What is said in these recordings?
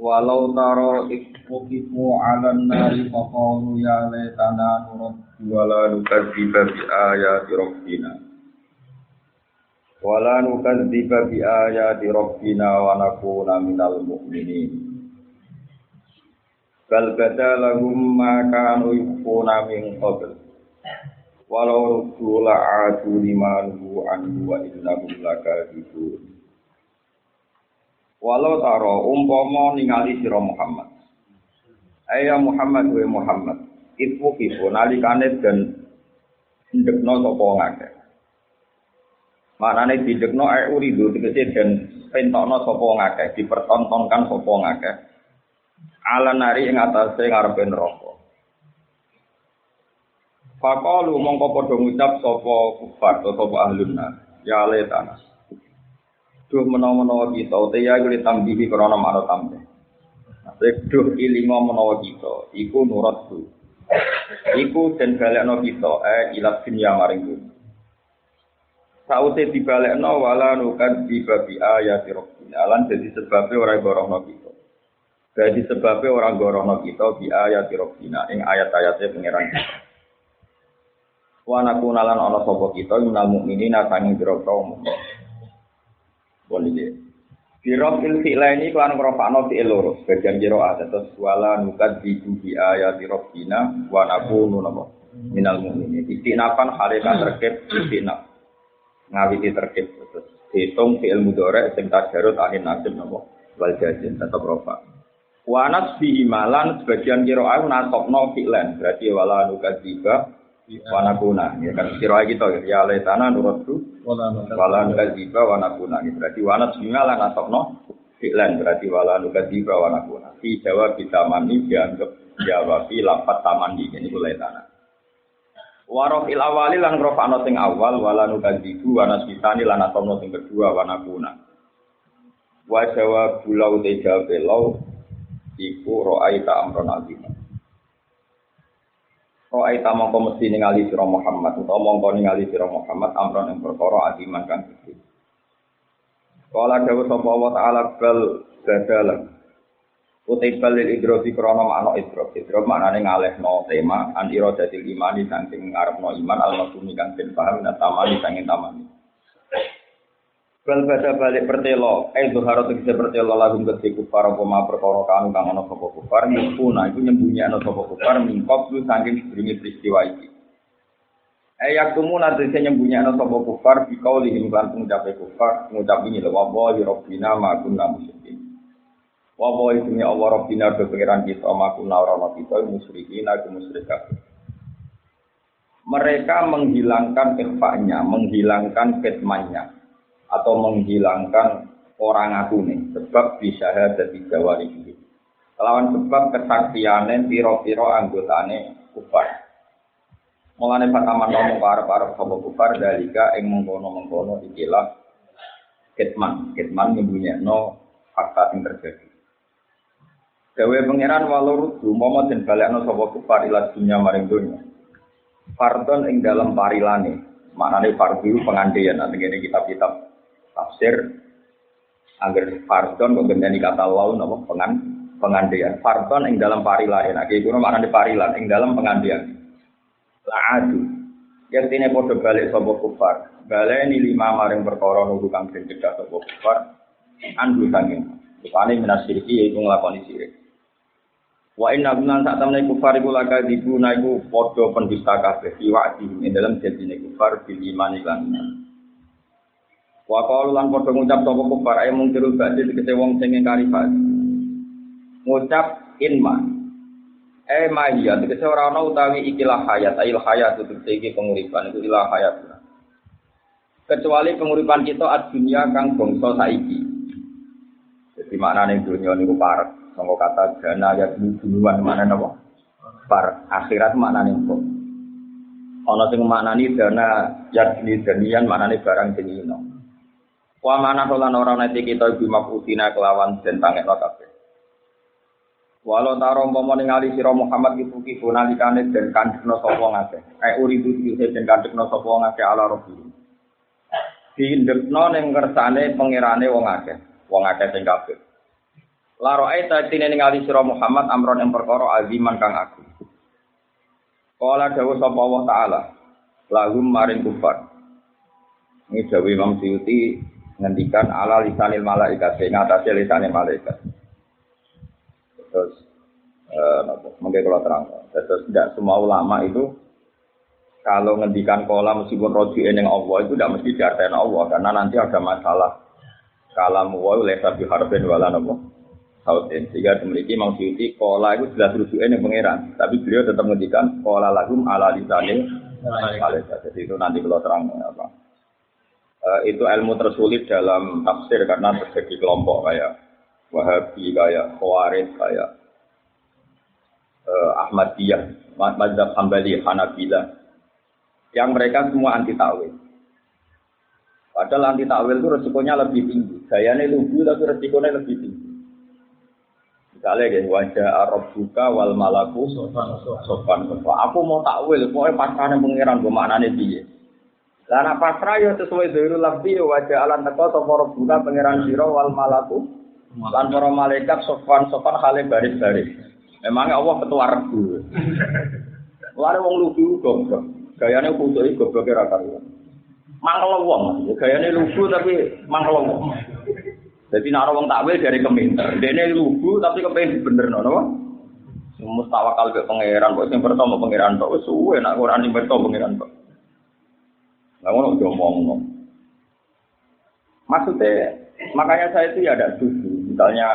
Walau taro ikfukifu ala nari faqalu ya laitana nuraddu wala nukadziba bi ayati rabbina. Wala nukadziba bi ayati rabbina wa nakuna minal mu'minin. Bal bada ma kanu yukuna min qabl. Walau ruddu la'adu liman anhu wa innahum lakadzibun Walau taro umpama ningali sira Muhammad. Ayah Muhammad wa Muhammad. Iku kifu nalikane dan ndekno sapa ngake. Maknane didekno ae uridu tegese den pentokno sapa ngake, dipertontonkan sapa ngake. Ala nari ing atase ngarepe neraka. Faqalu mongko padha ngucap sapa kufar sapa ahlun nar. Ya letana. Duh menawa-menawa kita. Uta ya kuwi tambihi krana maro tambe duh ilingo menawa kita. Iku nurat tu iku den balekno kita eh ilat dunya maring dunya saute dibalekno wala nukan di babi ayat rabbina. Lan dadi sebabe ora gorohno kita. Dadi sebabe ora gorohno kita bi ayat rabbina ing ayat-ayate pangeran kita. Wa nakunalan ana sapa kita minal mukminina sanging biro-biro mukmin Boleh Birok il fi'la ini kelan ngrofakno fi'il loro sebagian kira ada terus wala nukat di bi ayati rabbina wa nakunu napa? Minal mu'minin. Istinapan halikan terkait istinaf ngawiti terkait terus hitung fi'il mudhari sing tajarut anin nasib napa? Wal jazin tetep rofa wa nasbi malan sebagian kira aku nasokno fi'lan berarti wala nukat tiba wanakuna ya kan kira kita ya letana nurutku wala nukadziba. Wanakuna ini berarti wanat singa lan asokno fi'lan berarti wala nukadziba wanakuna fi jawab mani dianggap jawabi lapat taman ini ini letana Warof il awali lan rofakno sing awal wala nukadzibu wanas bisani lan asokno sing kedua wanakuna wa jawab bulau te jawab iku ro'aita amron azimah Roh ai tamangko mesti ningali sira Muhammad utawa mongko ningali sira Muhammad amron ing perkara adiman kang gedhe. Kala dawuh sapa Allah taala bal badalan. Utai balil idrofi krono makna idrof. Idrof maknane ngalehno tema an iradatil imani saking ngarepno iman al-masumi kang den paham tamani saking tamani. Bal bada balik pertelo, eh zuhara tegese pertelo lagu kedhe kufar apa ma perkara kanu kang ana sapa kufar nyempuna iku nyembunyiano sapa kufar mingkop lu saking sedurunge peristiwa iki. Eh yaktumu nanti saya nyembunyiano sapa kufar di kauli ing lan ngucape kufar ngucap ini lho wa rabbina ma kunna musyrikin. Wa wa ismi Allah rabbina pangeran kita ma kunna ora kita musyrikin aku musyrik Mereka menghilangkan ikhfanya, menghilangkan ketmannya atau menghilangkan orang aku nih sebab bisa ada di Jawa ini. Lawan sebab kesaksiannya piro-piro anggotane kufar. Mulane pertama ngomong para para sobo kufar dalika ing mengkono mengkono ikilah kitman, kitman no fakta yang terjadi. Gawe pangeran walau rudu momo den balekno sapa kufar ila dunya maring dunya. Fardon ing dalam parilane, maknane fardu pengandian nanti ini kitab-kitab tafsir agar fardon kok gendani kata lau napa? Pengan pengandian. Fardon ing dalam parilan nah iki kuno maknane parilan ing dalam pengandian. La'adu. Yang tine padha balik sapa kufar? Baleni lima maring perkara nunggu kang den sapa kufar. Andu sanging. Rupane minasiriki yaitu nglakoni sirik. Wa inna gunan sak temne kufar iku laka dibuna iku padha pendusta kabeh. Iwak ing dalam janjine kufar bil iman lan Wa qalu lan padha ngucap sapa kufar ayo mungkirul ba'di tegese wong sing ingkari ba'di. Ngucap inma. Eh mahia tegese ora ana utawi ikilah hayat, ayil hayat itu iki penguripan itu ilah hayat. Kecuali penguripan kita ad dunia kang bangsa saiki. Jadi maknane dunia niku parek. Sangka kata dana ya duluan mana napa? Par akhirat maknane kok. Ana sing maknani dana yadni danian maknani barang jenino. Wa mana lan ora nate kita ibu mafutina kelawan den pangekno kabeh. Walau taro umpama ningali sira Muhammad iku kifu nalikane den kandhekno sapa ngakeh. Kae uridu iki den kandhekno sapa ngakeh ala rabbi. Diindekno ning kersane pangerane wong akeh, wong akeh sing kafir. Laro aita tine ningali sira Muhammad amron yang perkara aziman kang agung. Kala dawuh sapa Allah taala, lahum maring kufar. Ini dawuh Imam Suyuti ngendikan ala lisanil malaikat, sing atase lisanil malaikat. Terus eh mungkin kalau terang, terus tidak semua ulama itu kalau ngendikan kola meskipun roji yang Allah itu tidak mesti diartikan Allah karena nanti ada masalah. Kalam wa lesa bi harbin wala napa sautin. Sehingga memiliki Imam Suyuti kola itu jelas rujukan yang pangeran tapi beliau tetap ngendikan kola lagum ala lisanil malaikat. Jadi itu nanti kalau terang apa uh, itu ilmu tersulit dalam tafsir karena terjadi kelompok kayak Wahabi kayak Khawarij kayak uh, Ahmadiyah Mazhab Hambali Hanabilah yang mereka semua anti takwil. Padahal anti takwil itu resikonya lebih tinggi. Gayanya lugu tapi resikonya lebih tinggi. Misalnya ya, wajah Arab buka wal malaku sopan sopan. Aku mau takwil, pokoknya pasrahnya pengiran gue maknanya dia. Karena pasrah ya sesuai dari lebih ya, wajah alam sopan Arab buka pengiran siro wal malaku. Lan para malaikat sopan sopan hale baris baris. Memangnya Allah ketua regu. Lalu wong lugu kok. Gayane kudu iki gobloke ra karuan. Mangkel wong, gayane lugu tapi mangkel wong. Jadi nak wong takwil dari keminter. Dene lugu tapi kepengen benerno napa? Semua tawakal ke pangeran kok sing pertama pangeran kok suwe nak ora ning beto pangeran kok. Lah ngono diomongno. Maksudnya makanya saya itu ya ada setuju. Misalnya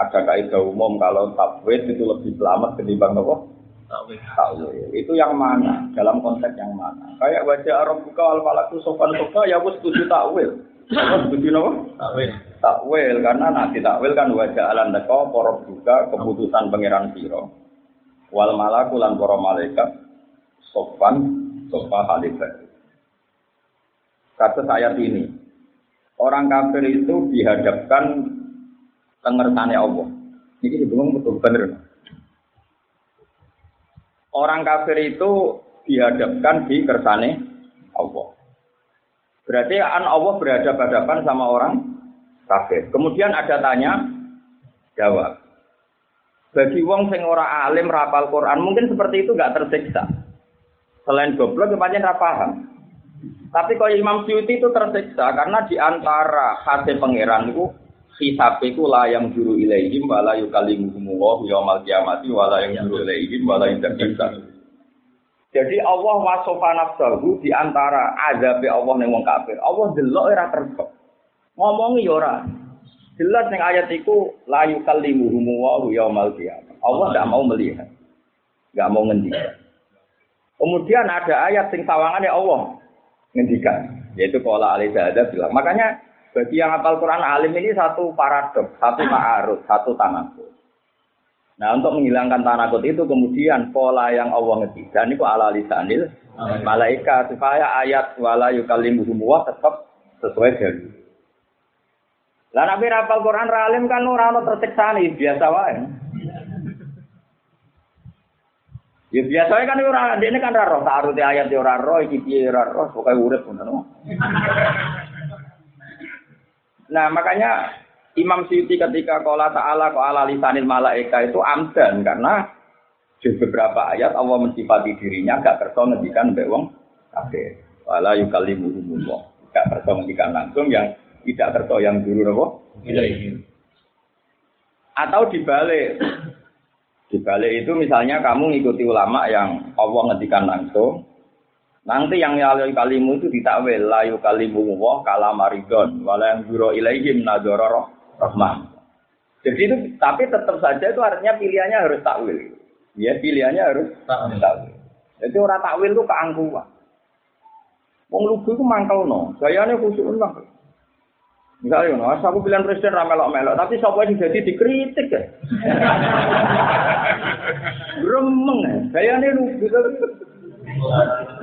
ada kaidah umum kalau takwil itu lebih selamat ketimbang apa? takwil. Itu yang mana? Dalam konteks yang mana? Kayak wajah Arab buka al malaku sofan sofa ya aku setuju takwil. Apa setuju apa? Takwil. Takwil karena nanti takwil kan wajah alam deko porok juga keputusan pangeran siro. Wal malaku lan para malaikat sofan sofa halifat. Kata ayat ini, orang kafir itu dihadapkan tengertane Allah. Ini bingung betul benar. Orang kafir itu dihadapkan di kersane Allah. Berarti an Allah berhadapan-hadapan sama orang kafir. Kemudian ada tanya jawab. Bagi wong sing ora alim rapal Quran mungkin seperti itu nggak tersiksa. Selain goblok kemudian ra paham. Tapi kalau Imam Syuuti itu tersiksa karena di antara hati pangeran itu hisab iku la yang juru ilaihim wala yukallimuhum wa yaumal kiamati wala yang juru ilaihim wala yukallimuhum jadi Allah wasofa nafsahu di antara azab Allah ning wong kafir. Allah delok ora kersa. Ngomongi ya. Jelas ning ayat iku la yukallimuhum wa yaumal qiyamah. Allah tidak mau melihat. Enggak mau ngendikan. Kemudian ada ayat sing sawangane Allah ngendikan, yaitu qala alaihi bilang. Makanya bagi yang hafal Quran alim ini satu paradok, satu ma'aruf, satu tanakut. Nah untuk menghilangkan tanakut itu kemudian pola yang Allah ngetikan itu ala lisanil malaikat supaya ayat wala yukallimuhum wa tetap sesuai dari. Lah nabi hafal Quran alim kan ora ono tersiksa biasa wae. Ya biasanya kan ora ini kan ora roh, taruh ayat ora roh, iki piye ora roh, pokoke urip ngono. Nah makanya Imam Syuuti ketika kola ta'ala ko ala lisanil malaika itu amdan karena di beberapa ayat Allah mensifati dirinya gak kerso ngendikan mbek wong kafir. Wala yukallimuhumullah. Gak kerso ngendikan langsung yang tidak kerso yang dulu nopo. Atau dibalik. Dibalik itu misalnya kamu ngikuti ulama yang Allah ngendikan langsung, Nanti yang lalu kalimu itu ditakwil layu kalimu wah kalamaridon wala yang biro ilaihim nadoro rahman. Jadi itu tapi tetap saja itu artinya pilihannya harus takwil. Ya pilihannya harus takwil. Jadi orang takwil itu keangkuhan. Wong lugu itu mangkel no, gayanya khusyuk mangkel. Enggak yo, nah, aku pilihan presiden ramelok melok, tapi sapa sing dadi dikritik ya. Remeng, bayane lu bisa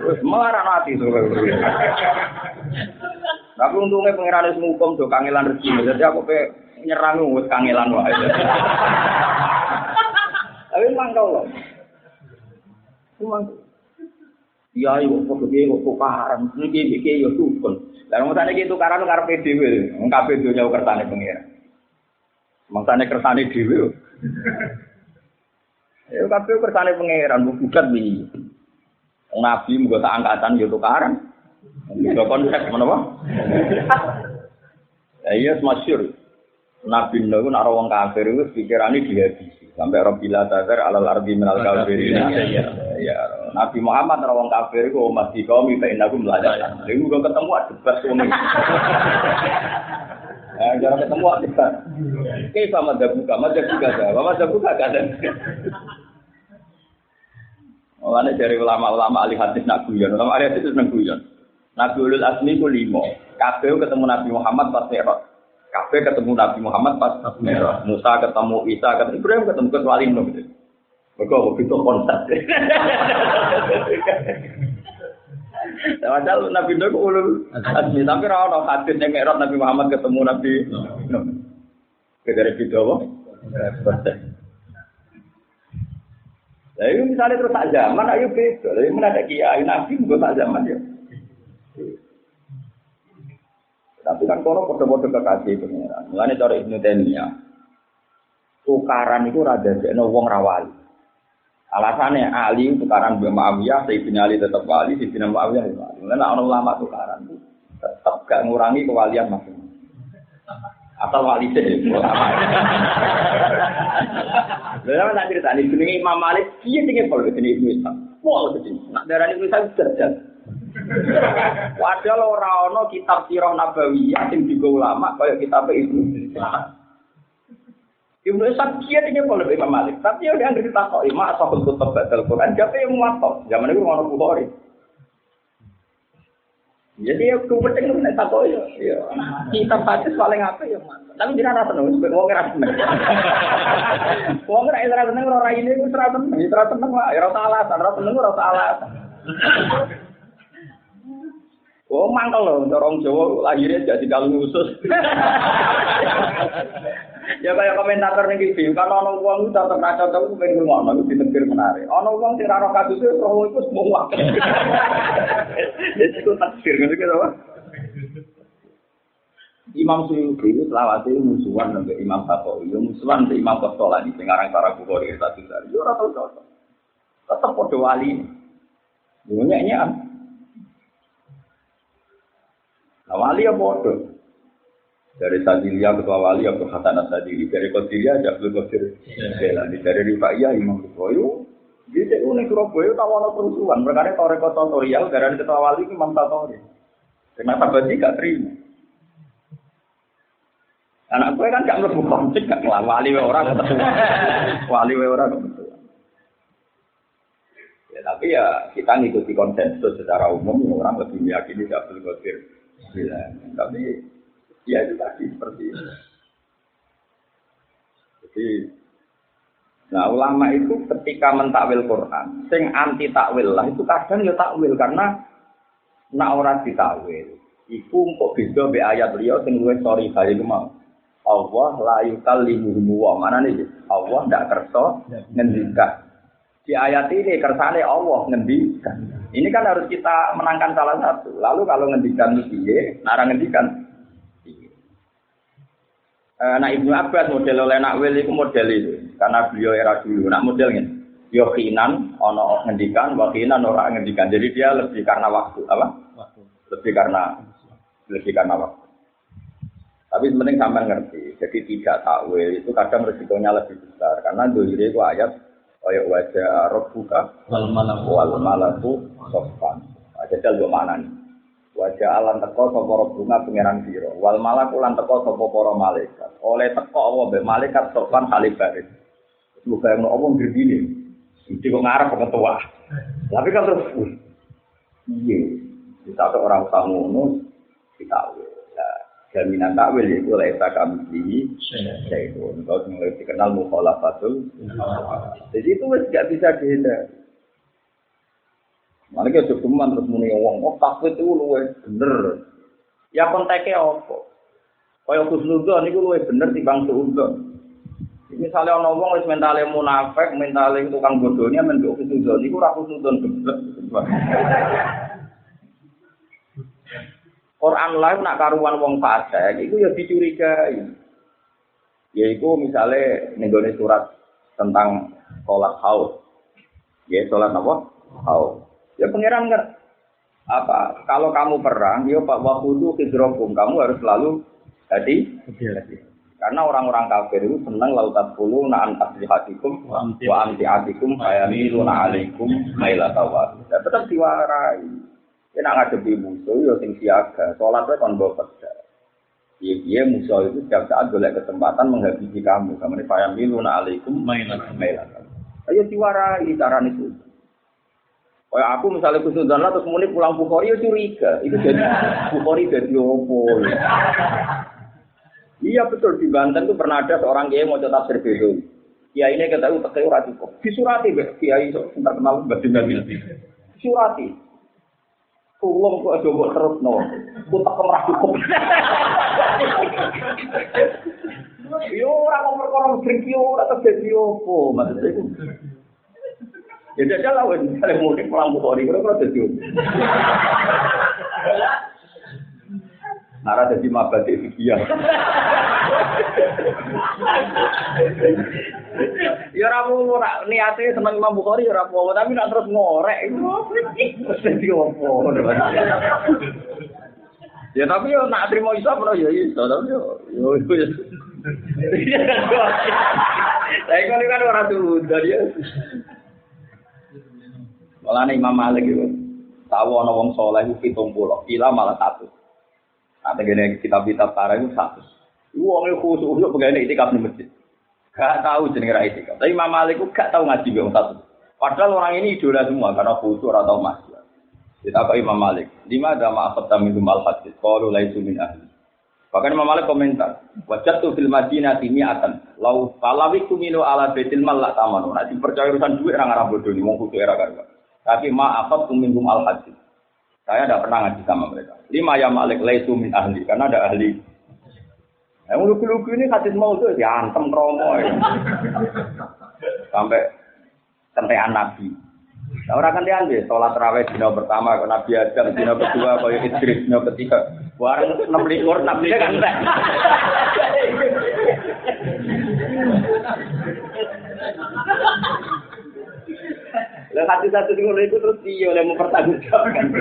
Wes marah mati to. Tapi untungnya pengiran wis ngukum do kangelan rezeki, jadi aku pe nyerang wis kangelan wae. Tapi mangkel loh. Cuma Iya, yuk, kok begini, kok parah, ini begini, yo tuh, tukun. Dan maksudnya gitu tukaran ngarepe dhewe. Enggak beda jauh kertane pengira. Maksudnya kertane dhewe. Ya kabeh kersane pangeran bukat iki. Nabi muga tak angkatan yo tukaran. Muga konsep menapa? Ya iya masyhur. Nabi niku nek wong kafir iku pikirane dihabisi. Sampai Rabbila tazar alal ardi minal kafirin. Ya, ya. Nabi Muhammad wong kafir iku umat di kaum fa innakum la Iku muga ketemu debat wong Nah, jangan ketemu debat. Kayak sama dabuka, madzhab juga ada. Madzhab juga ada. Mulane dari ulama-ulama ahli hadis nak guyon, ulama ahli hadis seneng guyon. Nabi Ulul Azmi ku limo. Kabeh ketemu Nabi Muhammad pas Mi'raj. Kabeh ketemu Nabi Muhammad pas Mi'raj. Musa ketemu Isa ketemu Ibrahim ketemu kecuali Nuh gitu. Mereka begitu konsep. Padahal Nabi Nuh ulul azmi, tapi ono hadis yang Mi'raj Nabi Muhammad ketemu Nabi Nuh. Kedere video apa? Lah itu misalnya terus tak zaman, ayo beda. Lah mana ada kiai nabi juga tak zaman ya. Tapi kan kalau foto-foto kekasih pengiran. Mulanya cara Ibnu Taimiyah, tukaran itu rada jadi wong rawali. Alasannya Ali tukaran Mbak Muawiyah, Sayyidina Ali tetap wali, Sayyidina Muawiyah itu wali. Mulanya orang lama tukaran itu tetap gak ngurangi kewalian masing Asal wali sih. Lalu nak cerita ini, jenenge Imam Malik, dia tinggi kalau jenenge Ibnu Ishaq. Wah, itu Nak darah Ibnu Ishaq derajat. Padahal ora ana kitab sirah nabawiyah sing digo ulama kaya kitab Ishaq. Ibnu Ishaq dia tinggi kalau Imam Malik. Tapi yang dia takok, mak sahul kutub batal Quran, siapa yang muatok? Zaman itu orang Bukhari. Jadi ya kumpul itu nek ya. Ya, kitab hadis paling apa ya, Tapi tidak rasa seneng, seneng. Wong ora seneng ini ora seneng, ora seneng wae, ora salah, ora seneng ora salah. Oh mangkel loh, orang Jawa lahirnya jadi kalung khusus. ya kayak komentator nih gitu, kan orang uang itu tetap ngaco tahu pengen ngono itu ditegur menarik. Orang uang sih raro kasus itu roh itu semua. Jadi itu takdir gitu gitu apa? Imam Suyuti itu selawat itu musuhan dengan Imam Syafi'i, musuhan dengan Imam Kostola di pengarang para bukhari satu dari. Yo rata cocok. Tetap podo wali. Dunia ini Nah, wali ya bodoh. Dari Sadilia ketua wali Abdul Hasan Sadili, dari Qadiria Abdul Qadir Jelani, dari Rifaiyah Imam Bukhari. Di TU nih Surabaya tahu ada perusuhan, mereka tahu rekod tutorial dari ketua wali Imam Tatori. Kenapa bagi gak terima? Anak gue kan gak mlebu konflik gak kelah wali orang ketua. Wali orang ketua. Ya tapi ya kita ngikuti konsensus secara umum orang lebih meyakini Abdul Qadir bilang. Tapi ya itu tadi seperti itu. Jadi, nah ulama itu ketika mentakwil Quran, sing anti takwil lah itu kadang ya takwil karena nak orang ditakwil. Iku kok beda be ayat beliau sing luwih sorry kali itu mau. Allah la yukallimuhum wa mana nih? Allah ndak kerso ngendikan. Di ayat ini kersane Allah ngendikan. Ini kan harus kita menangkan salah satu. Lalu kalau ngendikan piye, nara ngendikan nah Ibnu Abbas model oleh Nakwil itu model itu. Karena beliau era dulu. Nak modelnya yokinan ono ngendikan wakinan orang ngendikan. Jadi dia lebih karena waktu apa? Waktu. lebih karena lebih karena waktu. Tapi sebenarnya sampai ngerti jadi tidak takwil itu kadang resikonya lebih besar. Karena dulu itu ayat Kayak wajah Arab buka wal malaku. wal malaku sofan. Jajal dua mana nih? Wajah alam teko sopo bunga pangeran biro. Wal malaku lan teko sopo poro malaikat. Oleh teko Allah be malaikat sofan halibarin. Bukan yang ngomong gini. Jadi kok ngarep ketua. Tapi kan terus, iya, kita orang tamu kita jaminan takwil itu laisa kami di itu kalau mulai dikenal mukhalafatul jadi itu gak bisa dihindari Malah kita cuman terus muni wong, oh takwid itu luwe bener. Ya konteknya apa? Kaya khusnudon itu luwe bener timbang suudon. Misalnya ono wong wis mentale munafik, mentale tukang bodohnya menduk khusnudon iku ora khusnudon geblek. Quran lain nak karuan wong fasik iku ya dicurigai. Yaiku misalnya nenggone surat tentang sholat haus. Ya sholat apa? Haus. Ya pangeran enggak apa kalau kamu perang, ya Pak waktu itu hidrokum, kamu harus selalu hati karena orang-orang kafir itu senang lautat puluh naan hatikum wa anti atikum ayamiluna alaikum mailatawat. Ya tetap diwarai. Ya nak ngadepi musuh ya sing siaga, salatnya kon bawa. Iya, iya musuh itu setiap saat boleh kesempatan menghabisi kamu. Kamu ini fayamiluna alaikum mailatawat. Ayo diwarai cara itu. Kayak aku misalnya dan lah terus mulai pulang Bukhari ya curiga. Itu jadi Bukhari jadi opo. Iya betul di Banten itu pernah ada seorang kiai mau tetap berbeda. Kiai ini kita tahu pakai urat itu. Disurati be kiai so sebentar kenal batin dan Disurati. Kulung kok aja buat terus no. Kutak kemerah cukup. Yo orang mau perkara drink yo ora terjadi opo maksudnya. Ya jajal lah, misalnya mudik pulang Bukhari, kira-kira jadi Nara jadi mabat di fikih. Ya ora mau niate seneng Imam Bukhari ya ora tapi nak terus ngorek terus dadi opo. Ya tapi yo nak trimo iso apa ya iso tapi yo yo. Saya kan orang tuh dari Malah Imam Malik itu tahu ana wong saleh iku 70, kila malah satu. Nah, tegene kitab-kitab para itu satu. Wong iku khusus untuk pegawai itikaf di masjid. Gak tahu jenenge ra itikaf. Tapi Imam Malik itu gak tahu ngaji wong satu. Padahal orang ini idola semua karena khusus atau mas. Kita apa Imam Malik? Lima ada ma'asab tamin mal hadis. Kalau laisu min ahli. Bahkan Imam Malik komentar, wajat tuh film Madinah timi akan lau falawik tumino ala betil mal lah tamanu. Nanti percaya urusan duit orang Arab bodoh ini, mau khusus era kan. Tapi maafat kumingkum al hadis. Saya tidak pernah ngaji sama mereka. Lima ya malik laisu min ahli karena ada ahli. Yang lugu-lugu ini hadis mau tuh ya antem ya. Sampai kentean nabi. Nah, orang kan diambil sholat terawih dina pertama, kalau Nabi Adam dina kedua, kalau Idris dina ketiga, warung enam likur, nabi kan enggak. Dan hati satu di itu terus dia oleh mempertanggungjawabkan.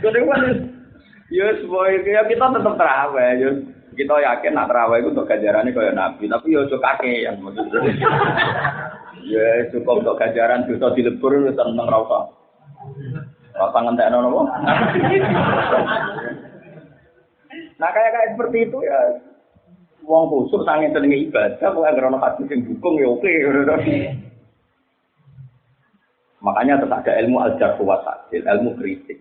Kedua ya semua ya kita tetap terawih, ya kita yakin nak terawih itu untuk gajarannya kayak nabi, tapi ya cukup kakek yang maksudnya. Ya cukup untuk gajaran dosa dilebur itu seneng rasa. Rasa ngentek nono Nah kayak kayak seperti itu ya wong kusuk sange senenge ibadah kok anggere ana hadis sing dukung ya oke Makanya tetap ada ilmu al-jarh wa ilmu kritik.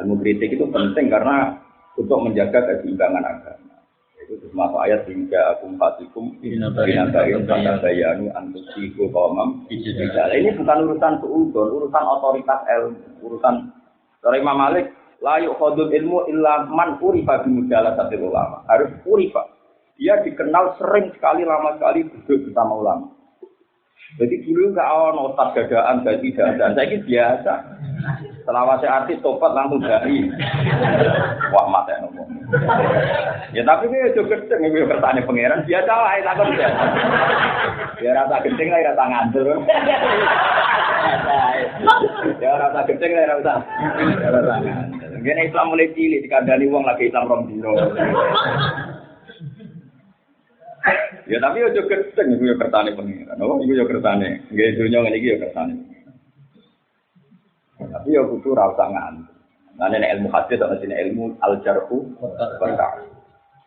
Ilmu kritik itu penting karena untuk menjaga keseimbangan agama. Itu termasuk ayat hingga akum fatikum binabain kata bayanu antusiku kaumam Ini bukan urusan seudon, urusan otoritas ilmu, urusan dari Imam Malik layu khodul ilmu illa man urifa bimudala satu ulama. Harus urifa. Dia dikenal sering sekali, lama sekali duduk bersama ulama. Jadi dulu nggak ono ustaz gadaan, gak tidak ada. Saya ini biasa. Selama saya artis topat langsung dari. Wah mata ngomong. Ya tapi ini juga gede nih bertanya pangeran biasa lah itu aku ya. Ya rasa gede lah rasa ngantur. Ya rasa gede lah rasa. Rasa ngantur. Gini Islam mulai cilik dikandani uang lagi Islam rom dino. Ya tapi yo keteng iku yo kertane pengiran. Oh iku yo kertane. Nggih dunya ngene iki yo kertane. Tapi yo kudu ra usah nganti. Nah ilmu hadis atau sini ilmu al jarhu berkah.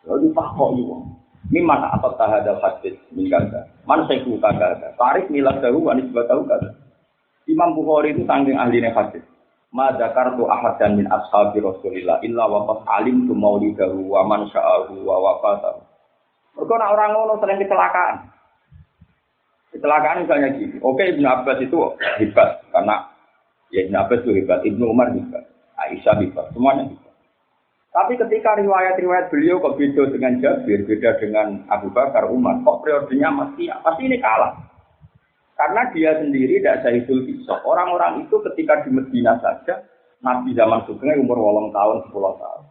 Lalu pak kok yo. Mana apa tahadal hadis min kata. Man saiku kata. Tarik milah tahu anis tahu kata. Imam Bukhari itu tanggung ahli hadis. Ma zakartu ahadan min ashabi Rasulillah illa wa qad alimtu maulidahu wa man sya'ahu wa wafatahu. Mereka nak orang ngono sering kecelakaan. Kecelakaan misalnya gini. Oke Ibnu Abbas itu hebat karena ya Ibnu Abbas itu hebat, Ibnu Umar hebat, Aisyah hebat, semuanya hebat. Tapi ketika riwayat-riwayat beliau kok beda dengan Jabir, beda dengan Abu Bakar, Umar, kok periodenya masih pasti ini kalah. Karena dia sendiri tidak Zahidul Fisok. Orang-orang itu ketika di Medina saja, Nabi zaman Sugeng umur wolong tahun, 10 tahun.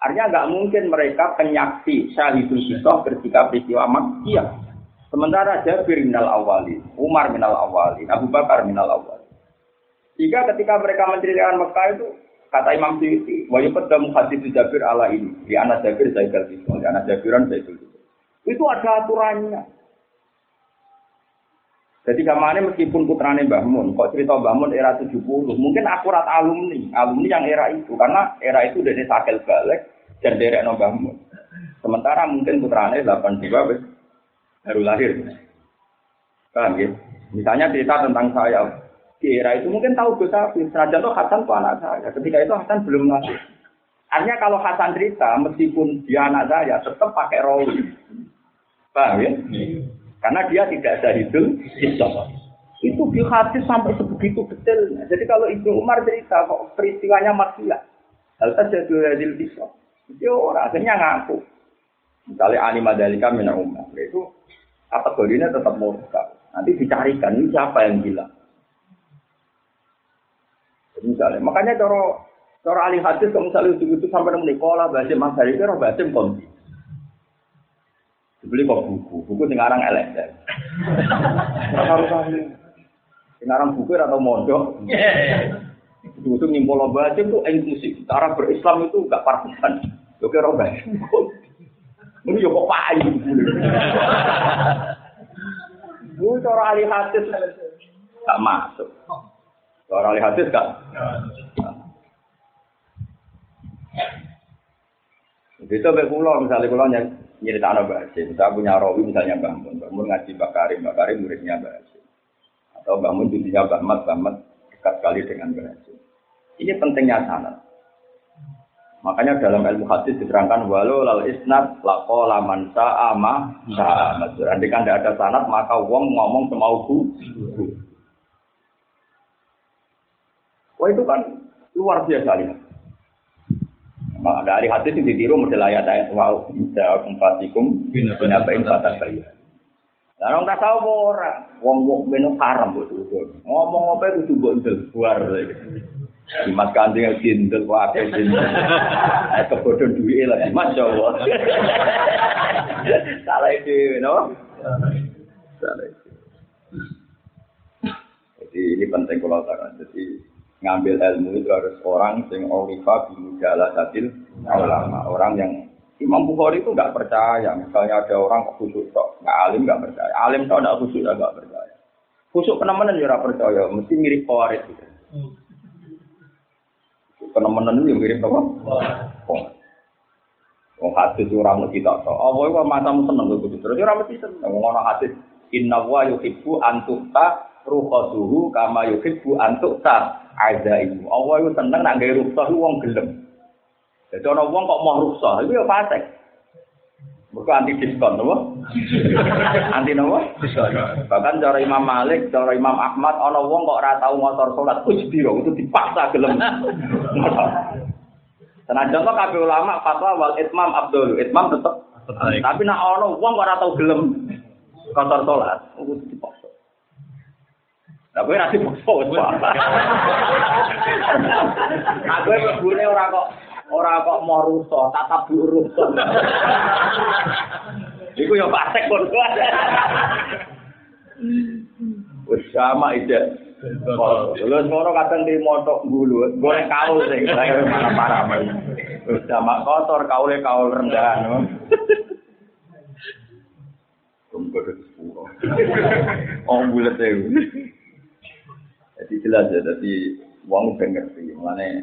Artinya nggak mungkin mereka penyaksi Syahidul Fisok ketika peristiwa Makkiyah. Sementara Jabir minal awali, Umar minal awali, Abu Bakar minal awali. Jika ketika mereka menceritakan Mekah itu Kata Imam Syuuti, wa yuqaddamu hadis Jabir ala ini. Di anak Jabir Zaidul Fisol, di anak Jabiran Zaidul Fisol. Itu ada aturannya. Jadi kemarin meskipun putrane Mbah Mun, kok cerita Mbah Mun era 70, mungkin akurat alumni, alumni yang era itu, karena era itu dari Sakel Balik dan dari Mbah Mun. Sementara mungkin putrane 82 baru lahir. Paham ya? Misalnya cerita tentang saya, di era itu mungkin tahu Gus Afif. Senajan tuh Hasan tuh anak saya. Ketika itu Hasan belum lahir. Artinya kalau Hasan cerita, meskipun dia anak saya, tetap pakai rawi. Paham ya? Karena dia tidak ada itu, itu di hadis sampai sebegitu detailnya. Jadi kalau Ibnu Umar cerita kok peristiwanya maksiat, hal saja hadil bisa. Itu orang akhirnya ngaku. Misalnya anima dalika mina Umar, itu kategorinya tetap murka. Nanti dicarikan ini siapa yang bilang. Misalnya, makanya cara cara ahli hadis kalau misalnya itu, sampai nemu Nikola bahasa Mas Hari itu bahasa konti. Dibeli kok buku, buku sekarang LSD. Harus ahli. Sekarang buku atau mondok. Itu itu nyimpul bahasa itu inklusif. Cara berislam itu enggak partisan. Oke, roh bahasa. Ini yo kok payu. Itu cara ahli hadis enggak masuk. Orang ahli hadis kan? Itu sampai pulau misalnya pulau yang nyerita anak Basim, saya punya rawi misalnya bangun, bangun ngaji Mbak Karim, Mbak Karim muridnya Basim. Atau bangun dirinya Mbak Mat, Mbak Mat dekat sekali dengan Basim. Ini pentingnya sanat. Makanya dalam ilmu hadis diterangkan walau lal isnad lako laman sa'ama sa'ama. Andai kan tidak ada sanat maka wong ngomong semauku. Wah itu kan luar biasa lihat. Nah, dari hadis yang ditiru model ayat ayat wow bisa kumpatikum bina bain batas saya. Lah orang tak tahu orang, wong wong beno haram buat Ngomong apa itu tuh buat luar lagi. Mas kanjeng yang jindel, wah apa jindel. Kebodohan duit lagi, masya Allah. Salah itu, no? Salah itu. Jadi ini penting kalau tak Jadi ngambil ilmu itu harus orang sing orifa bimujala sadil ulama. Orang yang Imam Bukhari itu nggak percaya. Misalnya ada orang kok khusyuk tok. Nggak alim nggak percaya. Alim tok nggak khusyuk nggak percaya. Khusyuk penemenan ya percaya. Mesti mirip kawarit gitu. Penemenan itu mirip apa? Oh Wong hadis ora mesti tak tok. Apa iku matamu seneng kok terus ora mesti seneng. Wong ana hadis inna wa yuhibbu an rukhasuhu kama yuhibbu an tuqta azaimu. Allah itu seneng nak gawe rukhsah wong gelem. Jadi ana wong kok mau rukhsah, itu ya fasik. Mereka anti diskon, apa? anti apa? Diskon. Bahkan cara Imam Malik, cara Imam Ahmad, ana wong kok ora tau motor salat, ujbiro itu dipaksa gelem. Senajan to kabeh ulama fatwa wal itmam abdul, itmam tetep. Tapi nak ana wong kok ora tau gelem kotor salat, itu dipaksa. Lah kowe ra dipaksa wis apa. Aku mlebune ora kok ora kok mau rusak, tatap buruk. Iku yo pasek pun. Wis sama ide. Lha ngono kadang di motok gulu, goreng kaul sing mana parah Wis sama kotor kaule kaul rendah. Tunggu sepuluh. Oh bulat Jadi jelas ya, jadi uang udah ngerti, mana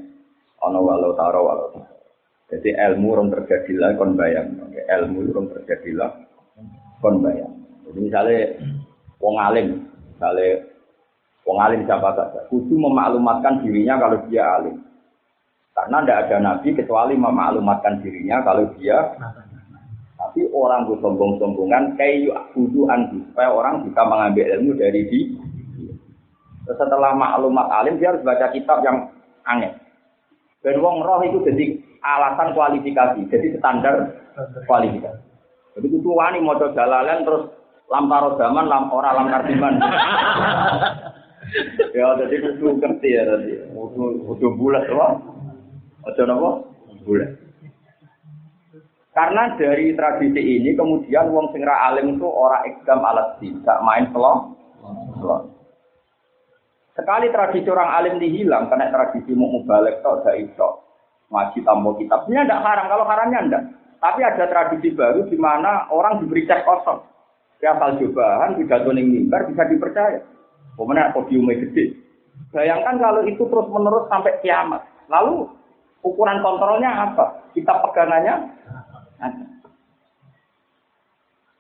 ono walau taro walau. Jadi ilmu orang terjadi lah kon bayang, ilmu orang terjadi lah kon bayang. Jadi misalnya wong alim, misalnya wong alim siapa saja, kudu memaklumatkan dirinya kalau dia alim. Karena tidak ada nabi kecuali memaklumatkan dirinya kalau dia tapi orang gue sombong-sombongan kayak budu andu supaya orang bisa mengambil ilmu dari di setelah maklumat alim dia harus baca kitab yang aneh dan wong roh itu jadi alasan kualifikasi jadi standar kualifikasi. Jadi itu wani mau jalalan terus lamparo zaman lam ora lam kardiman ya jadi itu ngerti ya tadi udah bulat apa? Aja napa bulat. Karena dari tradisi ini kemudian wong sing alim itu ora ekdam alat sih, gak main selong. Sekali tradisi orang alim dihilang karena tradisi mau mubalek tok gak iso ngaji tambah kitabnya ndak haram kalau haramnya ndak. Tapi ada tradisi baru di mana orang diberi cek kosong. Ya asal cobaan pidato mimbar bisa dipercaya. Pemenang podiumnya gede. Bayangkan kalau itu terus menerus sampai kiamat. Lalu ukuran kontrolnya apa? Kita pegangannya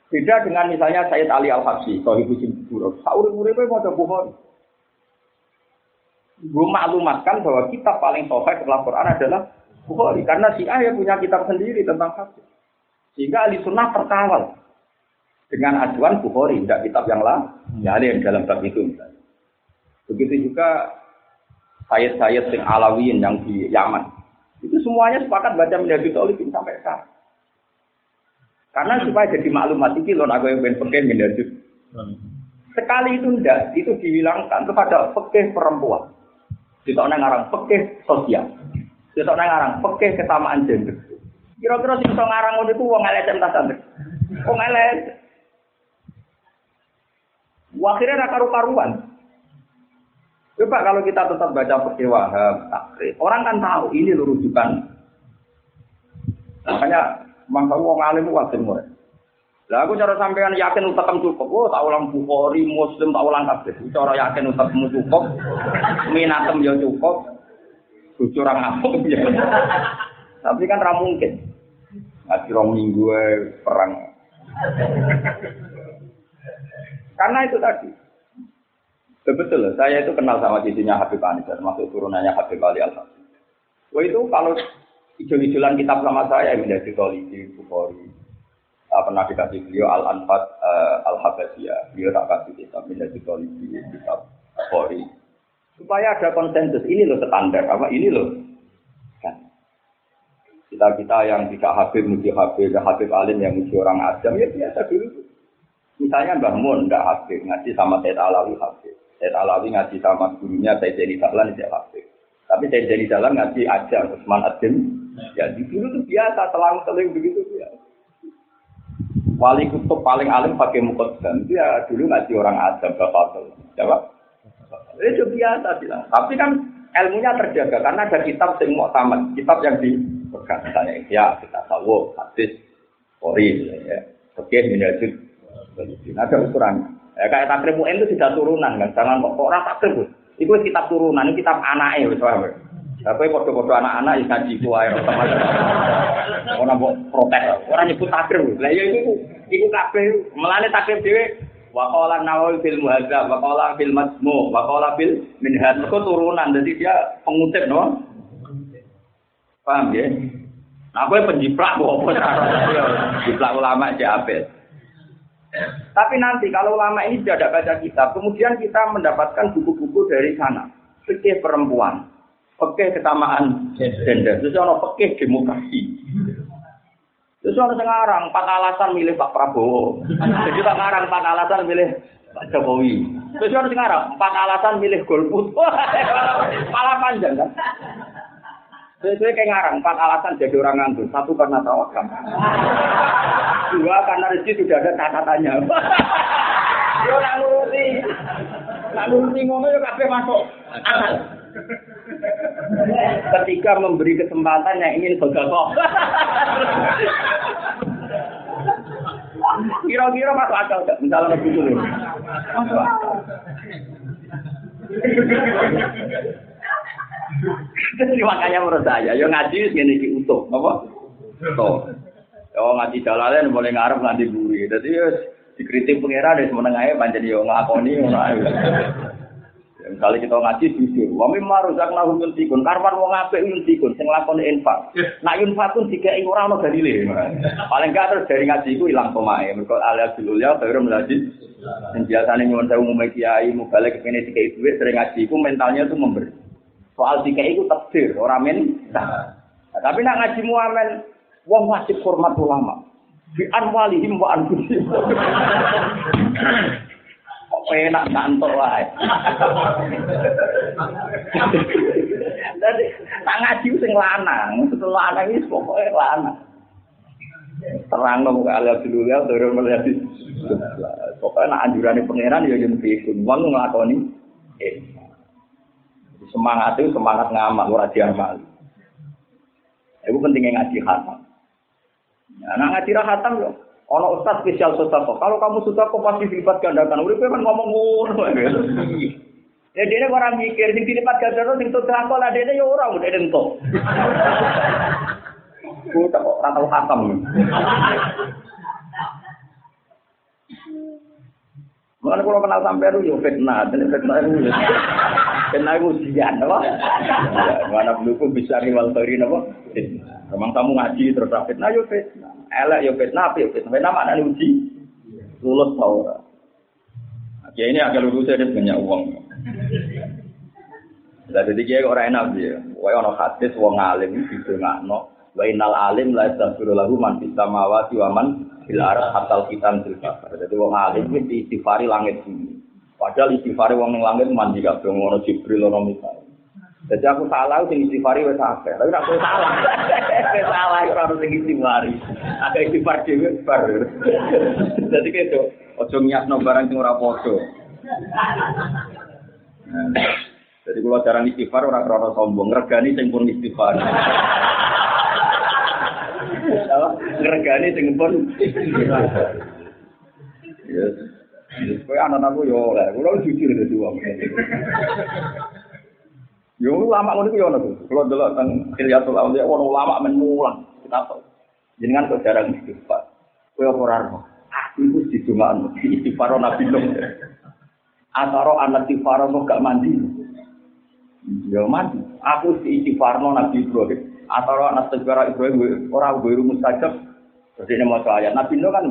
Beda dengan misalnya Sayyid Ali Al-Habsyi, Sohibu Jimburuk. Sauri-uripe mau Bukhari. Gue maklumatkan bahwa kitab paling sahih setelah Quran adalah Bukhari. Karena si ayah punya kitab sendiri tentang hadis. Sehingga ahli sunnah terkawal dengan ajuan Bukhari, tidak kitab yang lain. Ya ada yang dalam bab itu misalnya. Begitu juga Sayyid-Sayyid sing Alawiyin yang di Yaman. Itu semuanya sepakat baca menjadi Tolibin sampai sekarang. Karena supaya jadi maklumat ini loh aku yang pengen pengen menjadi. Sekali itu ndak, itu dihilangkan kepada pekeh perempuan. Kita orang ngarang pekeh sosial. Kita orang ngarang pekeh kesamaan gender. Kira-kira sing iso ngarang ngono iku wong elek entah santri. Wong elek. Akhirnya ra karu-karuan. Coba kalau kita tetap baca pekeh wahab, takrib. Orang kan tahu ini rujukan. Makanya mangka wong alim wae mulai. Lah aku cara sampean yakin utekmu cukup, oh tak ulang Bukhari, Muslim tak ulang kabeh. Cara yakin utekmu cukup, minatem ya cukup, ora ngamuk ya. Tapi kan ra mungkin. Ngaji rong minggu perang. Karena itu tadi. Betul, saya itu kenal sama cucunya Habib Anis, termasuk turunannya Habib Ali al Wah itu kalau ijol-ijolan kitab sama saya menjadi toliki, Bukhari. Uh, pernah dikasih beliau Al Anfat uh, Al Habasiyah. Beliau tak kasih kitab menjadi toliki kitab Bukhari. Supaya ada konsensus ini loh standar apa ini loh. Kan. Kita kita yang tidak Habib muji Habib, Habib Alim yang muji orang Adam ya biasa dulu. Misalnya Mbah Mun tidak Habib ngaji sama Said Alawi Habib. Said Alawi ngaji sama gurunya Said Jadi Dahlan tidak Habib. Tapi Said Jadi Dahlan ngaji aja Usman Adim Ya di dulu tuh biasa selang-seling begitu ya. Wali kutub paling alim pakai dan Dia dulu ngaji orang Adam Bapak Jawab. Itu biasa bilang. Tapi kan ilmunya terjaga karena ada kitab mau tamat, kitab yang dipegang misalnya ya kita tahu hadis, kori, ya, oke minajud, ada ukurannya. Ya, kayak takrib itu sudah turunan kan, jangan kok orang takrib. Itu kitab turunan, ini kitab anaknya, misalnya. Tapi foto-foto anak-anak yang ngaji ku ae Ora mbok protes, ora nyebut takdir. Lah ya iku iku kabeh melane takdir dhewe wa qala nawawi fil muhadzab wa qala fil majmu wa qala fil minhaj kok turunan dadi dia pengutip no. Paham ya? Nah, gue penjiplak gue apa Jiplak ulama aja apel. Tapi nanti kalau ulama ini tidak baca kitab, kemudian kita mendapatkan buku-buku dari sana. Fikih perempuan, Pekeh kesamaan gender. Terus ono pekeh demokrasi. Terus ono sekarang empat alasan milih Pak Prabowo. Jadi tak ngarang empat alasan milih Pak Jokowi. Terus ono sekarang empat alasan milih golput. Malah panjang kan. Sesuai kayak ngarang, empat alasan jadi orang nganggur. Satu karena tawakal. Dua karena rezeki sudah ada catatannya. Yo nak nuruti. Nak nuruti ngono yo kabeh masuk akal. Ketika memberi kesempatan yang ingin bergabung. Kira-kira masuk akal nggak? Misalnya lebih dulu. Masuk akal. Jadi makanya menurut saya, yo ngaji ini di utuh, apa? Utuh. Yo ngaji jalalan mulai ngarep nganti buri. Jadi dikritik pengira dari semenengahnya panjang yo ngakoni ngono Misalnya kita ngaji jujur, wa mimma razaqnahum yunfikun. Karwan wong apik yunfikun sing lakoni infak. Nak infakun dikai ora ono dalile. Paling gak terus dari ngaji iku ilang pemae. Mergo alias dulu ya baru melajit. Sing biasane nyuwun sewu umume kiai balik kene dikai duit sering ngaji iku mentalnya tuh memberi. Soal dikai iku takdir, ora men. Nah, tapi nak ngaji muamen wong wajib hormat ulama. Bi anwalihim wa anfusihim. penak kantor wae. Dadi tak ngaji sing lanang, lanang iki pokoke lanang. Terang dong ke alia dulu ya, turun melihat Pokoknya nak anjurannya pangeran ya yang pikun, uang ngelakoni. Eh, semangat itu semangat ngamal, ora diamal. Itu pentingnya ngaji khatam. Nah, ngaji khatam loh. Ono ustaz spesial sosako. Kalau kamu sudah kok pasti dilipat gandakan. Udah kan ngomong ngono. Ya dia orang mikir sing dilipat gandakan sing sosako lah dia ya orang udah entuk. Ku tak kok ora tau khatam. Mana kalau kenal itu ya fitnah, dan fitnah ya. Fitnah itu ujian, apa? Mana belum bisa riwal tari, apa? Memang kamu ngaji terus fitnah, ya fitnah. elek ya fitnah, ya fitnah. Fitnah mana uji? Lulus tau ora. Ya ini agak lulus ada banyak uang. Lah jadi kiai ora enak dia. Wae ana hadis wong alim didongakno wa innal alim la yastaghfiru lahu man fis samawati wa man fil ardh hatta. Jadi wong alim iki istighfari langit bumi. Padahal istighfari wong ning langit mandi kabeh ngono Jibril ono Mikael. Jadi aku salah sing istighfari wis akeh. Tapi aku salah. Wis salah ora ono sing. Akeh istighfar dhewe bar. Jadi kedo ojo nyakno barang sing ora padha. Jadi kalau cara istighfar orang krono sombong, regani sing pun istighfar. Regani sing pun istighfar. Kowe anak aku yo oleh, kula jujur dadi wong. Yo ulama ngono ku yo ono. Kulo delok teng Hilyatul Auliya ono ulama men. Kita kok jenengan kok jarang istighfar. Kowe ora ora. Aku iku didongakno istighfar Nabi Nuh. Anak istighfar kok gak mandi. Yo mandi. Aku si istighfarno Nabi Ibrahim. Anak istighfar Ibrahim ora gue mustajab. Jadi ini mau ayat Nabi Nuh kan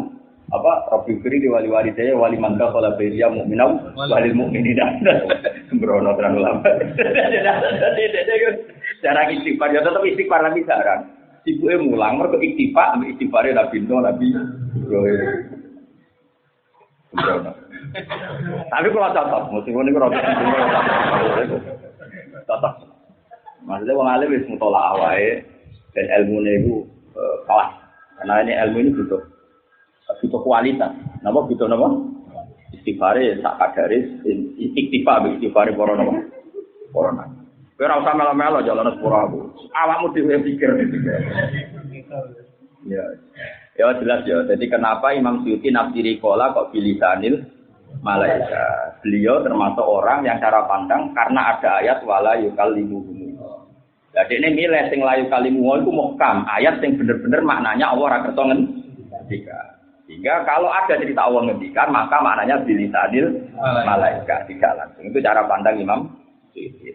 apa? Rabbi Firi di wali wali saya wali mangga kalau beria mukminau wali. mukminina sembrono terang lama cara istighfar. Ya tetap istighfar lagi sekarang ibu em mulang mereka istighfar ambil istighfarnya nabi Nuh nabi sembrono. Tapi kalau cocok meskipun ini roti cocok maksudnya wong alim wis mutolak awake dan ilmu itu kelas. Karena ini ilmu ini butuh butuh kualitas. Napa butuh napa? Istighfare sak kadare istighfar istighfar para napa? Para napa? Ora usah melo-melo jalan sepuro aku. Awakmu dhewe pikir. Ya. Ya jelas ya. Jadi kenapa Imam Suyuti nafsiri kola kok bilisanil malaika. Beliau termasuk orang yang cara pandang karena ada ayat wala yukallimuhum. Jadi ini milih sing layu kalimu itu muhkam ayat yang bener-bener maknanya Allah ngendika. Sehingga kalau ada cerita Allah ngendikan, maka maknanya bilisanil malaikat tidak langsung. Itu cara pandang Imam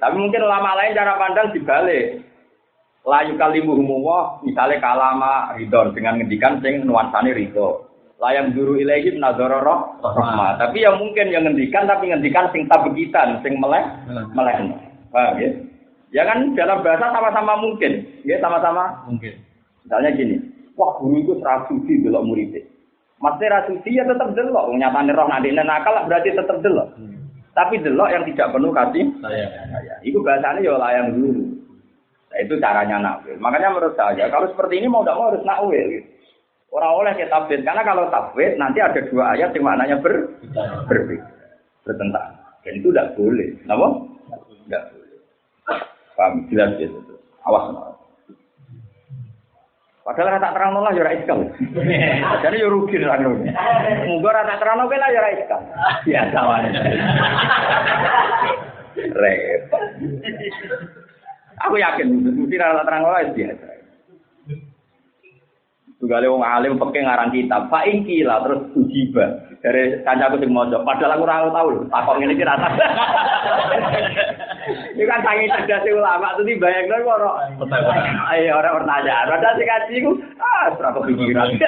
Tapi mungkin ulama lain cara pandang dibalik. Layu kalimu humuwah, misalnya kalama ridon dengan ngendikan sing nuansane ridho. Layang juru ilahi nazaroro rahmah. Tapi yang mungkin yang ngendikan tapi ngendikan sing tabegitan, sing meleh, meleh. Paham ya? Ya kan dalam bahasa sama-sama mungkin, ya sama-sama mungkin. Misalnya gini, wah guru itu serasuti belok muridnya. Mesti rasuci ya tetap delok. Nyatane roh nanti nakal berarti tetap delok. Hmm. Tapi delok yang tidak penuh kasih saya. Itu bahasanya ya layang dulu. Nah, itu caranya nakwil. Makanya menurut saya kalau seperti ini mau tidak mau harus nakwil. Gitu. Orang oleh kita tafsir karena kalau tafsir nanti ada dua ayat yang maknanya ber berbeda, bertentangan. Dan itu tidak boleh. Kenapa? Tidak boleh. Paham? Jelas ya. Awas. Padahal rata terang nolak ya iskal. Jadi ya rugi terang nolak. Mungkin rata terang lah ya iskal. Biasa wae. Repot. Aku yakin mesti rata terang nolak biasa. Tugale wong alim peke ngarang kitab. Fa lah terus ujiba. Dari kancaku sing maca. Padahal aku ora tau lho, takok ngene iki rata. Ini kan tangi cerdas ulama tuh dibayangno ora. Ayo ora pertanyaan. Padahal sing kaji iku ah ora kepikiran.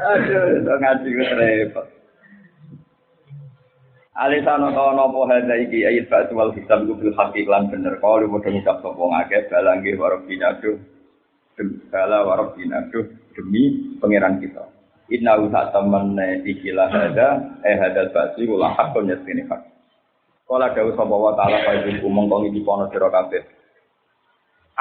Aduh, ngaji ku repot. Alisana ta napa hadza iki? Ayat ba'd wal hisab ku bil lan bener. Kalau padha ngucap sapa ngake? Balangge warabina duh bala duh demi pangeran kita. Inna usa temen ikilah hadza. Eh hadzal ba'si wala haqqun yasini hak Kala dawuh sapa wa ta'ala fa iku mongko iki pono sira kabeh.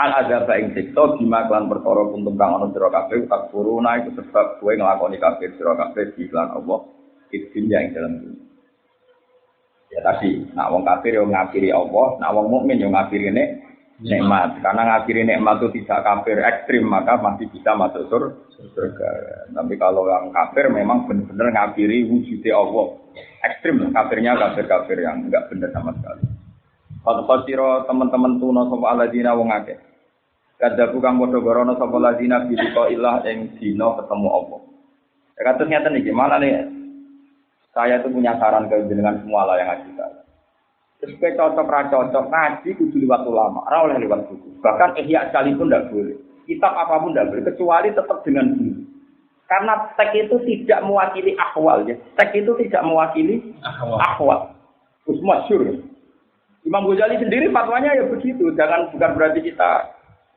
Al azab ing siksa bima klan perkara kuntum kang ana sira kabeh. Tak kuruna iku sebab kowe nglakoni kabeh sira kabeh di Allah. Iki yang dalam dunia Ya tadi, nak wong kafir yo ngafiri Allah, nak wong mukmin yo ngafiri nek nikmat. Karena ngafiri nikmat itu tidak kafir ekstrim, maka masih bisa masuk surga. Tapi kalau yang kafir memang benar-benar ngafiri wujudnya Allah. Ekstrim, kafirnya kafir-kafir yang enggak benar sama sekali. Kalau siro teman-teman tuno sopa aladina wong akeh. Kadabu kang padha gorono sapa ladina bi ilah ing dina ketemu Allah. Ya katanya nih gimana nih saya itu punya saran ke dengan semua lah yang ngaji saya. Terus cocok cocok ngaji kudu lewat ulama, ora oleh lewat buku. Bahkan ihya sekalipun tidak boleh. Kitab apa pun tidak boleh kecuali tetap dengan buku. Karena teks itu tidak mewakili akwal ya. Teks itu tidak mewakili akwal. Terus masyur. Imam Ghazali sendiri fatwanya ya begitu. Jangan bukan berarti kita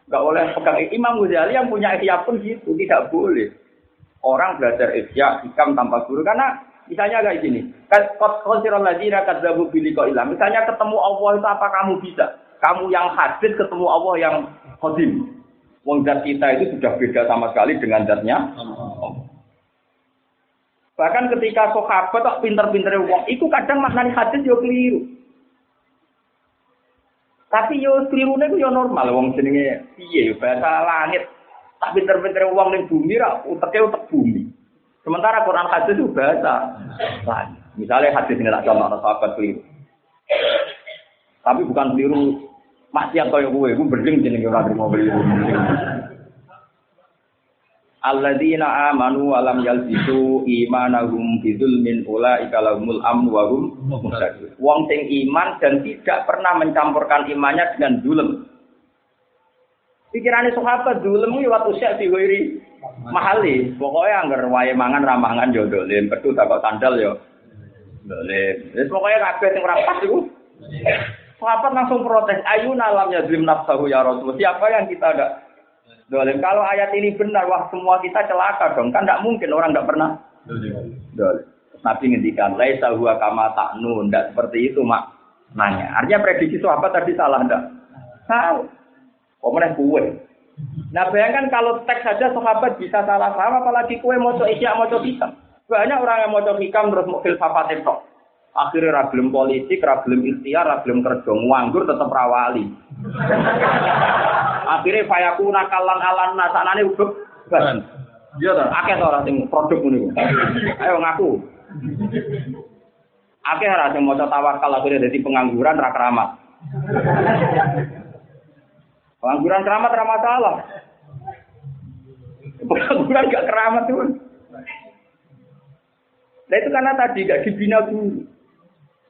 nggak boleh pegang Imam Ghazali yang punya ihya pun gitu, tidak boleh. Orang belajar ihya hikam tanpa guru karena Misalnya kayak gini, konsiron ladina kadzabu biliko ilam. Misalnya ketemu Allah itu apa kamu bisa? Kamu yang hadis ketemu Allah yang kodim. Wong zat kita itu sudah beda sama sekali dengan zatnya. Bahkan ketika sahabat kok pinter-pinter wong, itu kadang maknanya hadis yo keliru. Tapi yo keliru nih yo normal wong jenenge piye bahasa langit. Tak pinter-pinter wong ning bumi ra uteke utek bumi. Sementara Quran hadis itu bahasa. Misalnya hadis ini tak contoh sahabat keliru. Tapi bukan keliru maksiat kaya gue, gue berdeng jenenge ora terima keliru. Alladzina amanu alam yalbisu imanahum bidzulmin ulaika lahumul amnu wa hum muhtadun. Wong sing iman dan tidak pernah mencampurkan imannya dengan zulm. Pikirannya sahabat zulm waktu syekh diwiri mahali. Pokoknya anggar wae mangan ramangan yo dolim, pedu tak kok sandal yo. Dolim. Wis pokoknya kabeh sing ora pas iku. Sahabat langsung protes, ayu nalamnya zlim nafsahu ya Rasul. Siapa yang kita ada dolim? Kalau ayat ini benar, wah semua kita celaka dong. Kan tidak mungkin orang tidak pernah dolim. Nabi ngendikan, laisa huwa kama ta'nun. Tidak seperti itu, mak. Nanya. Artinya prediksi sahabat tadi salah enggak? Tahu. Kok meneh kue? Nah bayangkan kalau teks saja sahabat bisa salah paham, apalagi kue coba isya coba hikam. Banyak orang yang coba hikam terus mau filsafat itu. Akhirnya ragilum politik, ragilum ikhtiar, ragilum kerja, nganggur tetap rawali. Akhirnya fayaku nakalan alan nasanane udah kan. Iya tuh, akeh tuh orang produk ini. Ayo ngaku. Akeh orang yang mau coba tawakal akhirnya jadi pengangguran rakeramat. Pengangguran keramat ramah salah. Pengangguran gak keramat tuh. Nah itu karena tadi gak dibina dulu.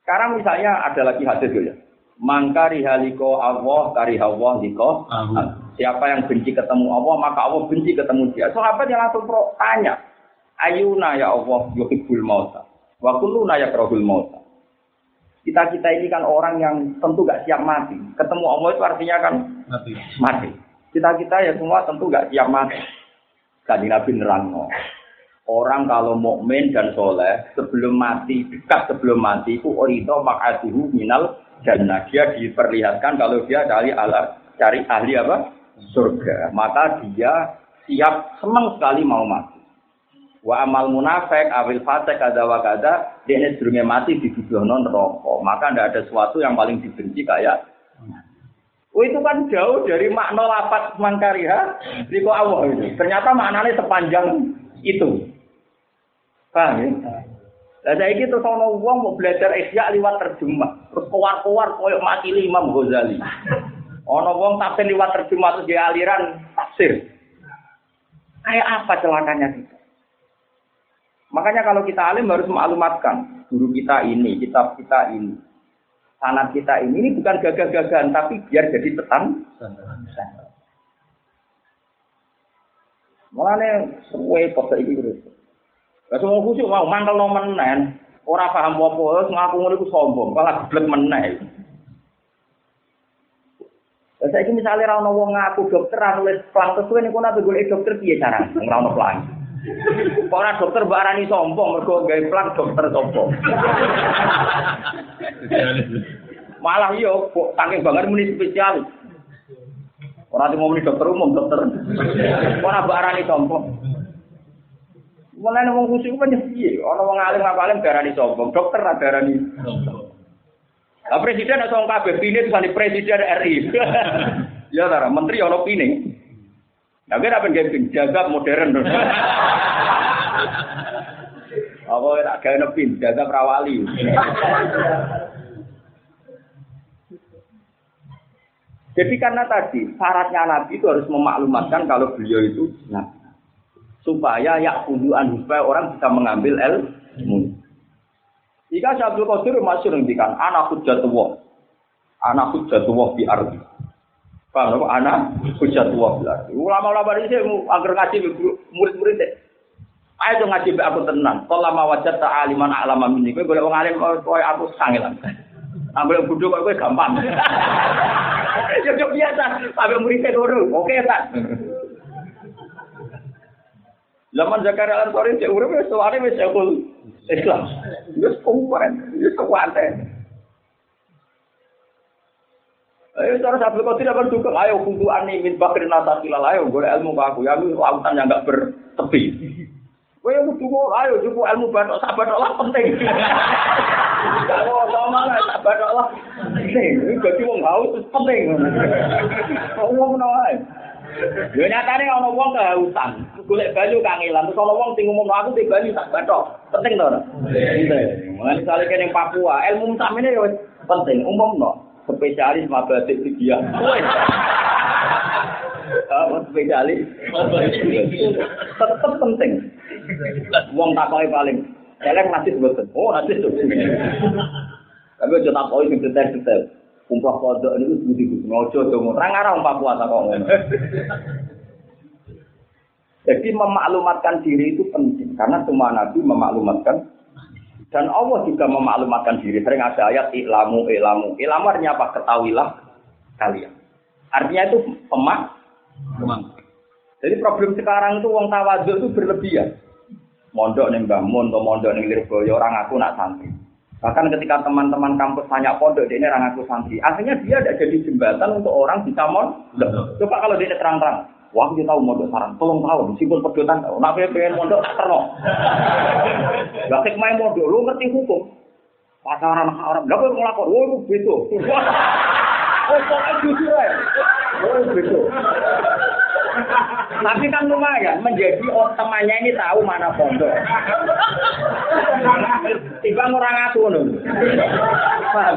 Sekarang misalnya ada lagi hadis ya. Mangkari haliko Allah kari Allah liko. Siapa yang benci ketemu Allah maka Allah benci ketemu dia. Sahabat yang langsung pro, tanya. Ayuna ya Allah yuhibbul mauta. Wa kulluna yakrahul mauta. Kita-kita ini kan orang yang tentu gak siap mati. Ketemu Allah itu artinya kan mati. Kita-kita ya semua tentu gak siap mati. Tadi Nabi nerangno. Orang kalau mukmin dan soleh sebelum mati, dekat sebelum mati itu orito makatuhu minal dan dia diperlihatkan kalau dia dari ala cari ahli apa surga maka dia siap senang sekali mau mati Wa amal munafik awil fasik kada wa kada dia sedurunge mati non rokok. Maka tidak ada sesuatu yang paling dibenci kayak Oh itu kan jauh dari makna lapat mangkariha riko Allah itu. Ternyata maknanya sepanjang itu. Paham ya? Lah saya gitu sono wong mau belajar isya liwat terjemah. Terus keluar-keluar koyok mati Imam Ghazali. Ono wong tafsir liwat terjemah terus dia aliran tafsir. Kayak apa celakanya kita? Makanya kalau kita alim harus maklumatkan guru kita ini, kitab kita ini, sanat kita ini, ini bukan gagah-gagahan, tapi biar jadi tetan. Mulane suwe kok iki terus. Semua khusyuk mau mantel no menen, ora paham apa-apa, ngaku ngono iku sombong, malah geblek meneh. Lah saiki misale ra ono wong ngaku dokter nulis plang kesuwe niku nabe golek dokter piye carane? Ora ono plang. Ora dokter mbak arani sombong mergo gawe plang dokter sombong. Malah yo kok saking banget muni spesialis. Ora mau muni dokter umum, dokter. Ora mbak arani sombong. Mulane wong khusyuk kan piye? Ana wong alim apa alim darani sombong, dokter ra darani sombong. Lah presiden nek wong kabeh pine tuh presiden RI. ya ta, menteri ana pine. Lah kira apa gemping jaga modern. Apa ora gawe nepin jaga prawali. Jadi karena tadi syaratnya Nabi itu harus memaklumatkan kalau beliau itu Nabi. Supaya ya kuduan supaya orang bisa mengambil ilmu. Jika Syabdul Qadir masih ngendikan anak hujatullah. Anak hujatullah di arti. Paham? Anak hujatullah di arti. Ulama-ulama ini agar ngaji murid-murid deh. Ayo dong ngaji aku tenang. Kalau lama wajah tak aliman alama ini, gue boleh mengalim kau aku sangilan. Ambil bodoh kok gue gampang. Ya biasa, sampai muridnya dulu. Oke tak. Zaman Zakaria Ansori cek urip wis suare wis sekul Islam. Wis kuat, wis kuat. Ayo cara kau tidak berdukung, ayo kudu ani min bakri nasa kilal, ayo gue ilmu ke aku, ya lu lautan yang gak bertepi. Gue yang kudu ayo cukup ilmu batok sahabat Allah penting. Kalau sama lah sahabat Allah penting, ini gaji wong haus penting. Kau mau menawa Yo nyatane ana wong kehausan, golek banyu kangelan, terus ana wong sing ngomongno aku te banyu tak bathok. Penting to ora? Penting. Mulane kene Papua, ilmu samene yo penting. Umumno spesialis mabadik dia. Apa spesialis? Tetep penting. Wong takoki paling elek nasib boten. Oh, nasib tuh. Tapi aja takoki sing detail-detail. Umpah kodok ini budi budi ngojo dong. Orang arah umpah puasa kok. Jadi memaklumatkan diri itu penting karena semua nabi memaklumatkan dan Allah juga memaklumatkan diri. Sering ada ayat ilamu ilamu. Ilamu artinya apa? Ketahuilah kalian. Artinya itu pemak. Jadi problem sekarang itu wong tawaduk itu berlebihan. Mondok nih Mbah Mun mondok nih Lirboyo orang aku nak santri. Bahkan ketika teman-teman kampus tanya pondok, dia ini orang aku santri. Akhirnya dia tidak jadi jembatan untuk orang bisa mon. Coba kalau dia terang-terang, wah dia tahu mondok sarang, tolong tahu, meskipun pedotan, nak pengen mondok tak terno. Gak main mondok, lu ngerti hukum. Pacaran orang, gak boleh ngelakor, wah itu betul. Oh, pokoknya jujur ya. Oh, betul. Tapi kan lumayan menjadi oh, temannya ini tahu mana pondok. Tiba orang aku nih. Paham?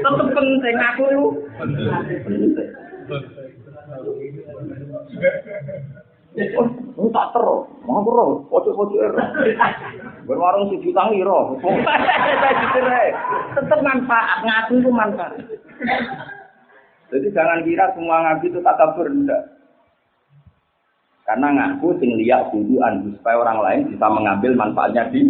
Tetap penting aku itu. Oh, oh tak terus, mau bro, pojok-pojok ero. Berwarung si jutang iro. Tetap manfaat, ngaku itu manfaat. Jadi jangan kira semua ngaji itu tak berendah. Karena ngaku sing liyak kuduan supaya orang lain bisa mengambil manfaatnya di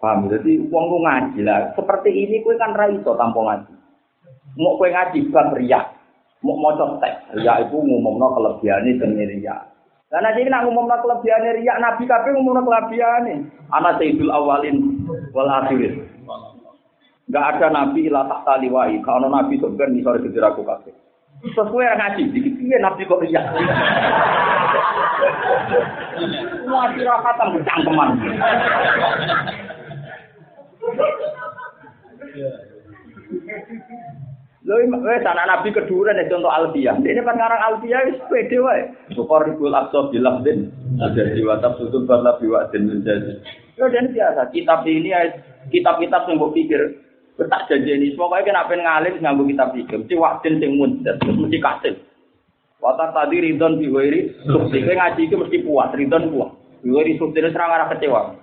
Paham? Jadi uang lu ngaji lah. Seperti ini kue kan raiso tanpa ngaji. Mau kue ngaji bukan riak. Mau mau teks. Riak itu ngumumno demi riak. Dan nanti nak ngumumno kelebihannya riak. Nabi kabeh ngumumno kelebihannya. Anak sayyidul awalin wal akhirin. Gak ada nabi ilah tahta liwai. Kalau nabi sebenarnya sore aku kabeh. Sesuai yang ngaji, dikit piye nabi kok iya. Semua sirakatan bercangkeman. Lho wis anak nabi keduren itu untuk alfiah. Ini kan ngarang alfiah wis pede wae. Syukur ribul aqsa bilah din. Ada jiwa tafsudun barla biwa din menjadi. Lho dan biasa kitab ini kitab-kitab yang mbok pikir Tak janjeni pokoknya kena pengen ngalim nganggo kitab iki. Mesti waktin sing mundur, mesti kasil. Wata tadi ridon biwiri, sukses ngaji itu mesti puas, ridon puas. Biwiri sukses serang arah kecewa.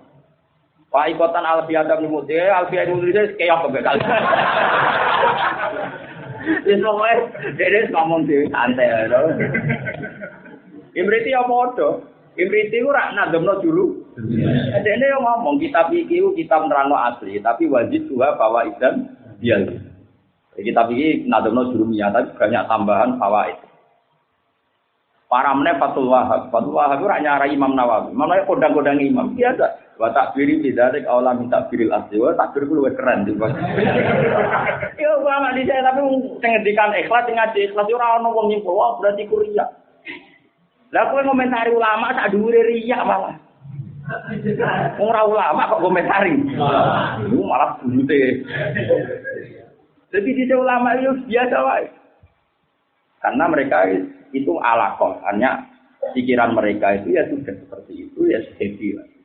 Pak ikotan Alfiyah bin Mutih, Alfiyah bin Mutih keok kebekal. Wis pokoke dhewe ngomong dhewe santai lho. Imriti ya padha. Imriti ora nademno dulu. Dene yo ngomong kitab iki kitab nerangno asli, tapi wajib juga bawa idan dia. Kitab iki nademno jurumiyah, tapi banyak tambahan fawaid. Para meneh Fatul Wahab. Fatul Wahab ora nyara Imam Nawawi. Imam Nawawi kodang-kodang imam. Biasa. Wa takbiri bidzalik aula min takbiril asli. Wa takbir ku luwih keren tiba. Yo ulama di saya tapi sing ngendikan ikhlas sing ngaji ikhlas ora ono wong wah berarti ku riya. Lah kowe ngomentari ulama sak dhuwure riya malah. Ora ulama kok komentari. Lu malah burute. Jadi di ulama itu biasa wae. Karena mereka itu alakoh, hanya pikiran mereka itu ya sudah seperti itu ya happy lah.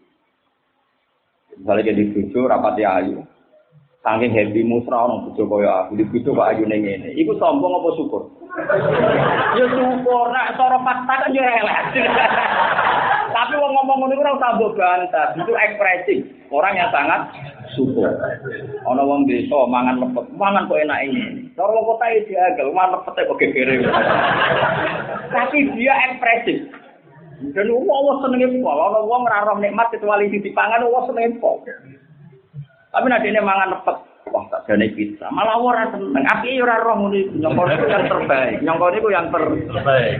Misalnya jadi bujo rapati ayu, saking happy musra orang bujo kaya aku di bujo kok ayu neng ini, itu sombong apa syukur? ya syukur, nak cara fakta kan ya elek. Tapi wong ngomong ngono ora usah bantah, itu ekspresi orang yang sangat syukur. Ana wong desa mangan lepet, mangan kok enak ini. Cara kota iki agel, mangan lepet kok gegere. Tapi dia ekspresif. Dan Allah senenge pol, ana wong ora roh nikmat kecuali di dipangan wong senenge pol. Tapi nek dene mangan lepet, wah tak jane pizza. Malah ora seneng. Api ora roh ngono iku, nyongkone iku yang terbaik. Nyongkone iku yang terbaik.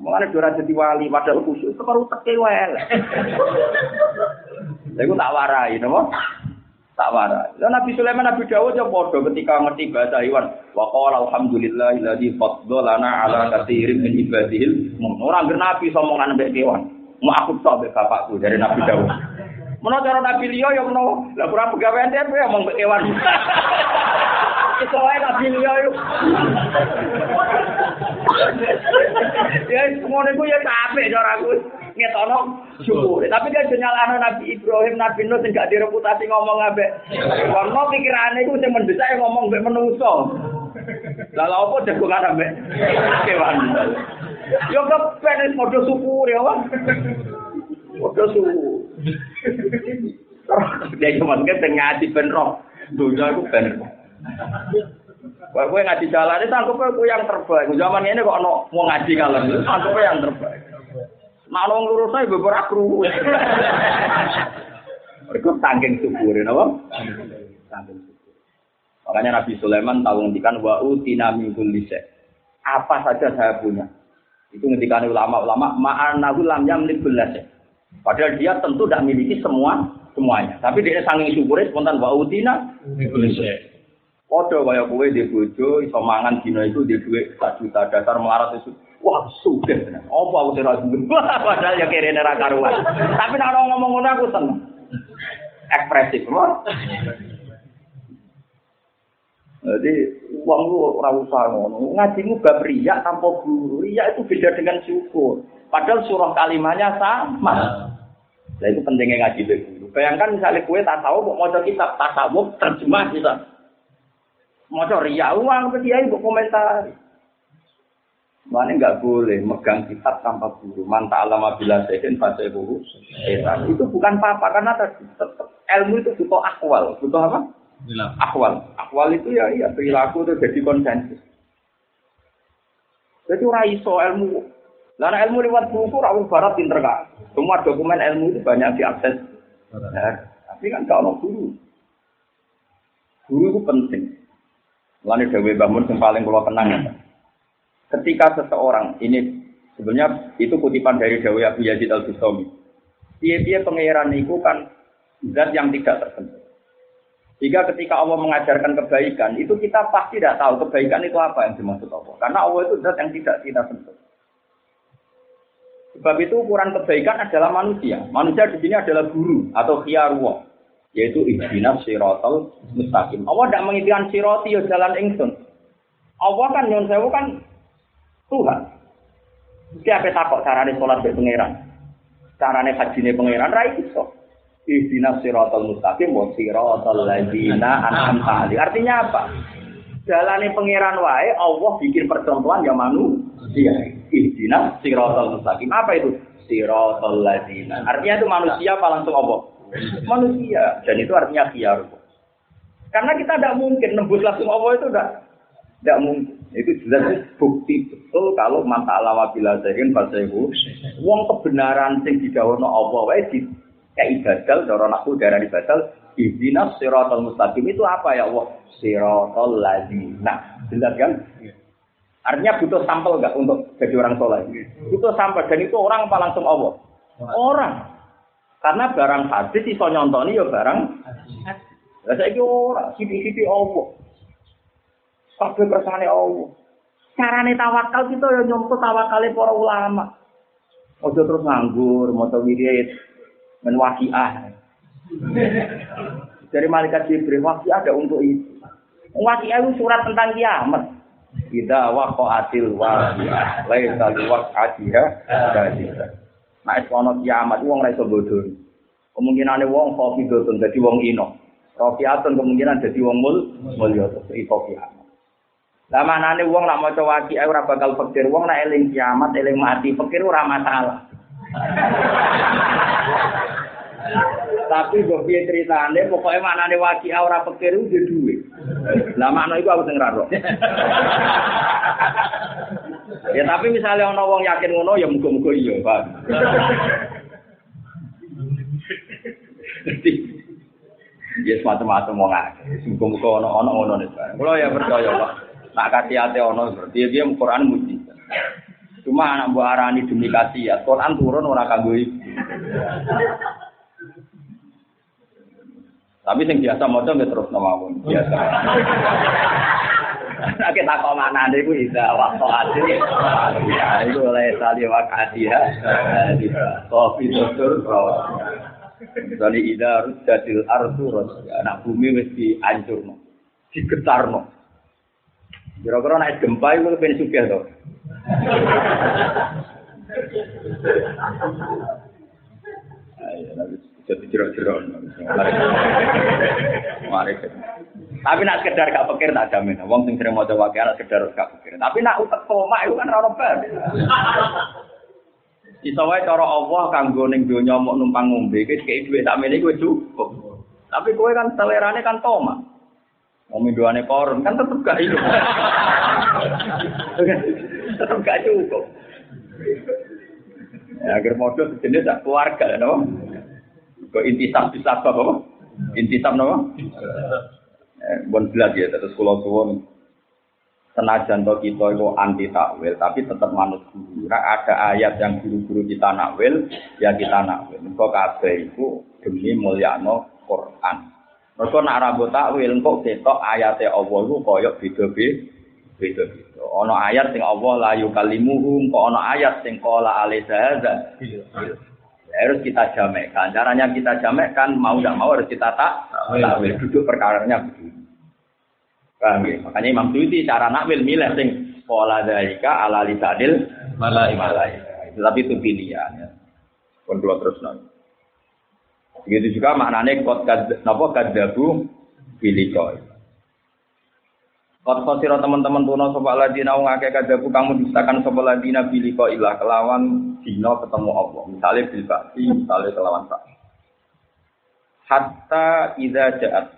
Mulane ora dadi wali padahal khusyuk separuh teke wae. Lha iku tak warai, napa? Tak warai. Lah Nabi Sulaiman Nabi Dawud ya padha ketika ngerti bahasa hewan. Wa qala alhamdulillahilladzi faddalana ala katsirin min ibadihi. Ora ngger Nabi somongan mbek kewan. Mau aku tok bapakku dari Nabi Dawud. Menawa cara Nabi liya ya menawa. Lah kurang pegawean dhewe ya mong mbek kewan. Itu wae Nabi liya yo. Ya semono iku ya capek cara aku ngetono syukur. Tapi dia jenyalano Nabi Ibrahim, Nabi Nuh sing gak direputasi ngomong ambek. Karena pikirane iku sing mendesak ngomong mbek menungso. Lah lha opo jagongan ambek kewan. Yo kepen wis padha syukur ya, Wah. Padha syukur. Dia cuma kan ngaji ben roh. Dunia itu ben. Wah, gue ngaji jalan itu anggapnya gue yang terbaik. Zaman ini kok ono mau ngaji kalian, anggapnya yang terbaik. Orang lurus saya beberapa kru. Mereka tangking syukur, apa? Tangking. Makanya Nabi Sulaiman tahu ngendikan wa utina min kulli Apa saja saya punya. Itu ngendikan ulama-ulama ma'anahu lam yamlik billah Padahal dia tentu tidak memiliki semua semuanya. Tapi dia sangat syukurnya spontan wa utina Podo kaya kowe di bojo iso mangan dina itu di dhuwit 1 juta dasar melarat itu. Wah, sugih tenan. Apa aku ora sugih? Padahal ya kene ra karuan. Tapi nek ngomong ngono aku seneng. Ekspresif, lho. Jadi uang lu ora usah ngono. Ngajimu bab riya tanpa guru. Riya itu beda dengan syukur. Padahal surah kalimatnya sama. Nah itu pentingnya ngaji guru. Bayangkan misalnya kue tak tahu mau mau kitab tasawuf terjemah kita. Mau riya uang ke dia ibu komentar. Mana nggak boleh megang kitab tanpa guru. Manta alama bila sehin baca buku. Itu bukan apa-apa karena tadi tetap ilmu itu butuh akwal. Butuh apa? Akwal. Akwal itu ya iya perilaku itu jadi konsensus. Jadi ora iso ilmu. Lah ilmu lewat buku ra barat pinter kan. Semua dokumen ilmu itu banyak diakses. Nah, tapi kan kalau guru. Guru itu penting. Lalu Dewi Bangun yang paling kalau tenang ya. Ketika seseorang ini sebenarnya itu kutipan dari Dewi Abu Yazid Al Bustami. Dia-dia pengeran itu kan zat yang tidak tersentuh. Jika ketika Allah mengajarkan kebaikan, itu kita pasti tidak tahu kebaikan itu apa yang dimaksud Allah. Karena Allah itu zat yang tidak kita sentuh. Sebab itu ukuran kebaikan adalah manusia. Manusia di sini adalah guru atau khiyarwa, yaitu ihdinas siratal mustaqim. Allah tidak menginginkan siroti ya jalan ingsun. Allah kan nyon sewu kan Tuhan. Siapa takut carane sholat di pangeran? Carane haji pangeran, rai iso. Ihdinas siratal mustaqim wa siratal ladzina alaihim. Artinya apa? Jalane pangeran wae Allah bikin percontohan ya manusia. Ihdinas siratal mustaqim. Apa itu? Siratal ladzina. Artinya itu manusia apa langsung Allah? Manusia. Dan itu artinya khiyar. Karena kita tidak mungkin nembus langsung Allah itu tidak tidak mungkin. Itu jelas bukti betul kalau masalah wabila zahin fasehu. Wong kebenaran sing didawono Allah di kayak ibadal, cara aku darah ibadal, ihdinas siratal mustaqim itu apa ya Allah? Siratal ladzina. Jelas kan? Artinya butuh sampel enggak untuk jadi orang soleh? Butuh sampel dan itu orang apa langsung Allah? Orang. Karena barang hadis iso nyontoni ya barang Lah saiki ora, sithik-sithik Allah. Kabeh kersane Allah. Carane tawakal kita ya nyontoh tawakale para ulama. Ojo terus nganggur, maca wirid, men waqiah. Dari malaikat Jibril, waqiah ada untuk itu. Waqiah itu surat tentang kiamat. Kita waqa'atil waqiah, laisa liwaqa'atiha kadhiba. Nah, es ono kiamat wong ora iso bodho. Kemungkinane wong khafidhatun dadi wong ino. Rafiatun kemungkinan dadi wong mul mulya terus iso kiamat. Lah manane wong nak maca waqiah ora bakal pikir wong nak eling kiamat, eling mati, pikir ora masalah. Tapi gue piye ceritane, pokoknya maknane waki ora pikir udah duit. Lah makna itu aku sing roh. ya tapi misalnya ono wong yakin ngono ya muga-muga iya, Pak. Ya semacam-macam wong akeh. Muga-muga ono-ono ngono nek. Kulo ya percaya, Pak. Nak kasih ate ono berarti dia Quran muji. Cuma anak buah arani demi kasih ya. Quran turun ora kanggo iku. Tapi sing biasa maca nggih terus mawon, biasa. Nek tak kok maknane iku ida waktu adil. Ya iku oleh tali wakati ya. Kopi dokter Misalnya ida rujatil ardu anak bumi wis dihancurno, digetarno. Kira-kira naik gempa itu pengen sugih to. Ayo, jadi jerok-jerok. Mari. Tapi nak sekedar gak pikir tak jamin. Wong sing sering maca wae nak sekedar gak pikir. Tapi nak utek koma itu kan ora bar. Iso wae cara Allah kanggo ning donya mok numpang ngombe iki kei dhuwit sakmene iku cukup. Tapi kowe kan selerane kan toma. Wong doane koron kan tetep gak iso. tetep gak cukup. Ya, agar modal sejenis keluarga, ya, no? Kok intisab bisa apa? Intisab nama? Eh, bon jelas ya, terus kalau suwon senajan to kita itu anti takwil, tapi tetap manut guru. Nah, ada ayat yang guru-guru kita nakwil, ya kita nakwil. Kok kabeh itu demi mulyano Quran. Mereka nak rambut takwil, kok ketok ayatnya Allah itu koyok beda-beda. Beda-beda. Ono ayat sing Allah layu kalimuhum, kok ono ayat sing kola alaihi harus kita jamekan. Caranya kita jamekan mau tidak mau harus kita tak takwil. Duduk perkaranya begini. Paham ya? Makanya Imam Suyuti cara nakwil milih sing pola dalika ala lisanil malai malai. Tapi itu pilihan ya. Pun terus nanti. Begitu juga maknanya kot kad napa kadabu bilikoi. Kot khosiro teman-teman tuno sopa ladina wong akeh kadabu kamu distakan sopa ladina biliko ilah kelawan dino ketemu Allah. Misalnya bil misalnya kelawan pak. Hatta ida jaat.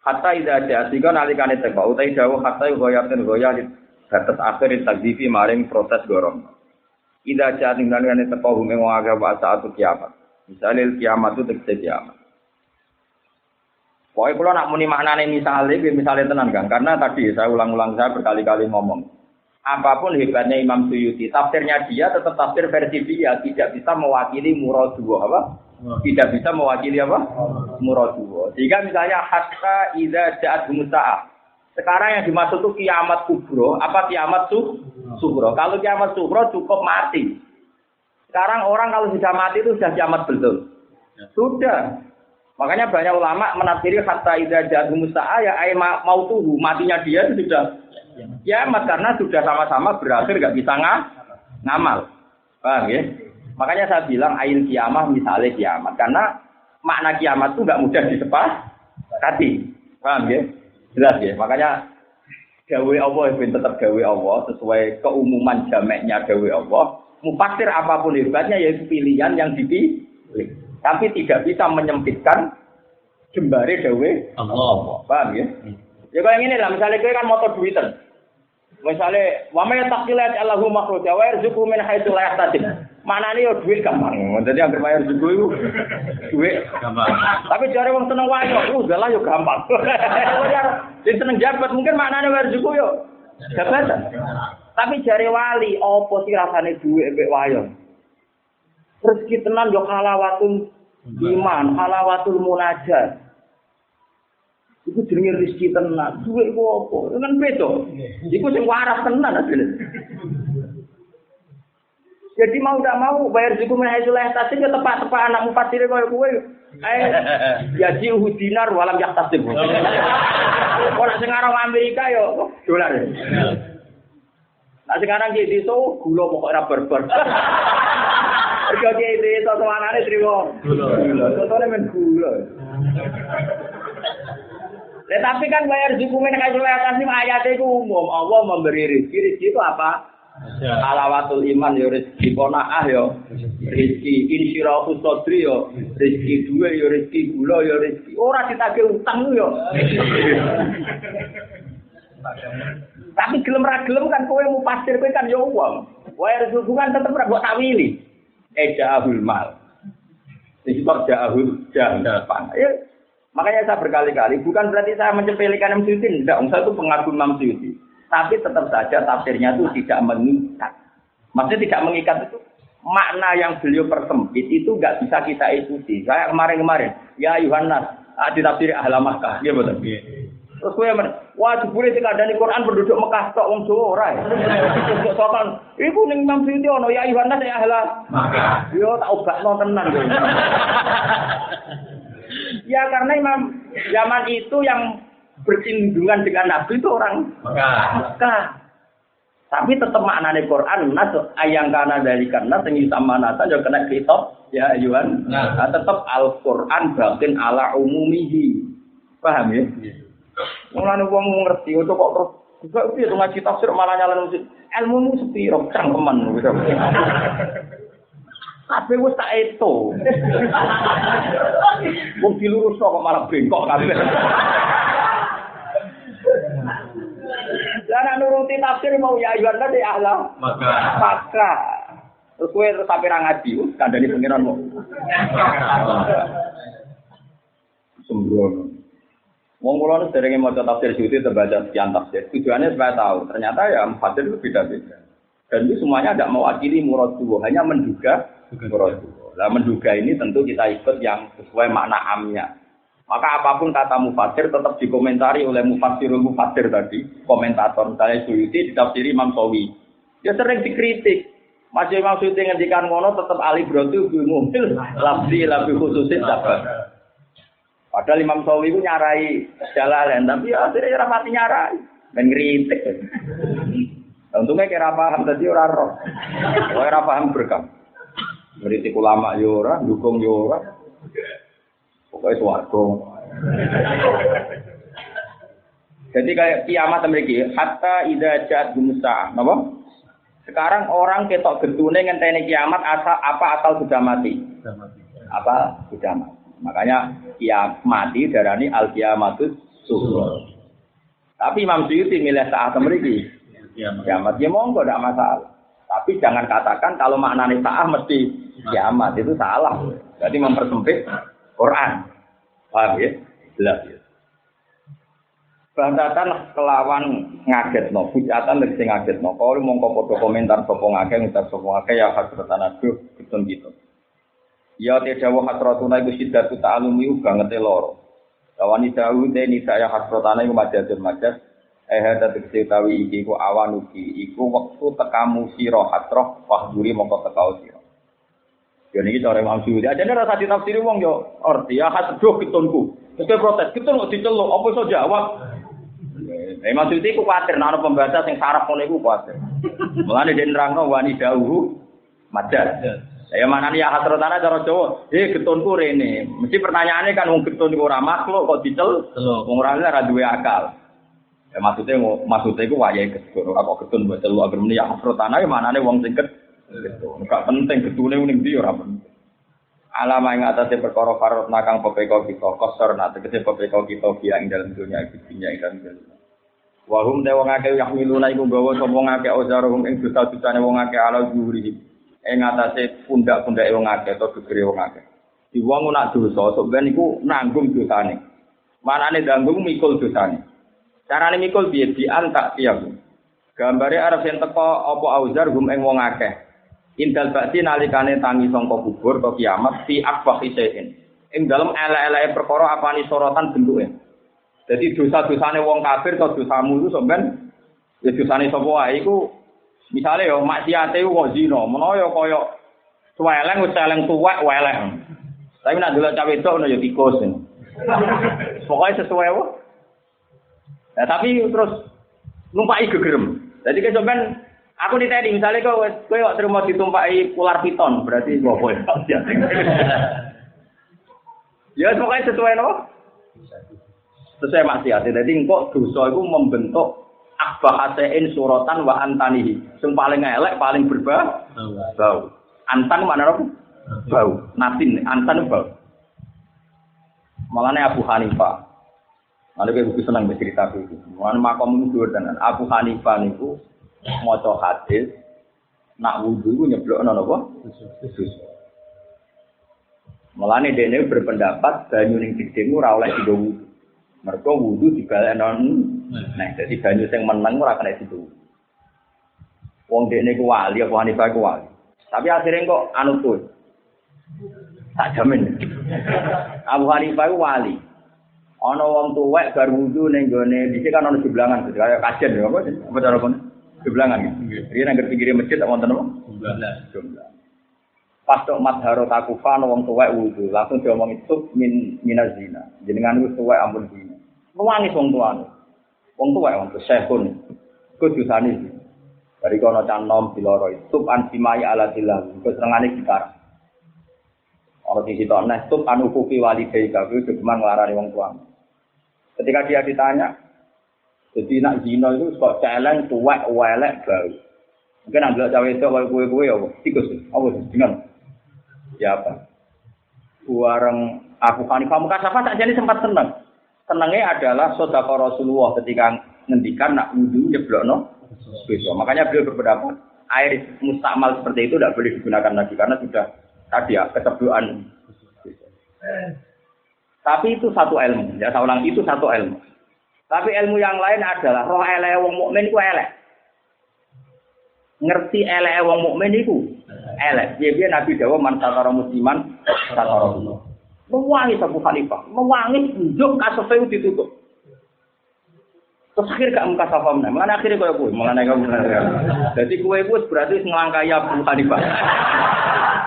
Hatta ida jaat. Jika nalikane teko. Utai jauh hatta goyatin goya di batas akhir di takdifi maring proses gorong. Ida jaat nalikane teko humeng wong akeh saat kiamat. Misalnya kiamat itu terjadi kiamat. Pokoknya kalau nak muni maknanya misalnya, misalnya tenang kan? Karena tadi saya ulang-ulang saya berkali-kali ngomong. Apa pun hebatnya Imam Suyuti, tafsirnya dia tetap tafsir versi dia, tidak bisa mewakili murad dua apa? Tidak bisa mewakili apa? Murad dua. Jika misalnya hatta ida jaat musa'ah. Sekarang yang dimaksud itu kiamat kubro, apa kiamat su subro? Kalau kiamat subro cukup mati. Sekarang orang kalau sudah mati itu sudah kiamat betul. Sudah. Makanya banyak ulama menafsiri hatta idza jadu musa'a ya mau tuh matinya dia itu sudah kiamat karena sudah sama-sama berakhir nggak bisa ng ngamal. Paham ya? Makanya saya bilang ail kiamah misalnya kiamat karena makna kiamat itu nggak mudah disepakati. Paham ya? Jelas ya. Makanya gawe Allah itu tetap gawe Allah sesuai keumuman jameknya gawe Allah. Mufasir apa pun hebatnya yaitu pilihan yang dipilih. Tapi tidak bisa menyempitkan jembare gawe Allah. Paham ya? Ya kayak gini lah, misalnya gue kan motor duitan. Misalnya, wa may taqilat Allahu makhruja wa yarzuqu min haitsu la yahtasib. Manane yo duit gampang. Dadi anggere bayar rezeki iku duit gampang. Tapi jare wong seneng wayo, uh yo gampang. Sing seneng jabat mungkin maknane bayar rezeki yo jabatan. Tapi jare wali, apa sih rasane duit mbek wayo? Rezeki tenan yo halawatul iman, halawatul munajat. Iku jenenge rezeki tenan. Duit iku apa? Kan beda. Iku sing waras tenan asline. Jadi mau tidak mau bayar juga menaik sulah tasib ya tepat tepat anak mufasir kau kue. Eh, ya jiu dinar walam yak tasib. Kalau sekarang Amerika yo dolar. Nah sekarang di itu gula pokoknya berber. Dia itu semangatnya terima. Gula. Contohnya men gula. Ya, tapi kan bayar suku menaik sulah tasib ayatnya itu umum. Allah memberi rezeki. Rezeki itu apa? Alawatul iman yo rezeki konaah yo rezeki insyirahu sodri yo rezeki duwe yo rezeki gula yo rezeki ora ditagih utang yo tapi gelem ra gelem kan kowe mau pasir kowe kan yo uang wae rezeki kan tetep ra mbok tawili ejahul mal disebut jahul jahapan ya makanya saya berkali-kali bukan berarti saya mencepelikan Imam Suyuti tidak saya itu pengagum Imam Suyuti tapi tetap saja tafsirnya itu tidak mengikat. Maksudnya tidak mengikat itu makna yang beliau persempit itu nggak bisa kita ikuti. Saya kemarin-kemarin, ya Yohanes, ah, di tafsir ahla Makkah, ya betul. Terus gue yang wah jebule sing di Quran penduduk Mekah tok wong Jawa ora. Kok sokan, iku ning Imam Suyuti ono ya Yohanes ya ahla Makkah. Yo tak obakno tenan Ya karena Imam zaman itu yang bersinggungan dengan Nabi itu orang Mekah. Tapi tetap maknanya Quran nas ayang karena dari karena tinggi sama nasa juga kena kitab ya Yuhan. Nah. nah, tetap Al Quran bagian ala umumihi. Paham ya? Mulane wong ngerti itu kok terus juga itu ngaji tafsir malah nyalain musik. Ilmu mu sepiro cangkeman gitu. Kabeh wis tak eto. Wong dilurus kok malah bengkok kabeh. Lah nuruti tafsir mau ya ayuan tadi ahla. Maka. Maka. Terus kowe terus sampe ra ngaji, kandhani pengiran mau. Sembrono. Wong kula nu sering maca tafsir Suyuti terbaca sekian tafsir. Tujuannya supaya tahu, ternyata ya mufassir itu beda-beda. Dan itu semuanya tidak mewakili murad hanya menduga murad Lah menduga ini tentu kita ikut yang sesuai makna amnya. Maka apa pun kata mufasir tetap dikomentari oleh mufasirul mufasir tadi, komentator misalnya Suyuti ditafsiri Imam Sawi. Dia sering dikritik. Masih Imam Suyuti ngendikan ngono tetap ali brotu bil mobil labdi lebih khususin dapat. Padahal Imam Sawi itu nyarai jalalan, tapi ya akhirnya rapati nyarai dan ngeritik. Untungnya kira paham tadi orang roh, orang paham berkam. Ngeritik ulama yora, ya dukung yora. Ya Pokoknya suarga. Jadi kayak kiamat memiliki hatta ida jat gumsa, apa? Sekarang orang ketok gentune ngenteni kiamat asa apa atau sudah mati? Sudah mati. Apa sudah mati. Makanya kiamat mati darani al kiamatus suhur. Tapi Imam Suyuti milih saat memiliki kiamat. Ya monggo tidak masalah. Tapi jangan katakan kalau maknanya saat mesti kiamat itu salah. Jadi mempersempit Quran. Paham ya? Jelas ya. Kelawan ngaget no, bujatan dari sing ngaget no. Kalau mau kau komentar sopong ngake, ngucap sopong ngake ya hasratan aduh, gitu gitu. Ya tidak wah hasratuna iku sidatu ta'alumi banget loro. Lawani dawu te ni saya hasratana iku majadun majad. Eh ada tegese utawi iki ku awanuki iku wektu tekamu sira hasrah fahduri mongko tekau sira. Ya niki cara Imam Syuuti. Ajane rasa ditafsiri wong yo arti ya hasdo ketunku. Terus protes, ketun kok diceluk, apa iso jawab? Eh, Imam Syuuti ku kuwatir nek ana pembaca sing saraf ngono iku kuwatir. Mulane dia nerangno wani dawuh madar. Ya mana nih ya hasrat tanah cara Jawa. Eh getunku rene. Mesti pertanyaannya kan wong getun iku ora makhluk kok dicel. Wong ora ora duwe akal. Ya maksudnya maksudnya iku wayahe getun. Kok getun mbok telu agar muni ya hasrat tanah ya manane wong sing getun. Enggak penting getune ning ndi ora penting. Alama yang atasnya perkara farot nakang pepeko kita kosor nak tegese pepeko kita dia ing dalam dunia dunia ing dalam dunia. Wahum de wong akeh yang miluna iku gawa sapa wong akeh ozarum ing dosa-dosane wong akeh ala zuhuri. Ing atase pundak-pundake wong akeh atau gegere wong akeh. Di wong nak dosa sok ben iku nanggung dosane. Manane nanggung mikul dosane. Carane mikul piye di antak tiap. Gambare arep yen teko apa auzar gum ing wong akeh. Indal bakti nalikane tangi sangka kubur atau kiamat fi akbah isein. Ing dalam elek-eleke perkara apani sorotan bentuke. Jadi dosa-dosane wong kafir atau dosamu itu sampean ya dosane sapa misale yo maksiate kok zina, menawa yo kaya suweleng wis eleng tuwek welek. Tapi nek delok cawe itu ono yo tikus. Pokoknya sesuai wae. Nah, tapi terus numpaki gegerem. Jadi sampean Aku ditanya misalnya kau kau kok terima ditumpai ular piton, berarti gua boleh. ya pokoknya sesuai no. Sesuai maksiat. Jadi engkau dosa itu membentuk akbah asein suratan wa antanihi. Yang paling elek, paling berbau. Bau. Antan mana apa? Bau. Natin, antan bau. Malahnya Abu Hanifah. Lalu buku senang bercerita itu. Mana makom itu dan Abu Hanifah itu maca hadis nak wudu iku nyeblokno napa? Susu. Mulane dene berpendapat banyu ning gedhe ora oleh digo wudu. Mergo wudu dibalekno nah dadi banyu sing meneng ora kena digo. Wong dene ku wali apa Hanifah ku wali. Tapi akhirnya kok anu tuh. Tak jamin. Abu Hanifah ku wali. Ana wong tuwek bar wudu ning gone dhisik kan ana seblangan kaya kajen ya apa apa cara kono. Sebelangan ya. Dia nang pinggir masjid tak wonten apa? Jumlah. Pas tok madharo takufa wong tuwek wudu, langsung diomong itu min minazina. Jenengan wis tuwek ampun dina. Wani wong tuwa. Wong tua wong untuk saya pun, gue bisa nih. Dari kono canom di loro itu, pan ala tilang, gue serengane gitar. Orang di situ aneh, tuh pan ukupi wali kei kaku, itu cuma wong tuwa. Ketika dia ditanya, jadi nak zino itu kok celeng tua, welek, bau. Mungkin ambil cawe itu, wali kue kue, ya, tikus, apa sih, Ya apa? Buareng aku kan, kamu kasapan tak jadi sempat seneng. Senangnya adalah sodako Rasulullah ketika ngendikan nak wudhu nyeblokno besok. Makanya beliau berpendapat air mustakmal seperti itu tidak boleh digunakan lagi karena sudah tadi ya ketebuan. Tapi itu satu ilmu. Ya saya ulang itu satu ilmu. Tapi ilmu yang lain adalah roh elek wong mukmin iku elek. Ngerti elek wong mukmin iku elek. Dia Nabi Dawa man satara musliman satara Mewangi Abu Hanifah, mewangi njuk kasefe ditutup. Terus akhir gak muka safa meneh. Mulane akhirnya kaya kowe, mulane kamu Jadi kowe iku berarti nglangkai Abu Hanifah.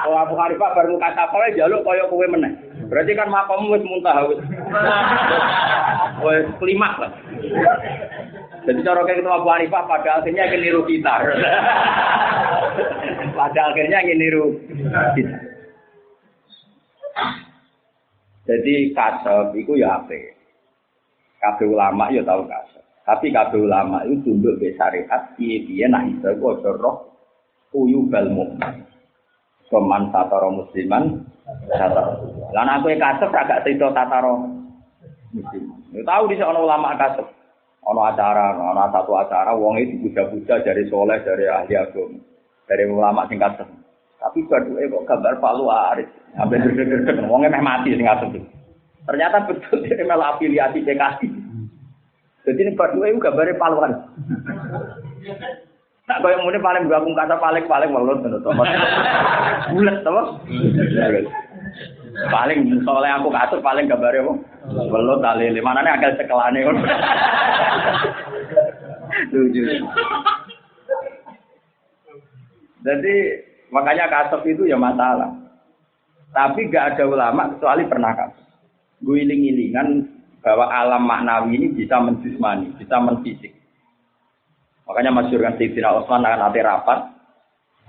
Kalau Abu Hanifah baru muka safa jaluk kaya kowe meneh. Berarti kan makamu wis muntah wis. Wis klimak lah. Jadi cara kayak ketemu Abu Hanifah pada akhirnya ingin niru kita. pada akhirnya ingin niru kita. Jadi kasab itu ya apa? Kabeh ulama ya tahu kasab. Tapi kabeh ulama itu tunduk be syariat piye-piye nah iso kok roh uyu mukmin. Peman satara musliman satara. Lan aku kasep agak cerita tataro muslim. Ya tahu di sana ulama kasep. Ono acara, ono satu acara, wong itu dipuja-puja dari soleh, dari ahli agama, dari ulama sing kasep. Tapi baduke kok gambar Pak Luaris. Sampai deg-deg wongnya meh mati sing kasep. Ternyata betul dia malah afiliasi PKI. Jadi ini berdua itu gambarnya paluan. Nak kau yang muni paling gabung kata paling paling malut menurut Bulat, apa? Paling soalnya aku kasut paling apa? Belut tali mana nih agak sekelane. Lucu. Jadi makanya kasut itu ya masalah. Tapi gak ada ulama kecuali pernah kasut. Guiling-gilingan bahwa alam maknawi ini bisa menjismani, bisa menfisik. Makanya masyur kan Sayyidina Utsman akan ada rapat,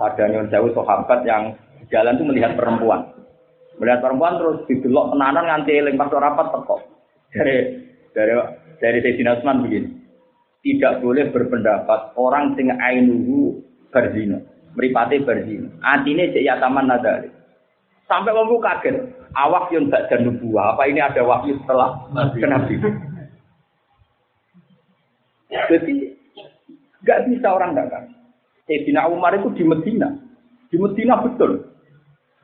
ada nyon jauh sahabat yang jalan tuh melihat perempuan. Melihat perempuan terus didelok tenanan nganti eling pas rapat teko. Dari dari dari Sayyidina Utsman begini. Tidak boleh berpendapat orang sing ainuhu berzina, mripate berzina. Atine cek ya taman nadari. Sampai wong kaget, awak yang tak dan nubuah. Apa ini ada wahyu setelah Nabi? Jadi nggak bisa orang nggak kan. Sayyidina Umar itu di Medina. Di Medina betul.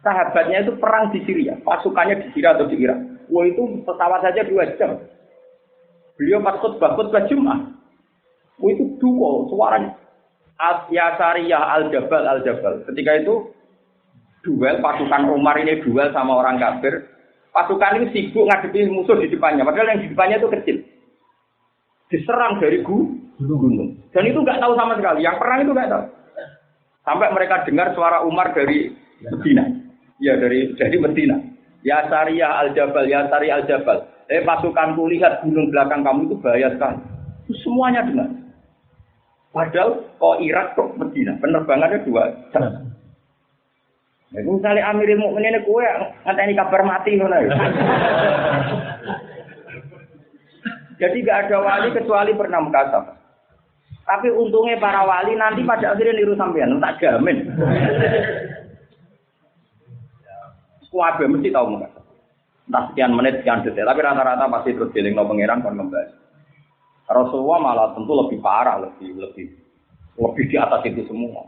Sahabatnya itu perang di Syria. Pasukannya di Syria atau di Irak. Wah itu pesawat saja dua jam. Beliau pas khutbah khutbah Jumat. Wah itu dua suaranya. Ya Sariyah Al Jabal Al Jabal. Ketika itu duel pasukan Umar ini duel sama orang kafir. Pasukan ini sibuk ngadepi musuh di depannya. Padahal yang di depannya itu kecil. Diserang dari gunung. Dan itu nggak tahu sama sekali. Yang perang itu nggak tahu. Sampai mereka dengar suara Umar dari Medina. Ya dari dari Medina. Ya Sariyah Al Jabal, Ya Sariyah Al Jabal. Eh pasukanku lihat gunung belakang kamu itu bahaya sekali. Itu semuanya dengar. Padahal kok Irak kok Medina, penerbangannya dua jam. Ya, misalnya Amirul Mukminin kue ini kabar mati ngono ya. Jadi gak ada wali kecuali pernah mukasab. Tapi untungnya para wali nanti pada akhirnya niru sampean, tak jamin. Kuabe mesti tahu muka. Entah sekian menit, sekian detik, tapi rata-rata pasti terus dieling no pangeran kon membahas. Rasulullah malah tentu lebih parah, lebih lebih lebih di atas itu semua.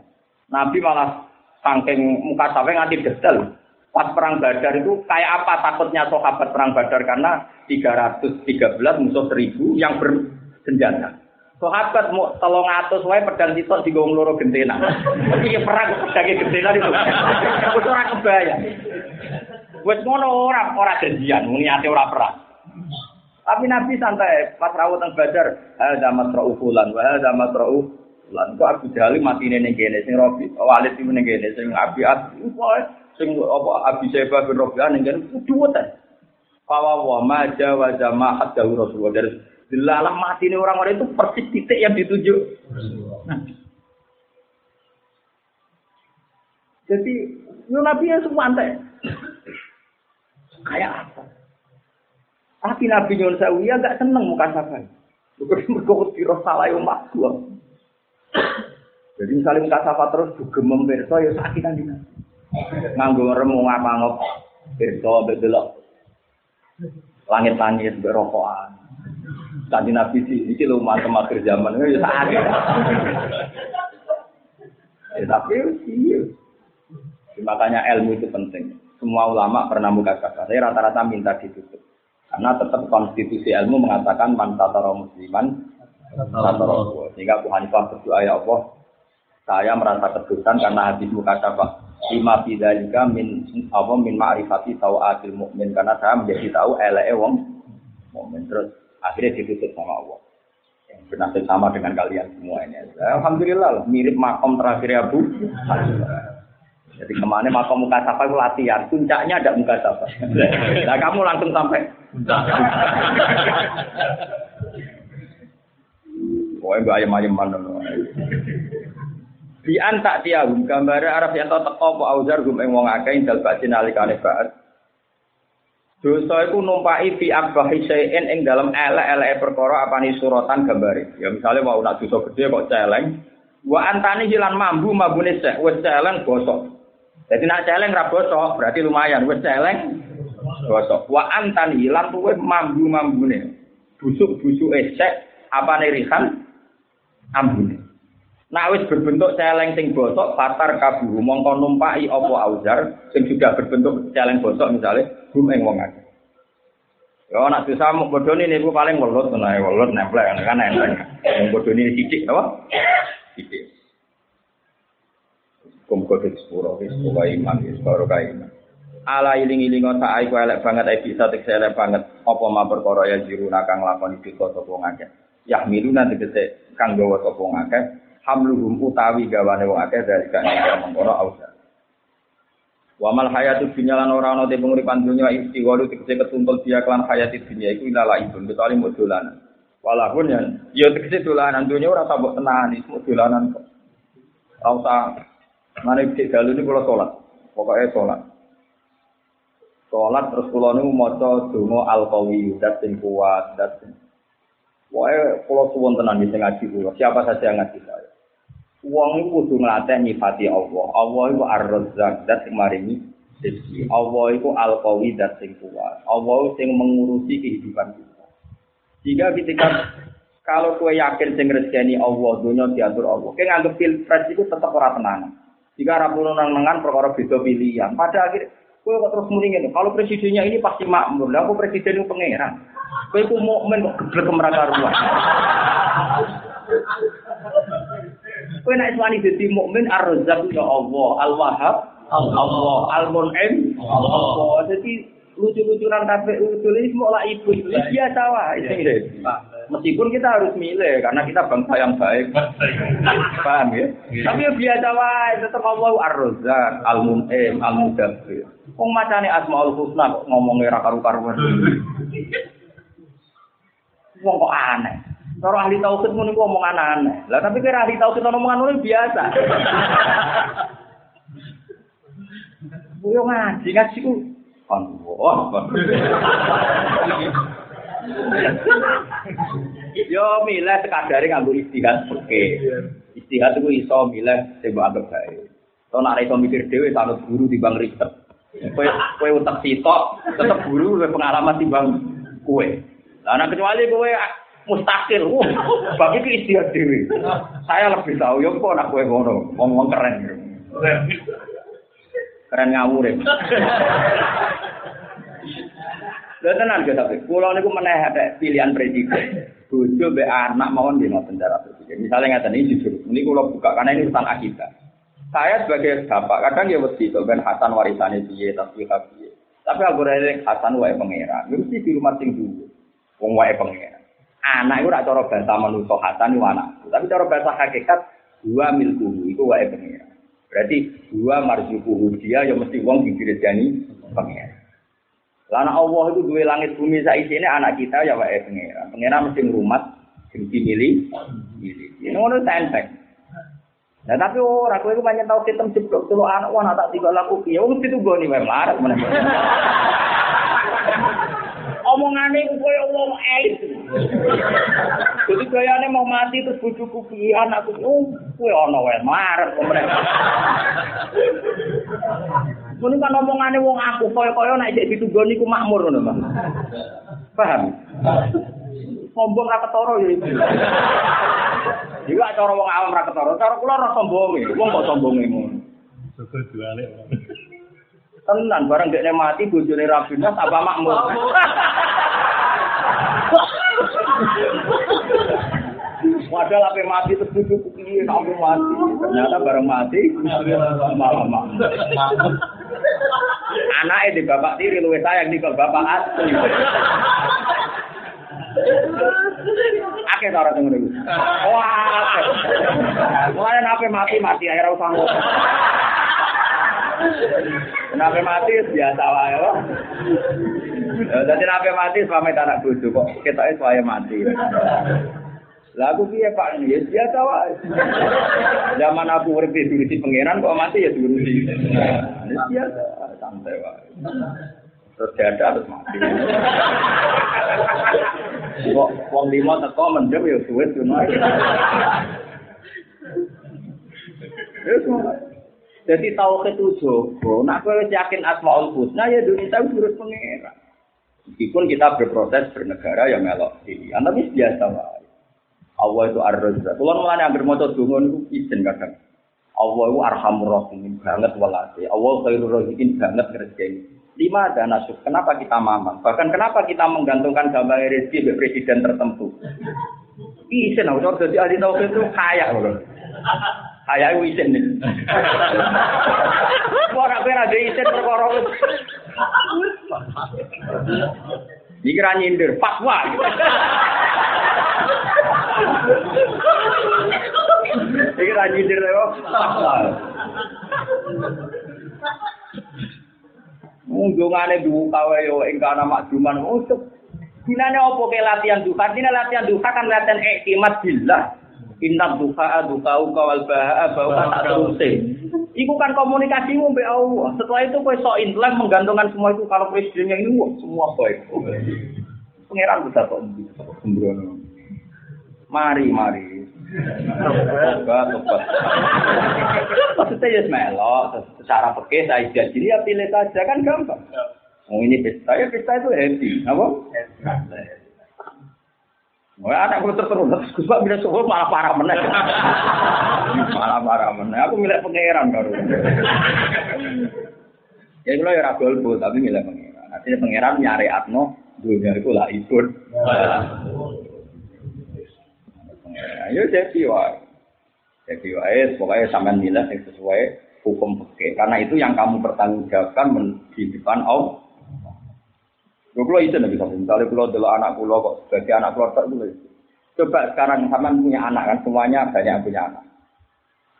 Nabi malah saking muka sampai nganti detail. Pas perang Badar itu kayak apa takutnya sahabat perang Badar karena 313 musuh 1000 yang bersenjata. Sahabat mau tolong atus wae pedang sitok di gong loro gentena. Iki perang pedange gentena itu. Wis ora kebayang. Wis ngono ora ora janjian, muni ate ora perang. Tapi Nabi santai pas rawuh teng Badar, ada masra'u fulan wa ada masra'u fulan. Kok Abu Jahal mati ning kene sing Robi, Walid sing ning kene sing Abiat, sing apa Abi Syaibah bin Rabi'ah ning kene duwet. Fawa wa ma jawa jama hatta Rasulullah dari Dilalah mati ini orang-orang itu persis titik yang dituju. Jadi, Nabi yang semua Kayak apa? Tapi Nabi Nyun Sewu ya gak seneng muka sabar. Bukan mereka kira salah yang makhluk. Jadi misalnya muka sabar terus juga memberso ya sakit kan dina. Nganggo remu ngapa ngop. Berso bedelok. Langit-langit berokokan. Kanji Nabi sih, ini lo mantep akhir zaman, ya saat Ya tapi iya. Makanya ilmu itu penting. Semua ulama pernah muka kata. Saya rata-rata minta ditutup. Karena tetap konstitusi ilmu mengatakan man tataro musliman tataro Sehingga Abu Hanifah berdoa ya Allah, saya merasa kedudukan karena hadis muka kata lima bidalika min apa min ma'rifati tawatil mukmin karena saya menjadi tahu ele wong mukmin terus Akhirnya ditutup sama Allah. Yang bernasib sama dengan kalian semua ini. Alhamdulillah mirip makom terakhir Abu. Jadi ke mana makom muka sapa itu latihan, puncaknya ada muka sapa. Nah kamu langsung sampai. Pokoknya gak ayam-ayam mana? Di antak tiagum gambar Arab yang tau teko po auzar gum ing wong akeh dal bacin alikane ba'at Dosa itu numpai fi akbahi syai'in ing dalam elek-elek perkara apani suratan gambare. Ya misalnya mau nak dosa gede kok celeng, wa antani hilan mambu mabune sek, wis celeng bosok. Jadi nak celeng ra bosok, berarti lumayan. Wis celeng bosok. Wa antani hilan tuwe mambu mambune. Busuk-busuk esek apane rihan ambune. Nah wis berbentuk celeng sing bosok, patar kabuh mongko numpai apa auzar sing sudah berbentuk celeng bosok misalnya gum ing wong akeh. Yo nak bisa mau bodoni niku paling welut tenan welut nempel kan kan nempel. Wong bodoni sithik apa? Sithik. Kum kode sepuro pokoke iman kae iman. Ala iling-iling sak ae elek banget ae bisa tek elek banget apa ma perkara ya jiruna kang lakoni kita sapa ngakeh. Yahmiluna tegese kang gawa sapa ngakeh hamluhum utawi gawane wong akeh dari kan mengkono ausar. Wa mal hayatu dunya ora ana te penguripan dunya istiwalu tegese ketuntut dia kelan hayati dunya iku ilala ibun kecuali mau dolanan. Walaupun ya ya tegese dolanan dunya ora sabuk tenan iki mau dolanan kok. Ora usah mane cek dalu ini kula salat. Pokoknya sholat. Sholat terus kula niku maca donga al-qawi, sing kuat, dat sing Pokoknya kalau suwon tenan bisa ngaji kula, siapa saja yang ngaji saya. Wong iku kudu nglatih nyifati Allah. Allah iku Ar-Razzaq, dat sing maringi rezeki. Allah iku Al-Qawi, kuat. Allah sing mengurusi kehidupan kita. Jika ketika kalau kue yakin sing rezeki Allah, dunia diatur Allah. Kue nganggep pilpres itu tetap ora tenang. Jika rapuh nang-nangan perkara beda pilihan. Pada akhir kue kok terus mendingin. Kalau presidennya ini pasti makmur. Lah aku presiden itu pangeran. Kue ku mukmin kok geblek meraka ruang. Kue nek iswani dadi mukmin ar-razzaq ya Allah, al-wahhab Allah, al-mun'im Allah. Jadi lucu-lucunan kabeh usul ini semua lah ibu itu biasa wae meskipun kita harus milih karena kita bangsa yang baik paham ya tapi ya biasa wae tetap Allah ar-razzaq al-mun'im al-mudabbir wong macane asmaul husna kok ngomongnya ra karu-karuan wong kok aneh Cara ahli tauhid ngono iku omong aneh. Lah tapi kira ahli tauhid omongan ngono biasa. Yo ngaji ngaji ku Allah. Yo milih sekadare nganggo istihad oke. Istihad itu iso milih sing mbok anggap bae. To nek iso mikir dhewe sanut guru timbang riset. Kowe kowe utek sitok, tetep guru luwih pengalaman timbang. Lah nek kecuali kowe mustakil, wah, bagi ke istihad. Saya lebih tahu yo kok nek kowe ngono, ngomong keren. Keren ngawur ya. Lha tenan ge tapi kula niku meneh pilihan presiden. Bojo mbek anak mawon nggih ngoten cara presiden. Misalnya ngaten ini jujur, ini kula buka karena ini urusan akidah. Saya sebagai bapak kadang ya mesti to ben Hasan warisane piye tapi piye. Tapi aku rene Hasan wae pangeran. Mesti di rumah sing dulu. Wong wae pangeran. Anak itu cara bahasa manusa Hasan iku anak. Tapi cara bahasa hakikat dua milku itu wae pangeran. Berarti dua marjukuhu dia yang mesti wong direjani pangeran. Lana Allah itu dua langit bumi saiki ini anak kita ya wae pengira. Pengira mesti ngrumat sing dimilih. Ini ngono tenteng. Nah tapi ora kowe iku pancen tau ketem jeblok telu anak wah tak tiga laku piye wong itu goni wae mlarat meneh. Omongane iku koyo wong elit. Jadi kayane mau mati terus bojoku piye anakku oh kowe ana wae mlarat meneh. Mun kan omongane wong aku kaya-kaya nek jek ditugoni ku makmur ngono. Paham? Sombong ra ketara ya iki. Iku cara wong awam ra ketara, cara kula ora sombonge. Wong kok sombonge ngono. Sugih diwalik. Tenan bareng dekne mati bojone ra binas apa makmur. Padahal apa mati terbujuk kuki, kamu mati. Ternyata bareng mati, malah makmur. Anaknya di bapak tiri, luwe sayang di bapak asli. Akeh ta ora sing ngene Wah, Mulane nape mati-mati ae ora usah ngono. Nape mati biasa wae lho. Dadi nape mati pamit anak bojo kok ketoke suwaye mati. Lah aku piye Pak ya biasa wae. Zaman aku urip di pangeran kok mati ya diurusi. Ya biasa, santai wae. Terus ada harus mati. Kok wong lima teko mendem ya suwe ngono. Jadi tauhid itu jogo. Nah, kalau yakin asmaul husna ya dunia tahu urus pangeran. Meskipun kita berproses bernegara yang melok pilihan, tapi biasa wae. Allah itu ar-razzaq. Kulo mulane anggere maca donga niku izin kadang. Allah itu arhamur rahimin banget walase. Allah khairur razikin banget rezeki. Lima ada nasib. Kenapa kita mamang? Bahkan kenapa kita menggantungkan gambar rezeki ke presiden tertentu? Izin, aku jadi ahli tauhid itu kaya loh. Kaya itu izin nih. Orang kira ada izin perkara nyindir, fatwa. Ra nyindir lho, fatwa. Munggungane duka wae yo ing kana makjuman usuk. Dinane opo ke latihan duka? Dina latihan duka kan latihan iktimat billah. Inna duha duka kawal baha bau tak teruse. Iku kan komunikasimu mbek Allah. Setelah itu kowe sok intelek menggantungkan semua itu kalau presidennya ini wah, semua baik. Pangeran bisa kok. Mari, mari. Tobat, tobat. Maksudnya ya melok, secara pekeh saya jadi ya pilih saja kan gampang. Oh ini pesta, ya pesta itu happy, apa? Oh, anak gue terus Gus Pak bila subuh malah parah meneh. malah parah meneh. Aku milih pangeran karo. ya kalau ya ragol bu, tapi milih pangeran. Artinya pangeran nyari atno, dunia itu lah ikut. Ya jadi wae. Jadi wae, pokoknya sampai nilai yang sesuai hukum fikih. Karena itu yang kamu pertanggungjawabkan di depan Allah. Kalau itu nabi bisa misalnya kalau dulu anak pulau kok sebagai anak keluarga itu. Coba sekarang sama punya anak kan semuanya banyak punya anak.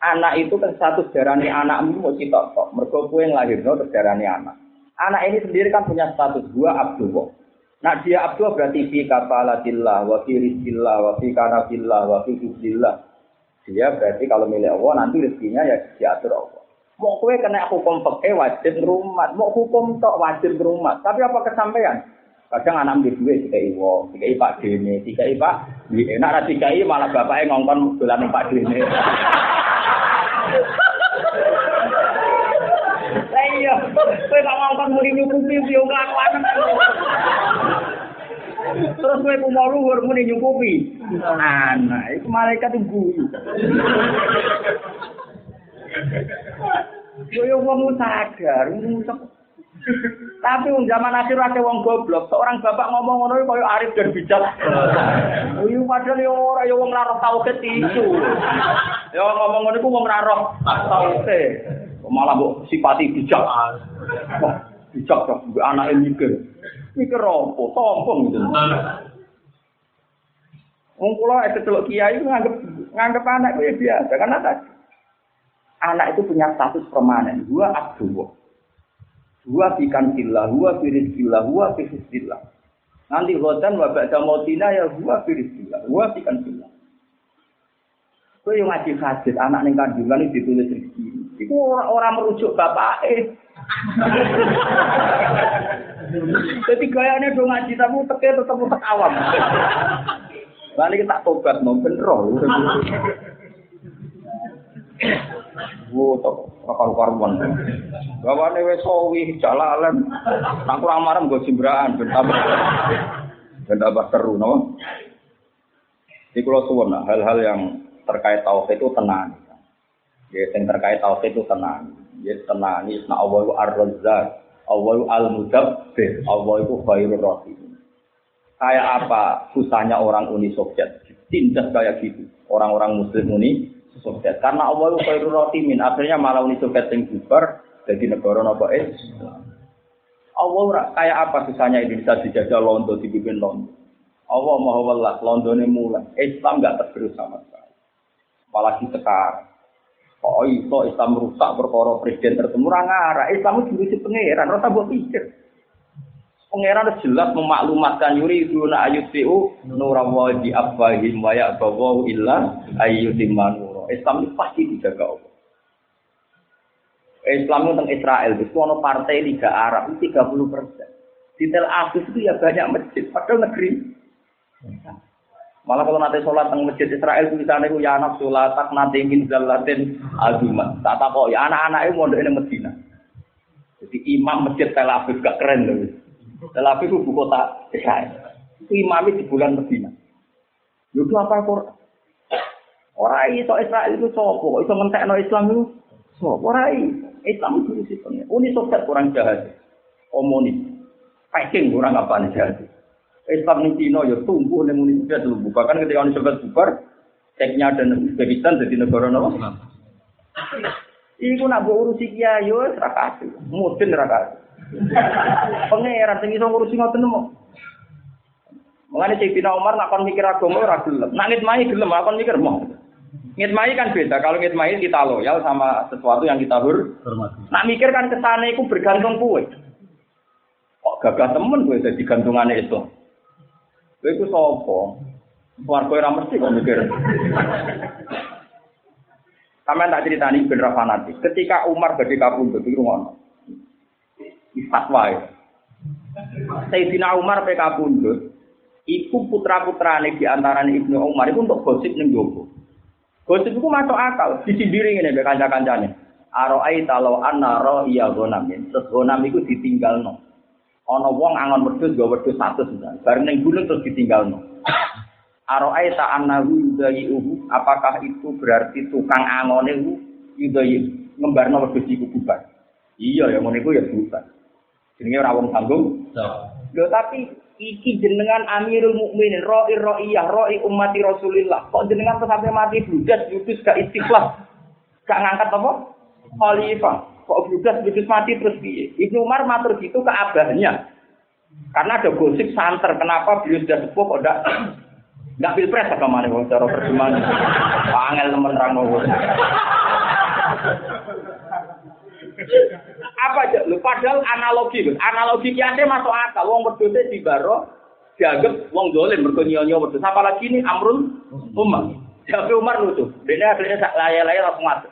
Anak itu kan satu darani anakmu mau citok tok. Mergo yang lahir no darani anak. Anak ini sendiri kan punya status dua abdullah. Nah dia abdullah berarti fi kafalatillah wa fi rizkillah wa fi kanabillah wa fi Dia berarti kalau milik Allah nanti rezekinya ya diatur Allah. Mau kue kena hukum pakai wajib rumah, mau hukum tok wajib rumah. Tapi apa kesampaian? Kadang anak di duit tiga iwo, tiga ipak dene, tiga ipak. Enak ra tiga malah bapaknya ngongkon bulan pak dene. Kowe gak ngongkon muni nyukupi yo nglakuan. Terus kowe ku mau luhur muni nyukupi. Anak, itu malaikat guru. Yo yo wong sadar, Tapi wong zaman akhir ate wong goblok, seorang bapak ngomong ngono koyo arif dan bijak. Yo padahal yo ora yo wong ora tau ketisu. Yo ngomong ngono iku wong ora roh tauke. Malah mbok sipati bijak. Wah, bijak kok mbok anake mikir. Mikir opo? Sombong gitu. Wong kula kecelok kiai nganggep nganggep anak kuwi biasa karena tadi anak itu punya status permanen. Dua abdullah. Dua bikan sillah, dua firis sillah, dua firis sillah. Nanti hotan wabak jamotina ya dua firis sillah, dua bikan sillah. Itu yang ngaji hadis anak ning kandungan itu ditulis rezeki. Itu orang, merujuk bapak eh. Jadi gayanya dong ngaji tapi teke tetap tetap awam. Lalu kita tobat mau bener. Wo to karu-karuan. Gawane wis sawi jalalan. Nang kurang marem nggo simbraan ben tambah. Ben tambah seru no. Iki kula suwun hal-hal yang terkait tauhid itu tenang. Ya, yang terkait tauhid itu tenang. Ya, tenang. Ini Allah itu ar-razzaq. Allah itu al-mudabbir. Allah itu khairur rahim. Kayak apa susahnya orang Uni Soviet? Tindas kayak gitu. Orang-orang Muslim Uni Soviet. Karena Allah itu khairul rotimin. Akhirnya malah Uni Soviet yang bubar jadi negara nopo Islam. Allah kayak apa susahnya Indonesia dijajah Londo dibikin Londo. Allah mau welas Londone mulai. Islam nggak tergerus sama sekali. Apalagi sekarang. Oh itu Islam rusak perkara presiden tertemu arah. Islam itu diuji pangeran, rasa buat pikir. Pangeran jelas memaklumatkan yuri duna ayutiu nurawa di abahim wa ya'bawu illa ayyutimanu Islam itu pasti dijaga Allah. Islam itu tentang Israel, itu ada partai Liga Arab itu 30 persen. Di Tel Aviv itu ya banyak masjid, padahal negeri. Malah kalau nanti sholat tentang masjid Israel itu sana itu ya anak sholat tak nanti ingin zalatin azumat. Tak tahu ya anak-anak itu mau di Medina. Jadi imam masjid Tel Aviv gak keren loh. Tel Aviv itu kota Israel. Itu imamnya di bulan Medina. Itu apa Quran? Ora iso Israel itu sopo, iso ngentekno Islam itu sopo. Ora Islam itu sistemnya. Uni Soviet kurang jahat. Komunis. Peking kurang apa nih jahat. Islam di Cina ya tumbuh ning Uni Soviet dulu. Bahkan ketika Uni Soviet bubar, Ceknya dan Uzbekistan jadi negara apa? Iku nak mbok urusi kiai yo ora kasih. Mudin ora kasih. Pangeran sing iso ngurusi ngoten mau. Mengenai Sayyidina Umar nak kon mikir agama ora gelem. Nak ngitmai gelem, kon mikir mau. Ngitmai kan beda. Kalau ngitmai kita loyal sama sesuatu yang kita hur. Nak mikir kan ke sana itu bergantung kue. Kok gagah temen gue jadi gantungannya itu. Gue itu sopo. Keluarga yang mesti kok mikir. Sama tak cerita ini bener fanatik. Ketika Umar badhe kapundhut itu ngono. Fatwa ya. Sayyidina Umar pe kapundhut, iku putra-putrane di antara Ibnu Umar itu untuk gosip ning jowo. Gosip itu masuk akal, disindiri ngene mbek kanca-kancane. Aro'ai talo anna ro iya gonam. Terus gonam itu ditinggalno. Ana wong angon wedhus nggo wedhus 100 misalnya. Bareng ning gunung terus ditinggalno. Aro'ai ta annahu yudayi'uhu. Apakah itu berarti tukang angone yudayi ngembarno wedhus iku bubar. Iya ya ngono iku ya bubar. Jenenge ora wong tanggung. Lho tapi iki jenengan Amirul Mukminin, roi roiyah, roi ummati Rasulillah. Kok jenengan sampai mati budas, yudus gak istiqlal, gak ngangkat apa? Khalifah. Kok budas, yudus mati terus piye? Ibnu Umar matur gitu ke abahnya. Karena ada gosip santer, kenapa beliau sudah sepuh kok enggak enggak pilpres apa mana wong cara perjuangan. Angel temen rangno. Apa aja lu padahal analogi. Analogi kiasnya masuk akal. Wong wedhus di baro dianggap wong dolen mergo nyonyo wedhus. Apalagi ini Amrul Umar. Tapi Umar lucu. Dene asline sak laya-laya langsung masuk.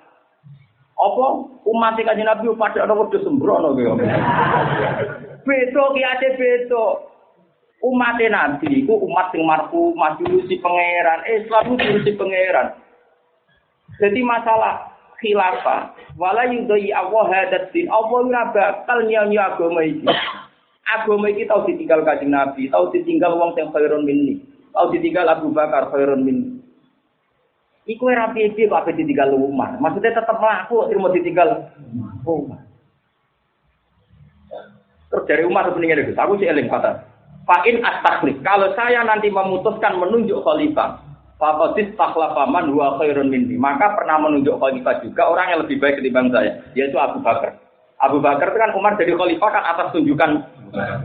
Apa umat kanjeng Nabi pada ana wedhus sembrono kaya. Beto kiasnya beto. Umat Nabi iku umat sing marfu maju si pangeran. Islam itu si pangeran. Jadi masalah khilafah wala yudai Allah hadat din Allah ora bakal nyanyi agama iki agama iki tau ditinggal kanjeng Nabi tau ditinggal wong sing khairun minni tau ditinggal Abu Bakar khairun minni Iku era piye kok ape ditinggal Umar. Maksudnya tetap mlaku terima ditinggal Umar. Terus dari Umar sebenarnya itu, aku sih eling kata. Fa'in astakhlik. Kalau saya nanti memutuskan menunjuk khalifah, Fakotis takhlafaman dua khairun minni. Maka pernah menunjuk khalifah juga orang yang lebih baik ketimbang saya, yaitu Abu Bakar. Abu Bakar itu kan Umar jadi khalifah kan atas tunjukan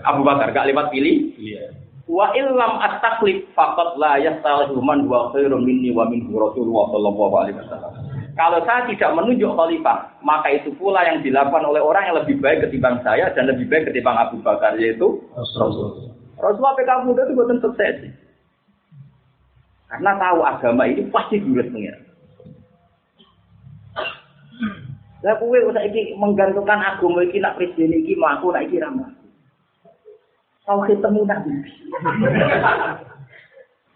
Abu Bakar, gak lewat pilih. Iya. Wa illam at-taklif faqad la yastalihu man huwa khairun minni wa minhu Rasulullah sallallahu alaihi wasallam. Kalau saya tidak menunjuk khalifah, maka itu pula yang dilakukan oleh orang yang lebih baik ketimbang saya dan lebih baik ketimbang Abu Bakar yaitu Rasulullah. Rasulullah PK muda itu buatan sukses. Karena tahu agama ini pasti diurus pengiran. Lah kowe usah iki menggantungkan agama iki nak presiden iki mlaku nak iki ra Tahu ketemu nabi.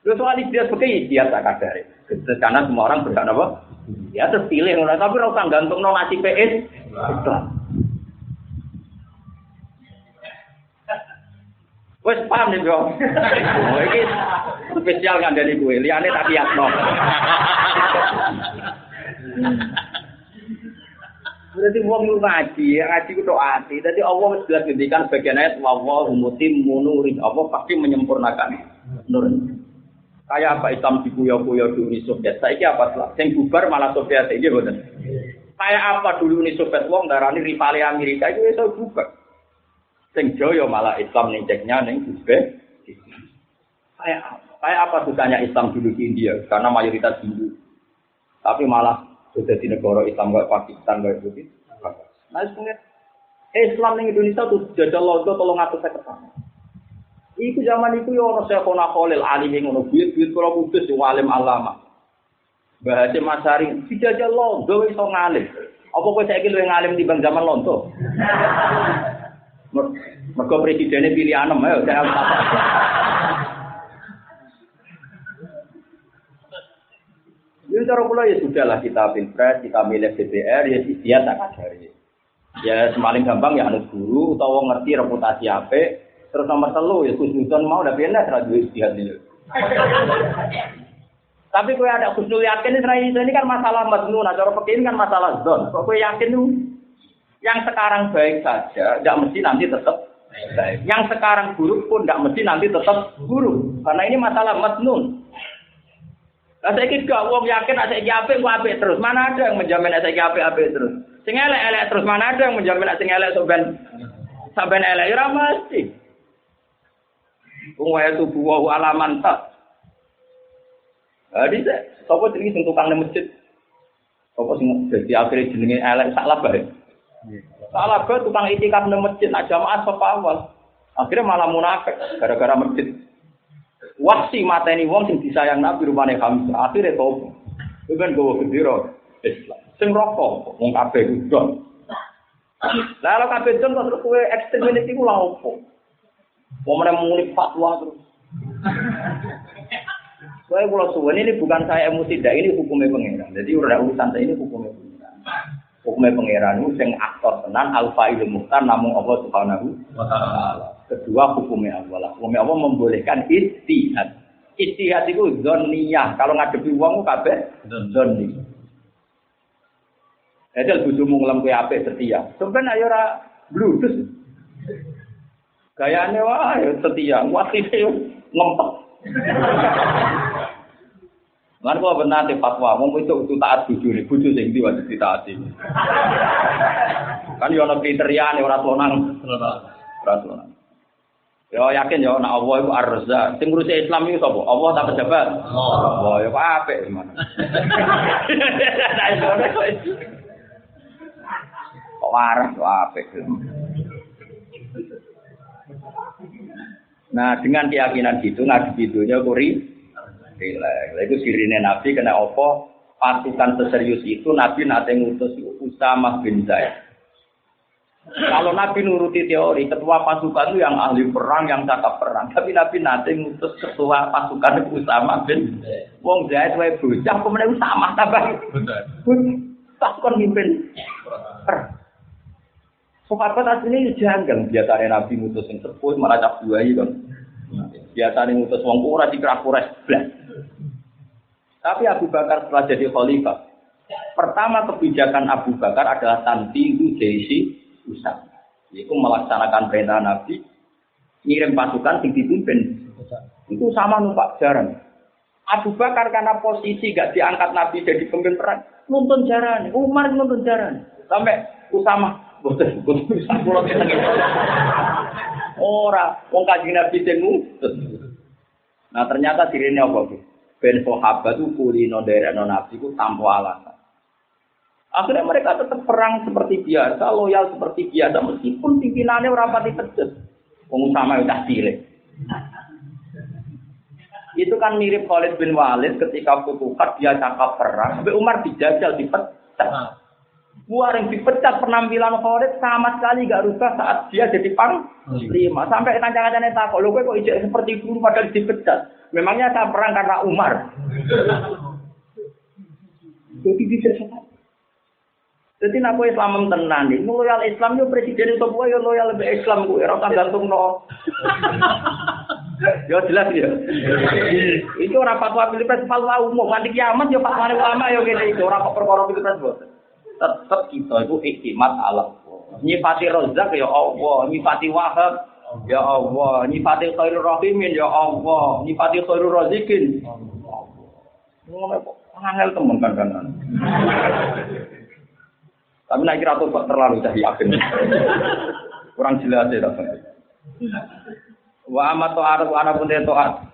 Lu soal dia sebagai dia tak kadar. Karena semua orang berhak apa? Ya terpilih tapi ora gantung no nasi PS. Wes paham nih bro. Oh, ini spesial kan dari gue. Liane tak no. Berarti wong lu ngaji, ngaji ku doa hati. Jadi Allah wis jelas ngendikan bagian ayat wa wa humutim munuri. Allah pasti menyempurnakan nur. Kayak apa Islam dikuyo-kuyo dulu Uni Soviet. Saiki apa setelah? Sing bubar malah Soviet iki boten. Kayak apa dulu Uni Soviet wong darani rivali Amerika itu iso bubar. Sing joyo malah Islam ning ceknya ning Uzbek. Kayak kayak apa susahnya Islam dulu di India karena mayoritas Hindu. Tapi malah sudah di negara Islam kayak Pakistan kayak begitu. Nah, sebenarnya Islam ning Indonesia tuh jajal londo tolong aku saya ketemu. Iku zaman itu ya ono Syekhona Khalil alim ngono buyut-buyut kula kudus yo alim alama. Bahasa Masari dijajal londo iso ngalim. Apa kowe saiki luwih ngalim bang zaman londo? Mergo presidennya pilih anem, ayo saya Ini cara pula ya sudah lah kita pilpres, kita milih DPR, ya dia tak kadari. Ya semaling gampang ya anut guru, atau ngerti reputasi apa. Terus nomor telu ya khusnudon mau udah pindah radio istihad ini. Tapi kue ada khusnul yakin ini kan masalah madnun, nah cara ini kan masalah zon. Kok kue yakin tuh yang sekarang baik saja, tidak mesti nanti tetap baik. Yang sekarang buruk pun tidak mesti nanti tetap buruk. Karena ini masalah matnun. Nah, saya kira wong yakin saya apik kok apik terus. Mana ada yang menjamin saya apik apik terus. Sing elek-elek terus mana ada yang menjamin sing elek sampean sampean elek ora mesti. Wong wae tubuh wa alaman tak. Jadi, sapa jenenge sing tukang masjid? Apa sing dadi akhire jenenge elek sak labah? Salah gue tukang itikaf di masjid, nak jamaah sapa awal. Akhirnya malah munafik gara-gara masjid. Wasi mata ini wong sing disayang Nabi rumahnya kami. Akhirnya tau. Itu kan gue gendera Islam. Sing rokok, wong kabeh. Lah kabeh terus kowe ekstrem ini lha opo? Wong meneh muni fatwa terus. Saya kalau suwen ini bukan saya emosi, tidak ini hukumnya pangeran. Jadi udah urusan saya ini hukumnya pangeran. Hukumnya pangeran itu aktor tenan alfa ilmu muhtar namun Allah subhanahu wa taala. Kedua hukumnya Allah. Hukumnya Allah membolehkan istihad. Istihad itu zoniyah. Kalau ngadepi uang kabeh zoni. Jadi bojomu ngelam kue apik setia. Sebenarnya ayo ora bludus. Gayane wah ya setia, wasite ngempet. Lan kok benar te fatwa, wong itu itu taat bojone, bojo sing ndi wajib ditaati. Kan yo ana kriteriane ora tonang. Ora tonang. Yo yakin yo nek Allah iku Ar-Razzaq. Sing ngurusi Islam iku sapa? Allah tak pejabat. Allah kok apik gimana. Kok waras kok apik. Nah, dengan keyakinan gitu, ngaji videonya kuri, rileks. Itu sirine Nabi kena opo pasukan seserius itu Nabi nanti ngutus Usama bin Zaid. Kalau Nabi nuruti teori, ketua pasukan itu yang ahli perang, yang cakap perang. Tapi Nabi nanti ngutus ketua pasukan itu Usama bin Wong Zaid wae bocah, kemudian Usama tambah. Pasukan mimpin perang. Sahabat aslinya itu janggal. Biasanya Nabi ngutus yang sepuh, malah cap buayi kan. Biasanya ngutus wong kurang di kerak kuras Tapi Abu Bakar setelah jadi khalifah, pertama kebijakan Abu Bakar adalah tantihu jaisi usah. Itu melaksanakan perintah Nabi, ngirim pasukan yang dipimpin. Itu sama numpak jaran. Abu Bakar karena posisi gak diangkat Nabi jadi pemimpin perang, nonton jaran. Umar nonton jaran. Sampai Usama kula Ora, wong kanjeng Nabi sing Nah ternyata dirine apa? Ben sahabat itu kulino non Nabi ku tanpa alasan. Akhirnya mereka tetap perang seperti biasa, loyal seperti biasa, meskipun pimpinannya rapati pedes. Pengusaha udah cilik. Itu kan mirip Khalid bin Walid ketika Futuhat dia cakap perang, sampai Umar dijajal, dipecat. yang dipecat penampilan Khalid sama sekali gak rubah saat dia jadi pang lima. Sampai kancang-kancangnya takut, lo kok ijek seperti dulu padahal dipecat. Memangnya saya perang karena Umar. Jadi bisa sekali. Jadi nak Islam tenan nih, loyal Islam yo presiden itu gue yo loyal lebih Islam gue, ora gantung no. yo jelas ya. itu orang fatwa pilpres fatwa umum, nanti kiamat yo fatwa ulama yo gini itu orang kok perkara pilpres bos tetap kita itu iktimat alam. Nyifati rozak ya Allah, nyifati wahab ya Allah, nyifati khairul rahimin ya Allah, nyifati khairul razikin. Ngono kok angel temen kan kan. Tapi nak kira tuh terlalu dah yakin. Kurang jelas ya rasanya. Wa amat ta'aruf ana pun taat.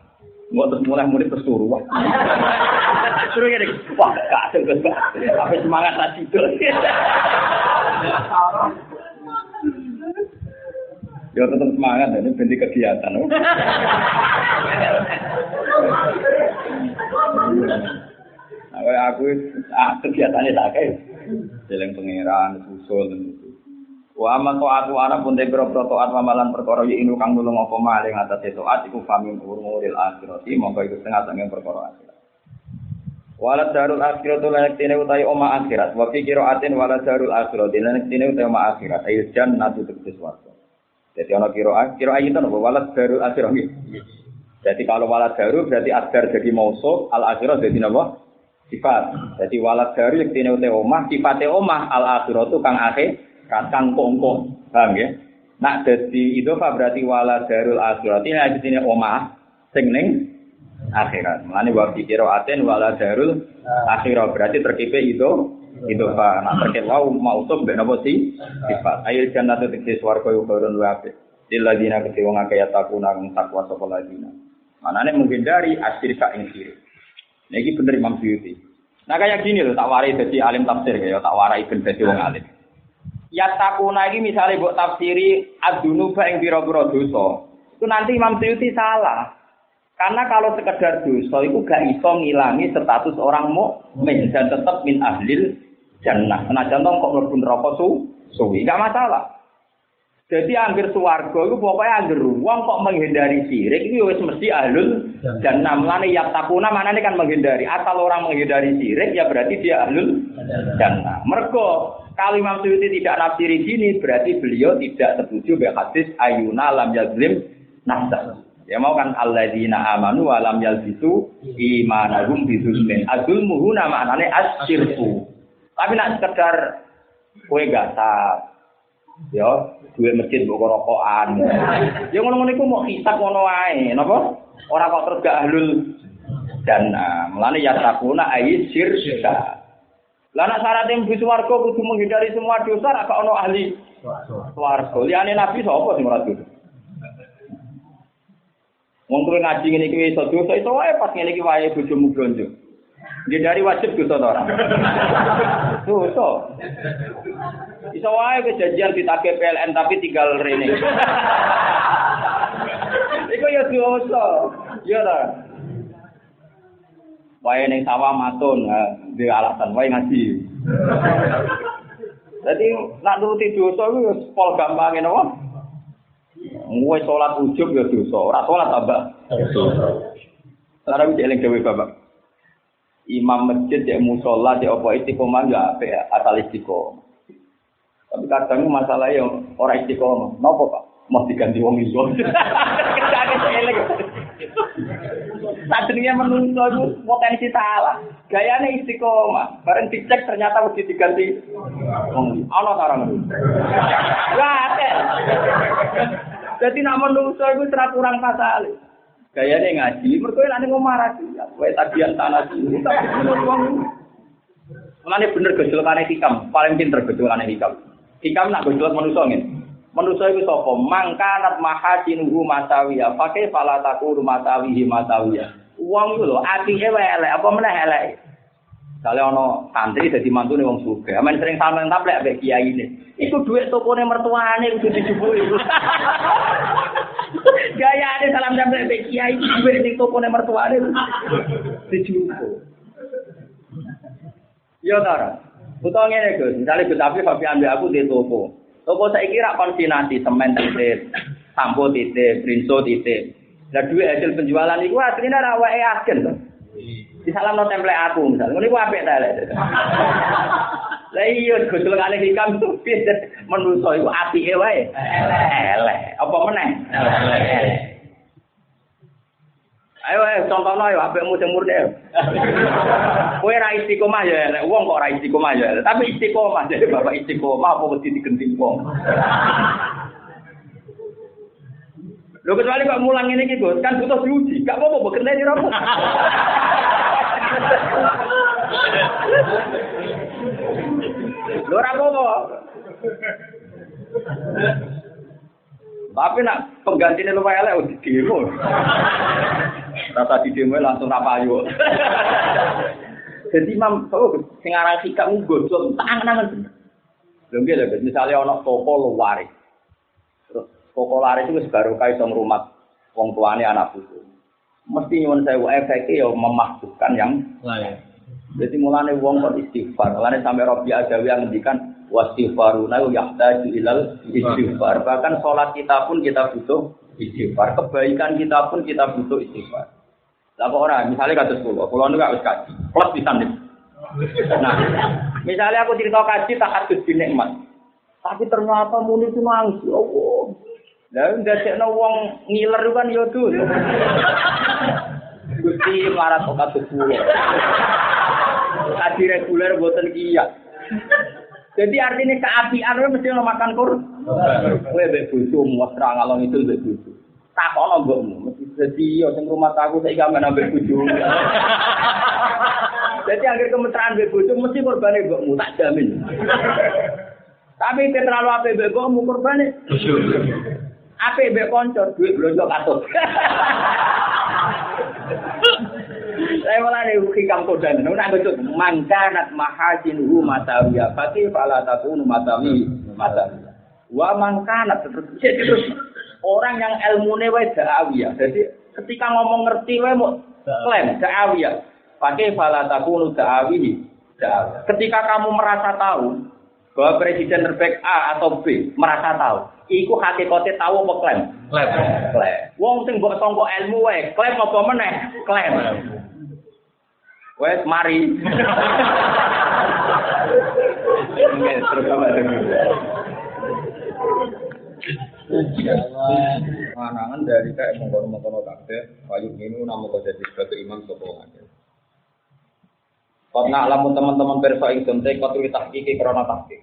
Nggak terus mulai murid terus turu. Suruh gini, wah gak ada Apa semangat tadi itu. Ya tetap semangat, ini bentuk kegiatan. Nah, aku ah, kegiatannya tak kayak, jalan pangeran, susul, Wa amma ta'atu ana pun de biro taat mamalan perkara ya inu kang nulung apa maling atas taat iku famin umuril akhirati mongko iku setengah saking perkara akhirat. Wala darul akhirat lan tine utai oma akhirat wa fi qiraatin wala darul akhirat lan tine utai oma akhirat ayo jannatu tegese swarga. Jadi ana qiraat qiraat itu napa wala darul akhirat. Jadi kalau wala daru berarti adar jadi mausuf, al akhirat jadi napa? Sifat. Jadi wala daru yang tine utai omah, sifatnya omah al akhirat itu kang akhir kacang kongkong, paham ya? Nak jadi itu berarti wala darul akhirat ini di sini omah sing ning akhirat. Mulane wa aten wala darul akhirat berarti terkipe itu itu pak. Nak terkait wau mausum ben apa sih sifat. Ail jannatu tegese swarga yo karon wa apik. Dilladina kete wong akeh takuna kang takwa sapa ladina. Manane menghindari asyirka ing sirik. Niki bener Imam Suyuti. Nah kayak gini loh, tak warai jadi alim tafsir ya, tak warai ben jadi wong alim. Ya takuna iki misalnya buat tafsiri adunuba yang biro-biro dosa. Itu nanti Imam Suyuti salah. Karena kalau sekedar dosa itu gak iso ngilangi status orang mukmin dan tetap min ahlil jannah. Senajan to kok mlebu neraka su, suwi, enggak masalah. Jadi hampir suwarga itu pokoknya hampir ruang kok menghindari sirik itu wis mesti ahlul jannah. Mulane ya takuna mana kan menghindari. Asal orang menghindari sirik ya berarti dia ahlul jannah. Mergo kalau Imam Suyuti tidak nafsiri sini berarti beliau tidak setuju dengan hadis ayuna lam yazlim nafsa. Ya mau kan alladzina amanu wa lam yalbisu imanahum bizulmin. Azulmuhu nama anane asyirku. Tapi nak sekedar kue gasap, ya duwe masjid mbok rokokan. Ya ngono-ngono iku mau hisab ngono wae, napa? Ora kok terus gak ahlul jannah. Mulane ya takuna ai syirka. Lah nek syarat mlebu swarga kudu menghindari semua dosa ra ono ahli swarga. Liyane nabi sapa ora dosa? Wong kowe ngaji ngene iki iso dosa iso wae pas ngene iki wae bojomu blonjo. Dia dari wajib dosa to ora? Dosa. Bisa wae kejadian ditagih PLN tapi tinggal rene. Iku ya dosa. Ya ta. Wae ning sawah matun, di alasan wae ngaji. Jadi nak nuruti dosa iku ya pol gampang napa? Ngwe salat ujub ya dosa, ora salat tambah. Dosa. Lara wis eling dewe Bapak. Imam masjid ya musola ya apa istiqomah ya apa ya asal istiqomah. Tapi kadang masalah yang orang istiqomah, nopo pak? Mau diganti wong iso. Kerjane elek. Tadinya menungso itu potensi salah. Gayanya istiqomah. Bareng dicek ternyata mesti diganti. Wong ana sarang. Wah, Jadi nak menungso itu serah kurang pasal. Gayane ngaji, mergo nek ngomah ra Wae tagihan tanah wong. Mulane bener gejolakane hikam, paling pinter gejolakane hikam. Hikam nak gejolak manusa ngene. Manusa iku sapa? Mangkanat mahasinuhu masawiya. Pakai fala takuru masawihi masawiya. Wong iku lho atike wae elek, apa meneh elek. Kalau ono santri jadi mantu nih wong suka, aman sering sama tablek ambek kiai ini. Iku duit toko nih mertuane itu dijubuli. Gaya ada salam tablek ambek kiai duit nih toko nih mertuane dijubul. Yo tara. Utawa ngene Gus, misale Gus Afif Fabi ambil aku di toko. Toko saya kira konsinasi semen titip, sampo titip, rinso titip. Lah duit hasil penjualan itu aslinya rawake agen tuh. Di salam no template aku misalnya, ini apa ya lek. Lah iya gosol kali hikam tuh menuso iku apike wae. Elek. Apa meneh? Elek. Ayo ayo contohno ayo apikmu sing murni. Kowe ra istiqomah ya elek, wong kok ra istiqomah ya elek. Tapi istiqomah jadi bapak istiqomah apa mesti digenting wong. Lho kecuali kok mulang ini iki, Gus, kan butuh diuji. Gak apa-apa bekerja di rambut. Lho ora apa-apa. Tapi nak penggantinya lumayan elek di demo. Rasa di demo langsung rapayu. Jadi imam, oh, sing aran sikap nggodol tangan-tangan. Lho nggih lho, misalnya ana toko luar. Terus toko laris itu baru kaya iso rumah wong tuane anak putu. Mesti nyuwun sewu efeknya ya memaksukan yang lain. Jadi mulane wong kok istighfar. Mulane sampai Robi Adawi yang ngendikan wastighfaruna yahtaju ilal istighfar. Bahkan sholat kita pun kita butuh istighfar. Kebaikan kita pun kita butuh istighfar. Lah kok ora, misalnya kata sekolah, kalau gak wis kaji, plus bisa nih. Nah, misalnya aku cerita kaji tak harus nikmat. Tapi ternyata muni itu nangis, ya Allah. Lah ndadekno wong ngiler kan ya dus. Gusti marat kok kula. Kaji reguler boten kiya. Jadi artinya keapian mesti lo makan kur. Bojomu wis ra ngalong itu mbek bojo. Tak ono mbokmu, mesti dadi yo sing rumah aku saiki gamen ambek bojo. Jadi akhir kemesraan bojo mesti korbane mbokmu, tak jamin. Tapi itu terlalu apa mbek mbokmu korbane. Bojo. Apa mbek kanca duit blonjo katut. Saya malah nih hikam kodan. Nuna betul. Mangkanat mahasin hu matawiya. Fatih fala takunu matawi matawiya. Wa mangkanat terus orang yang ilmu wae da'awiyah. Jadi ketika ngomong ngerti wae mau klaim da'awiyah. Pakai fala takunu da'awi Ketika kamu merasa tahu bahwa presiden terbaik A atau B, merasa tahu, iku hakikatnya tahu apa klaim? Klaim. Klaim. Wong sing mbok sangka ilmu wae, klaim apa meneh? Klaim. Wes mari. Manangan dari kayak mengkono-mengkono kabeh, payu minu namu kau jadi sebagai imam sopo ngake. Kau nak lamun teman-teman perso ingsun te kau tulis tahkiki krona tahkik.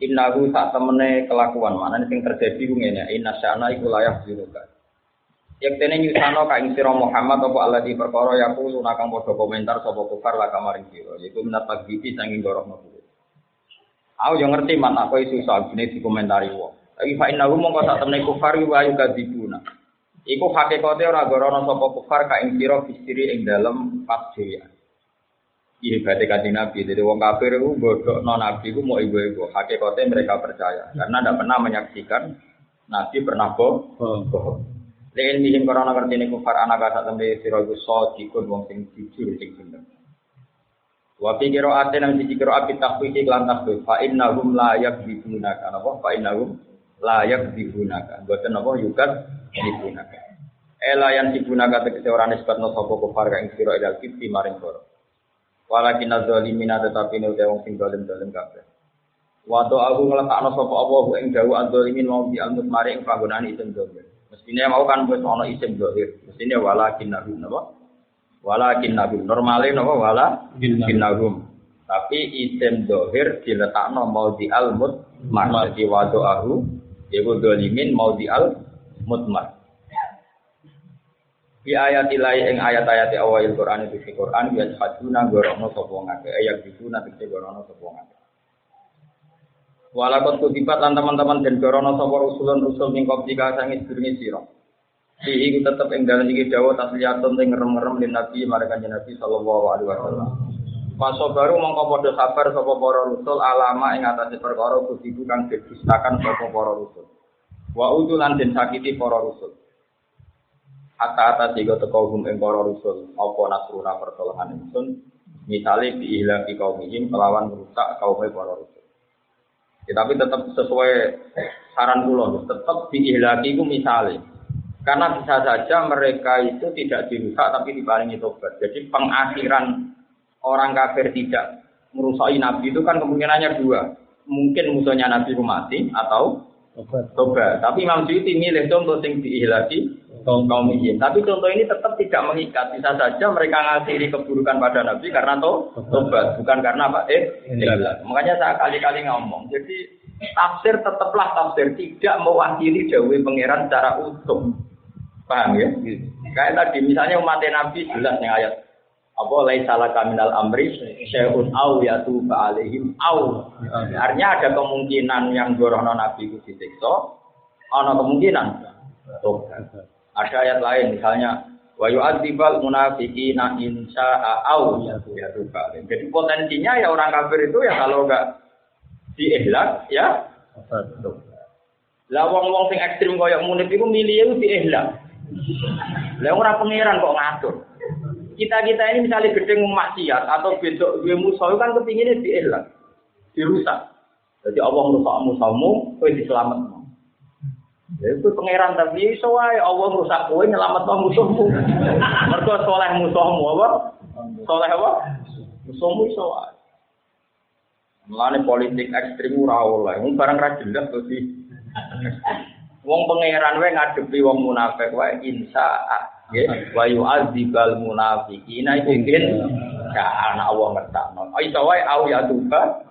Innahu sak temene kelakuan mana sing terjadi ku ngene, inna sya'na iku layak ziruka. Yang tene nyusano ka ing sira Muhammad apa Allah di perkara ya kulo nakang padha komentar sapa kufar la kamaring sira, yaiku minat tagbiti sanging gorohno kulo. Aku yo ngerti man aku soal gini dikomentari wong. Tapi fa innahu mongko sak temene kufar wa ayu kadibuna. Iku hakikate ora gorono sapa kufar ka ing sira bistiri ing dalem pas dhewe. Iya berarti kanjeng Nabi. Jadi wong kafir itu bodoh non Nabi itu mau ibu-ibu. Hakikatnya mereka percaya karena tidak pernah menyaksikan Nabi pernah bohong. Lain mihim karena ngerti ini kufar anak kata tembe sira iku sadiqun wong sing jujur sing bener. Wa fi qira'atin nang siji qira'at bi tahqiqi lan tasbih fa innahum la yakdzibuna kan apa fa innahum la yakdzibuna boten apa yukat yakdzibuna. Ela yang digunakan tegese ora nisbatno sapa kufar ka ing sira ilal kibti maring koro. Walakin adzalimina tetapi ne wong sing dolim dolim kabeh. Wato aku ngletakno sapa Allah ing dawu adzalimin mau almut mari ing panggonan isim dolim. Mestine mau kan wis ana isim dohir. Mestine walakin nahum napa? Walakin nahum. Normale napa wala nahum. Tapi isim dohir diletakno mau di almut mar. Jadi wato aku yaiku dolimin mau di al mutmar. Di ayat ilai ing ayat-ayat awal Quran itu di Quran ya haduna gorono sapa ngake ayat itu nanti gorono sapa ngake. Walakot kutipat lan teman-teman dan gorono sapa rusulun rusul ning koptika sangi sedurunge sira. Di iku tetep ing dalem iki dawuh tasliyatun sing ngerem-ngerem lin Nabi marang Nabi sallallahu alaihi wasallam. Paso baru mongko padha sabar sapa para rusul alama ing atase perkara kutipu kang didustakan sapa para rusul. Wa utulan den sakiti para rusul. Hatta atas tiga teko hum ing para rusul apa nasruna pertolongan ingsun misale diilang di kaum ini melawan merusak kaum para rusul. Ya, tapi tetap sesuai saran kula tetap diihlaki ku misale. Karena bisa saja mereka itu tidak dirusak tapi diparingi tobat. Jadi pengakhiran orang kafir tidak merusai nabi itu kan kemungkinannya dua. Mungkin musuhnya nabi mati atau tobat. Tapi Imam Suyuti milih contoh sing diihlaki kaum kaum. Tapi contoh ini tetap tidak mengikat. Bisa saja mereka ngasih keburukan pada Nabi karena to, tobat, bukan karena apa? Eh, iya. makanya saya kali-kali ngomong. Jadi tafsir tetaplah tafsir, tidak mewakili jauh pangeran secara utuh. Paham ya? Kayak tadi misalnya umat Nabi jelas nih ayat apa laisa laka minal amri syai'un au yatu alaihim au. Artinya ada kemungkinan yang gorono Nabi itu disiksa, ada kemungkinan tobat. Ada ayat lain misalnya wa yu'adzibal munafiqina in syaa'a au ya Jadi potensinya ya orang kafir itu ya kalau enggak diihlak ya lah wong-wong sing ekstrim koyo munif iku milih diihlak. Lah ora pangeran kok ngatur. Kita-kita ini misalnya gedeng maksiat atau besok gue musuh kan kepinginnya diihlak, dirusak. Jadi Allah merusak musuhmu, kowe diselametno. Itu pangeran tapi iso wae Allah rusak kowe nyelametno musuhmu. Mergo soleh musuhmu apa? Soleh apa? Musuhmu iso wae. Mulane politik ekstrim ora oleh. Wong barang ra jelas to sih. Wong pangeran wae ngadepi wong munafik wae insya nggih wa yu'adzibal munafiqina iku mungkin ya anak Allah ngertakno. Iso wae au ya tuba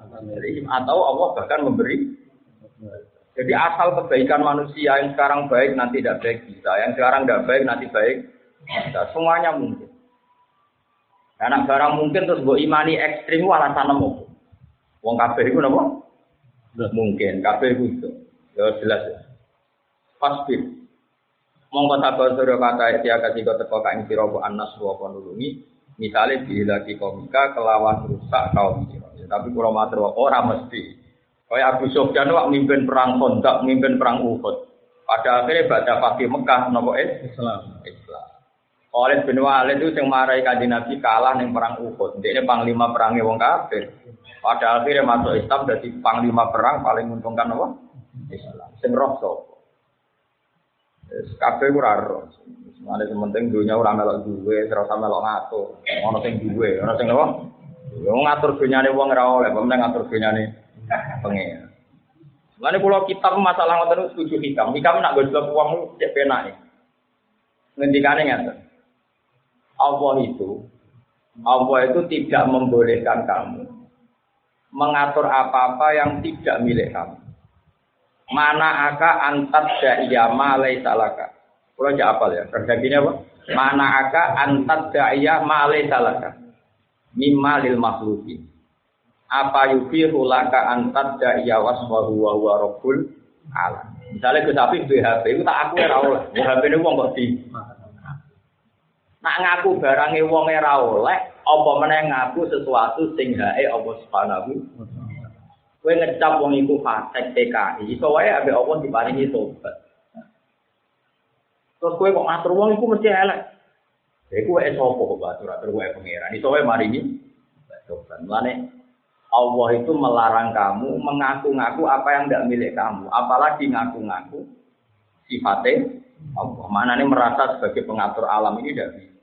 atau Allah bahkan memberi jadi asal kebaikan manusia yang sekarang baik nanti tidak baik bisa, yang sekarang tidak baik nanti baik bisa. Semuanya mungkin. Karena barang mungkin terus buat imani ekstrim alasan nemu. Wong kabeh itu napa? Mungkin kabeh itu. Ya jelas ya. Pasti. Mongko sabar sura kata dia kasih kau teko kain sira anas wa nulungi. Misalnya lagi komika kelawan rusak kaum sira. Tapi kalau matur ora mesti. Kayak Abu Sufyan wak mimpin perang Khandaq, mimpin perang Uhud. Pada akhirnya baca fakih Mekah nopo Islam. Islam. Khalid bin Walid itu yang marahi kanjeng Nabi kalah ning perang Uhud. Dia ini panglima perangnya wong kafir. Pada akhirnya masuk Islam jadi panglima perang paling menguntungkan apa? Islam. Sing roh sapa? Wis kabeh ora roh. Mane penting dunia ora melok duwe, ora melok ngatur. Ono sing duwe, ono sing apa? Yo ngatur dunyane wong ora oleh, pemenang ngatur dunyane pengen. Lalu kalau kitab masalah ngoten setuju hikam, hikam nak gojlok uang cek penak nih. Ngendikane ngaten. Allah itu Allah itu tidak membolehkan kamu mengatur apa-apa yang tidak milik kamu. Mana aka antat da'iyya malai salaka. Kalau aja apal ya, terjadinya apa? Mana aka antat da'iyya malai salaka. Mimma lil makhluki. Apa yufihu laka antat da'iyya waswahu wa huwa rabbul alam. Misalnya ke sapi itu tak aku ora oleh. BHP ini wong kok. Nak ngaku barangnya wong ora oleh, apa meneh ngaku sesuatu sing hae apa subhanahu Kowe ngecap wong iku fasik TKI, iso wae ambek apa diparingi tobat. Terus kowe kok ngatur wong iku mesti elek. Wae sapa kok batur atur wae pangeran. Iso wae maringi tobat. Mulane Allah itu melarang kamu mengaku-ngaku apa yang tidak milik kamu, apalagi ngaku-ngaku sifatnya Allah. Mana ini merasa sebagai pengatur alam ini tidak bisa.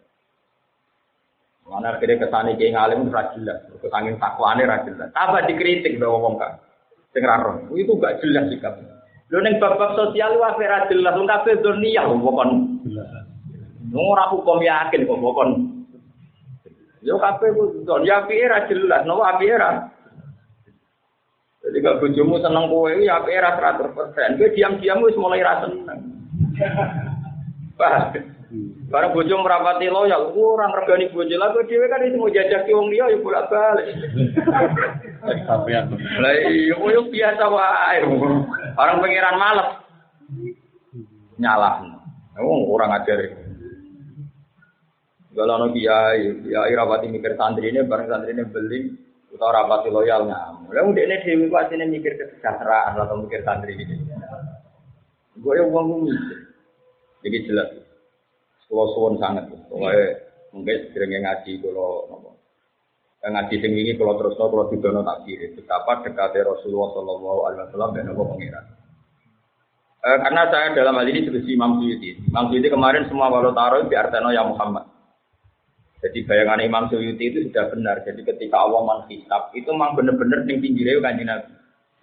Mana akhirnya kesani kayak ngalim jelas, kesangin takwane ora jelas. Tambah dikritik bahwa wong kan. Roh. Itu gak jelas sikap. Lho ning bab-bab sosial wae ora jelas, wong kabeh dunia wong kon. Ora hukum yakin kok kon. Yo kabeh ku dunia piye ora jelas, nopo api. Jadi kalau bojomu seneng kowe ya api ora 100%. Kowe diam-diam wis mulai ra seneng. Bah, Barang bojo merapati loyal, orang regani bojo lah, dhewe kan itu mau jajaki wong liya ya bolak-balik. Lah iya koyo biasa wae. Orang pengiran males. Nyalah. Oh, orang ajar. Kalau no kiai, kiai rapati mikir santri ini, bareng santri ini atau rapati loyal nyamu. Lalu dia ini dewi pasti mikir kesejahteraan atau mikir santri ini. Gue yang uang mikir. Jadi jelas. Kalau suwon sangat, pokoknya mungkin sering ngaji kalau. Ngaji sing ini kalau terus kalau didono tak kiri. Betapa dekatnya Rasulullah Shallallahu Alaihi Wasallam dan nopo pengiran. Eh, karena saya dalam hal ini seperti Imam Suyuti. Imam Suyuti kemarin semua walau taruh di Arteno ya Muhammad. Jadi bayangan Imam Suyuti itu sudah benar. Jadi ketika Allah menghisap itu memang benar-benar yang tinggi rew kanji Nabi.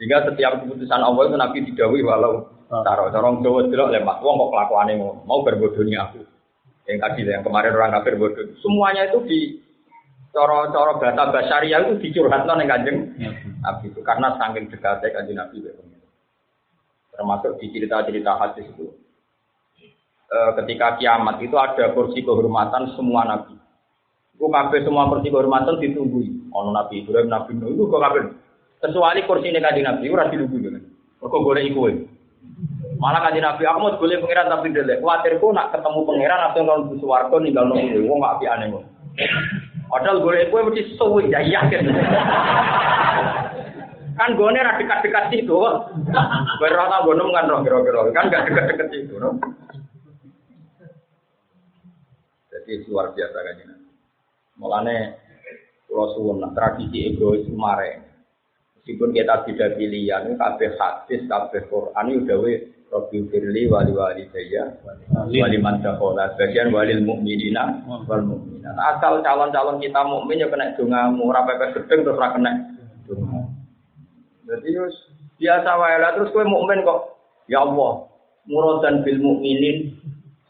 Sehingga setiap keputusan Allah itu Nabi didawi walau taruh. Corong Jawa delok lemah. Wong kok kelakuannya mau mau berbodohnya aku yang tadi yang kemarin orang kafir bodoh semuanya itu di coro-coro bahasa basaria itu dicurhatkan yang kanjeng Nabi itu karena saking dekatnya kanjeng Nabi termasuk di cerita-cerita hadis itu e, ketika kiamat itu ada kursi kehormatan semua Nabi itu kabeh semua kursi kehormatan ditunggu ono Nabi Ibrahim Nabi Nuh itu kok kabeh kecuali kursi ini kanjeng Nabi ora ditunggu kan kok boleh ikut Malah kan Nabi, aku mau golek pangeran tapi delek. Kuatirku nak ketemu pangeran atau nang suwarga ninggal nang kuwi. Wong gak piane kok. Padahal golek kowe mesti suwi ya yakin. kan gone ra dekat-dekat situ. Kowe ora tau gono kan roh kira-kira. Kan gak dekat-dekat situ. Jadi luar biasa kan. Mulane kalau suwun tradisi egois kemarin. Meskipun kita tidak pilihan, kabeh hadis, kabeh Quran ini udah Rabbi firli wali wali saya wali man dakhala bagian walil mukminina wal mukminat. Asal calon-calon kita mukmin ya kena dongamu, ora pepes gedeng terus ora kena donga. Jadi wis biasa wae lah terus kowe mukmin kok ya Allah muradan bil mukminin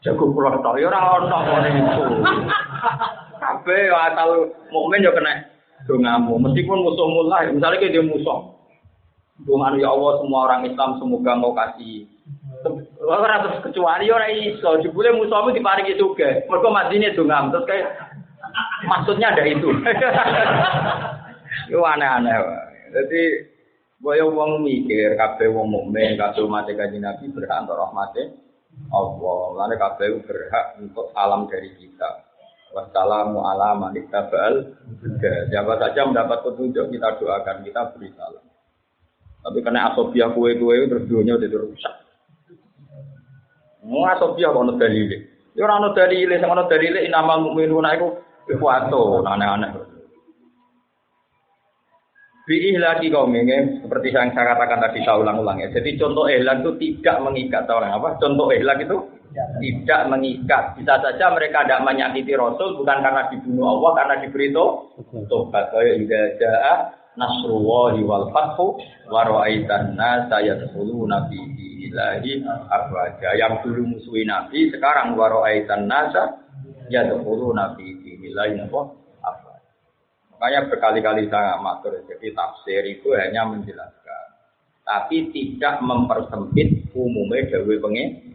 jago kula tok ya ora ono ngene iku. Kabeh asal mukmin ya kena dongamu meskipun musuh mulai misalnya kayak dia musuh Doa ya Allah semua orang Islam semoga mau kasih Ora terus kecuali ora iso, jebule musuhmu diparingi juga. Mergo madine dongam terus kayak maksudnya ada itu. Itu aneh-aneh. Jadi boyo wong mikir kabeh wong mukmin kabeh umat kanjeng Nabi berhak untuk rahmate Allah. Lalu kabeh berhak untuk salam dari kita. Wassalamu ala man ittaba'al Siapa saja mendapat petunjuk kita doakan, kita beri salam. Tapi karena asobiah kue-kue terus dunia udah rusak. Mau asobiah kono dalile. Ya ora ono dalile, sing ono dalile inamal mukminuna iku kuwato, aneh-aneh. Ihlaki kaum ini, seperti yang saya katakan tadi saya ulang-ulang ya. Jadi contoh ihlak itu tidak mengikat orang apa? Contoh ihlak itu tidak mengikat. Bisa saja mereka tidak menyakiti Rasul bukan karena dibunuh Allah, karena diberi tobat. Kayak juga jaa nasrullahi wal fathu wa ra'aitan nasa fi ilahi afwaja. Yang dulu musuhi Nabi, sekarang wa ra'aitan nasa fi ilahi apa? Makanya berkali-kali saya matur, jadi tafsir itu hanya menjelaskan. Tapi tidak mempersempit umumnya dawe pengen.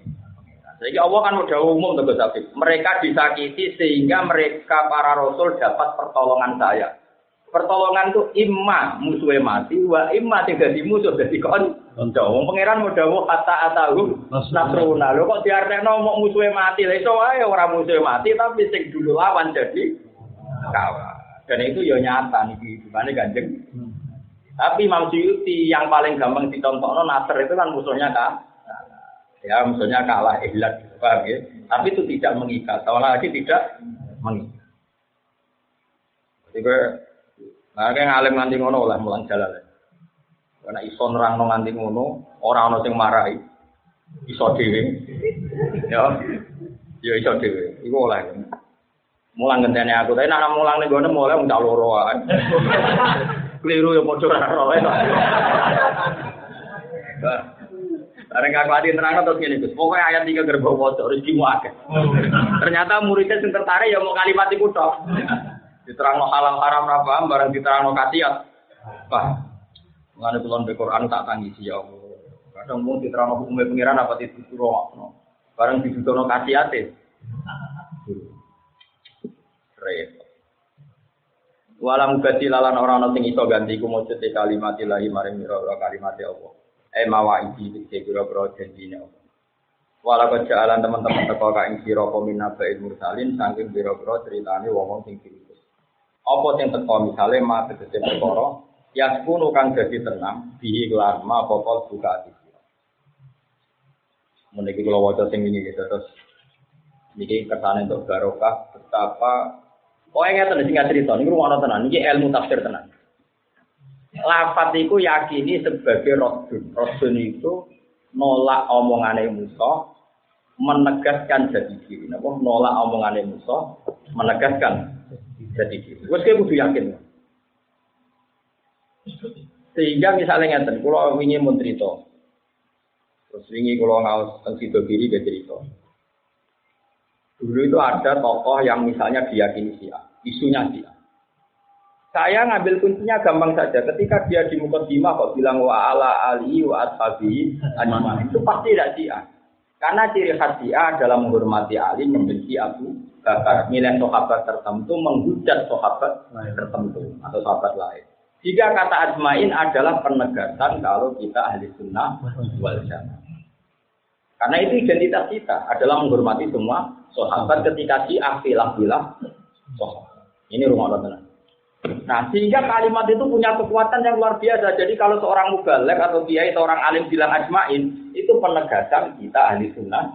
Jadi Allah kan udah umum tegas tapi mereka disakiti sehingga mereka para rasul dapat pertolongan saya. Pertolongan itu imma musuhnya mati, wa imma tidak di musuh jadi kon. Wong pangeran mau dawuh kata atahu nasruna. Lho kok diartekno mau musuhnya mati. Lah iso wae ora musuhnya mati tapi sing dulu lawan jadi kawan. Dan itu ya nyata nih kehidupannya ganjeng. Hmm. Tapi Imam Suyuti yang paling gampang ditonton Nasr itu kan musuhnya kak. Ya musuhnya kalah ihlat, paham ya? Tapi itu tidak mengikat, soalnya lagi tidak mengikat. Jadi gue, nah kayak ngalim nganti ngono lah mulang jalan. Karena iso nerang nganti ngono, orang orang yang marahi, iso dewi, ya, ya iso dewi, itu oleh. Mulang gentene aku, tapi nak mulang ning gone mulai wong tak loro ae. Keliru ya padha ora roe. Bareng aku ati terang terus ngene Gus. Pokoke ayat 3 gerbau waca rezekimu akeh. Ternyata muridnya sing tertarik ya mau kalimat iku tok. Diterangno halal haram ra paham bareng diterangno kasiat. Wah. Mengenai kulon be tak tangisi ya Allah. Kadang mau diterangno hukumnya pengiran apa dituturo. Bareng didudono kasiate repot. Walam gati lalan orang nanti iso ganti ku mujud kalimat ilahi maring mira kalimat Allah. Eh mawa iki iki pira-pira janjine Allah. Walau jalan teman-teman teko ka ing sira komina ba'il mursalin saking pira-pira critane wong sing diutus. Apa sing teko misale ma tegese perkara ya kuno kang dadi tenang bihi kelar ma apa buka ati. Meniki kula waca sing ini gitu terus niki kersane untuk barokah betapa Pokoknya ngeten singkat cerita, ini rumah tenan, ini ilmu tafsir tenan. Lafat itu yakini sebagai rodun. Rodun itu nolak omongannya Musa, menegaskan jadi diri. Napa nolak omongannya Musa, menegaskan jadi diri. Wes kayak kudu yakin. Sehingga misalnya ngeten, kalau ingin mencerita, terus ingin kalau ngawas tentang sido diri dia cerita. Dulu itu ada tokoh yang misalnya diyakini Syiah, isunya Syiah. Saya ngambil kuncinya gampang saja. Ketika dia di Mukaddimah kok bilang wa ala ali wa ashabi itu pasti tidak Syiah. Karena ciri khas Syiah adalah menghormati Ali, membenci Abu Bakar, milih sahabat tertentu, menghujat sahabat tertentu atau sahabat lain. Jika kata ajmain adalah penegasan kalau kita ahli sunnah wal jamaah. Karena itu identitas kita adalah menghormati semua sahabat ketika si afilah bilah sahabat. Ini rumah Allah Nah, sehingga kalimat itu punya kekuatan yang luar biasa. Jadi kalau seorang mubalek atau kiai seorang alim bilang ajmain, itu penegasan kita ahli sunnah.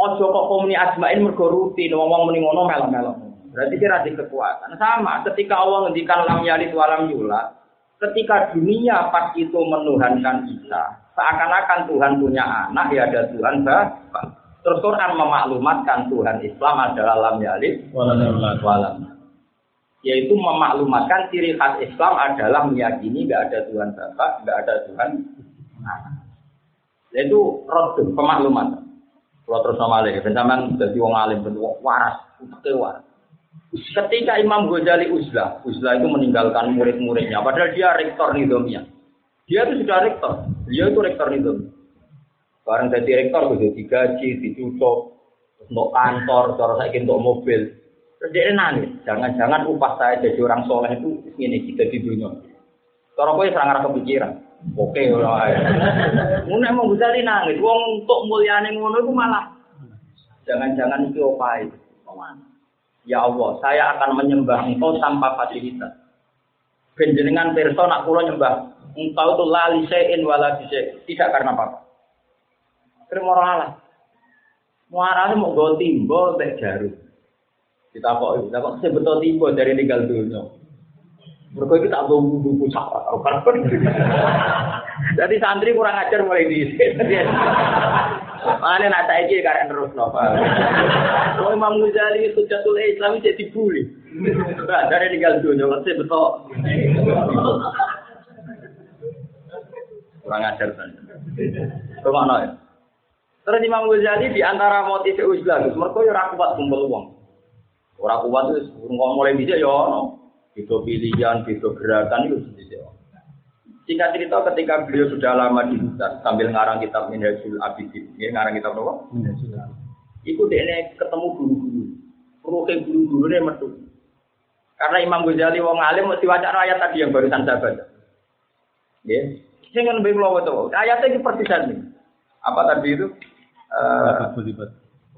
Ojo kok komuni ajmain mergo rutin ngomong muni ngono melo-melo. Berarti kira di kekuatan. Sama ketika Allah ngendikan lam yalid walam yulat, ketika dunia pas itu menuhankan Isa, seakan-akan Tuhan punya anak, ya ada Tuhan Bapak. Terus Quran memaklumatkan Tuhan Islam adalah lam yalid walam. Yaitu memaklumatkan ciri khas Islam adalah meyakini gak ada Tuhan Bapak, gak ada Tuhan anak. Itu rodun, pemakluman. Kalau terus nama lagi, bencaman jadi wong alim, bentuk waras, waras. Ketika Imam Ghazali uzlah, uzlah itu meninggalkan murid-muridnya, padahal dia rektor nidomnya. Dia itu sudah rektor. Dia itu rektor itu. Barang jadi rektor, udah digaji, ditutup, untuk kantor, cara saya untuk mobil. Terus dia nangis. Jangan-jangan upah saya jadi orang soleh itu ini kita di dunia. Cara gue serang kepikiran. Oke, ora. Mun mau bisa nangis, wong untuk mulyane ngono itu malah jangan-jangan itu opai. Ya Allah, saya akan menyembah Engkau tanpa fasilitas. Benjenengan perso nak kula nyembah Engkau itu lali sein wala Tidak karena apa. Terima Allah. Muarane mau go timbo mek jarum. Kita kok kita kok sebetul timbo dari tinggal dunia. Mereka itu tak tahu buku pucak Jadi santri kurang ajar mulai di Mana nak saya ini karena terus nova. Oh Imam Ghazali itu jatuh Islam jadi dibully. Dari tinggal dunia, saya betul. Kurang ajar kan. Ke mana ya? Terus Imam Ghazali di antara motif Islam, mereka ya kuat kumpul uang. Orang kuat itu mulai bisa ya, itu pilihan, itu gerakan itu bisa. Singkat cerita ketika beliau sudah lama di hutan sambil ngarang kitab Minhajul Abidin, ya ngarang kitab apa? Minhajul Itu dia ketemu guru-guru. Ruhe guru-guru ini metu. Karena Imam Ghazali wong alim mesti waca ayat tadi yang barusan saya baca. Ya, sing lebih lowo itu. Ayatnya ini persisan. Apa tadi itu?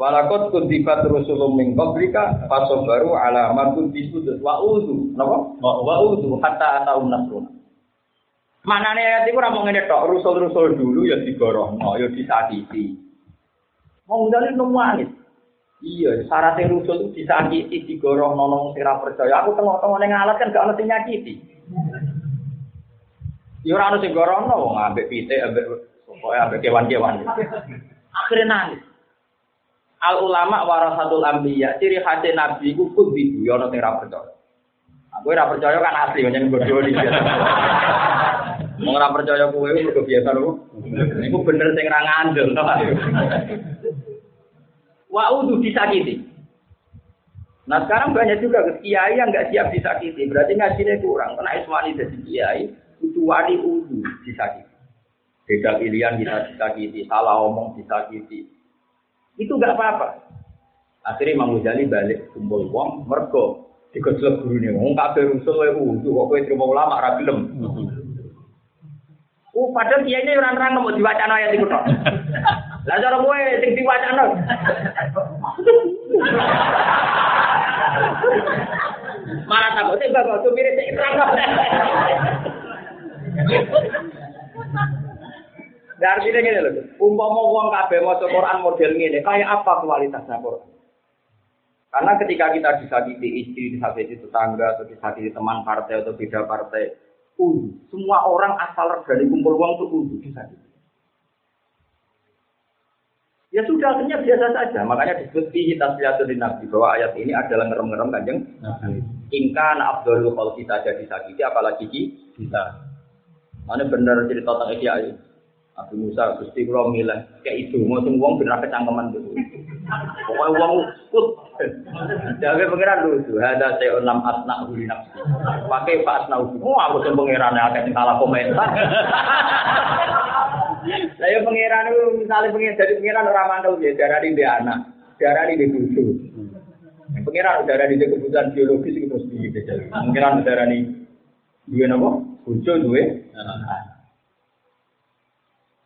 Walakot kuntibat rusulum min qablika fasobaru ala markun bisudut wa uzu. Napa? Wa uzu hatta ataum nasruna. Manane ayat iku ora mung ngene tok, rusul-rusul dulu ya digorohno, ya disakiti. Wong dalem nemu angin. Iya, syaratnya rusul itu disakiti, digorohno nang sing percaya. Aku tengok-tengok ning alat kan gak ono sing nyakiti. Ya ora ono sing gorohno wong ambek pitik, ambek pokoke ambek kewan-kewan. Akhirnya nangis. Al ulama warasatul ambiya, ciri khas nabi kudu ya ono sing ra percaya. Aku ora percaya kan asli nyen bodoh iki. Wong ora percaya kowe mergo biasa lho. Iku bener sing ra ngandel. Wa udu disakiti. Nah sekarang banyak juga kiai yang nggak siap disakiti, berarti ngajinya kurang. Karena Ismani jadi kiai, itu wali udu disakiti. Beda pilihan kita disakiti, salah omong disakiti. Itu nggak apa-apa. Akhirnya Imam Ghazali balik kumpul uang, mergo dikejlek guru nih, ngomong kabeh rusul wae udu, kok kowe terima ulama ra gelem. Uh, padahal kiainya orang orang mau diwacana ayat itu tok. Lah cara kowe sing diwacana. Marah takut sih bapak mirip sing terang. Dari artinya gini loh, umpama wong kabeh maca Quran model ngene, kayak apa kualitasnya Quran? Karena ketika kita disakiti istri, disakiti tetangga, atau disakiti teman partai atau beda partai, uh, semua orang asal dari kumpul uang itu disakiti. Ya sudah, akhirnya biasa saja. Makanya disebut fihi tasliyatul nabi bahwa ayat ini adalah ngerem-ngerem kanjeng. Ingka na abdul kalau kita jadi sakiti, apalagi kita. Mana benar cerita tentang Ihya Abu Musa Gusti kula milih kayak itu mau wong bener kecangkeman gitu. Pokoknya wong kut. Jaga pangeran lucu. Ada saya enam asna huli nafsi. Pakai pak asna huli. Oh aku sih pangeran yang akan salah komentar. Saya pangeran itu misalnya pangeran jadi pangeran orang mandau dia darah di dia anak, darah di dia bucu. Pangeran darah di dia kebutuhan biologis itu terus di dia. Pangeran darah di dua nopo, dua.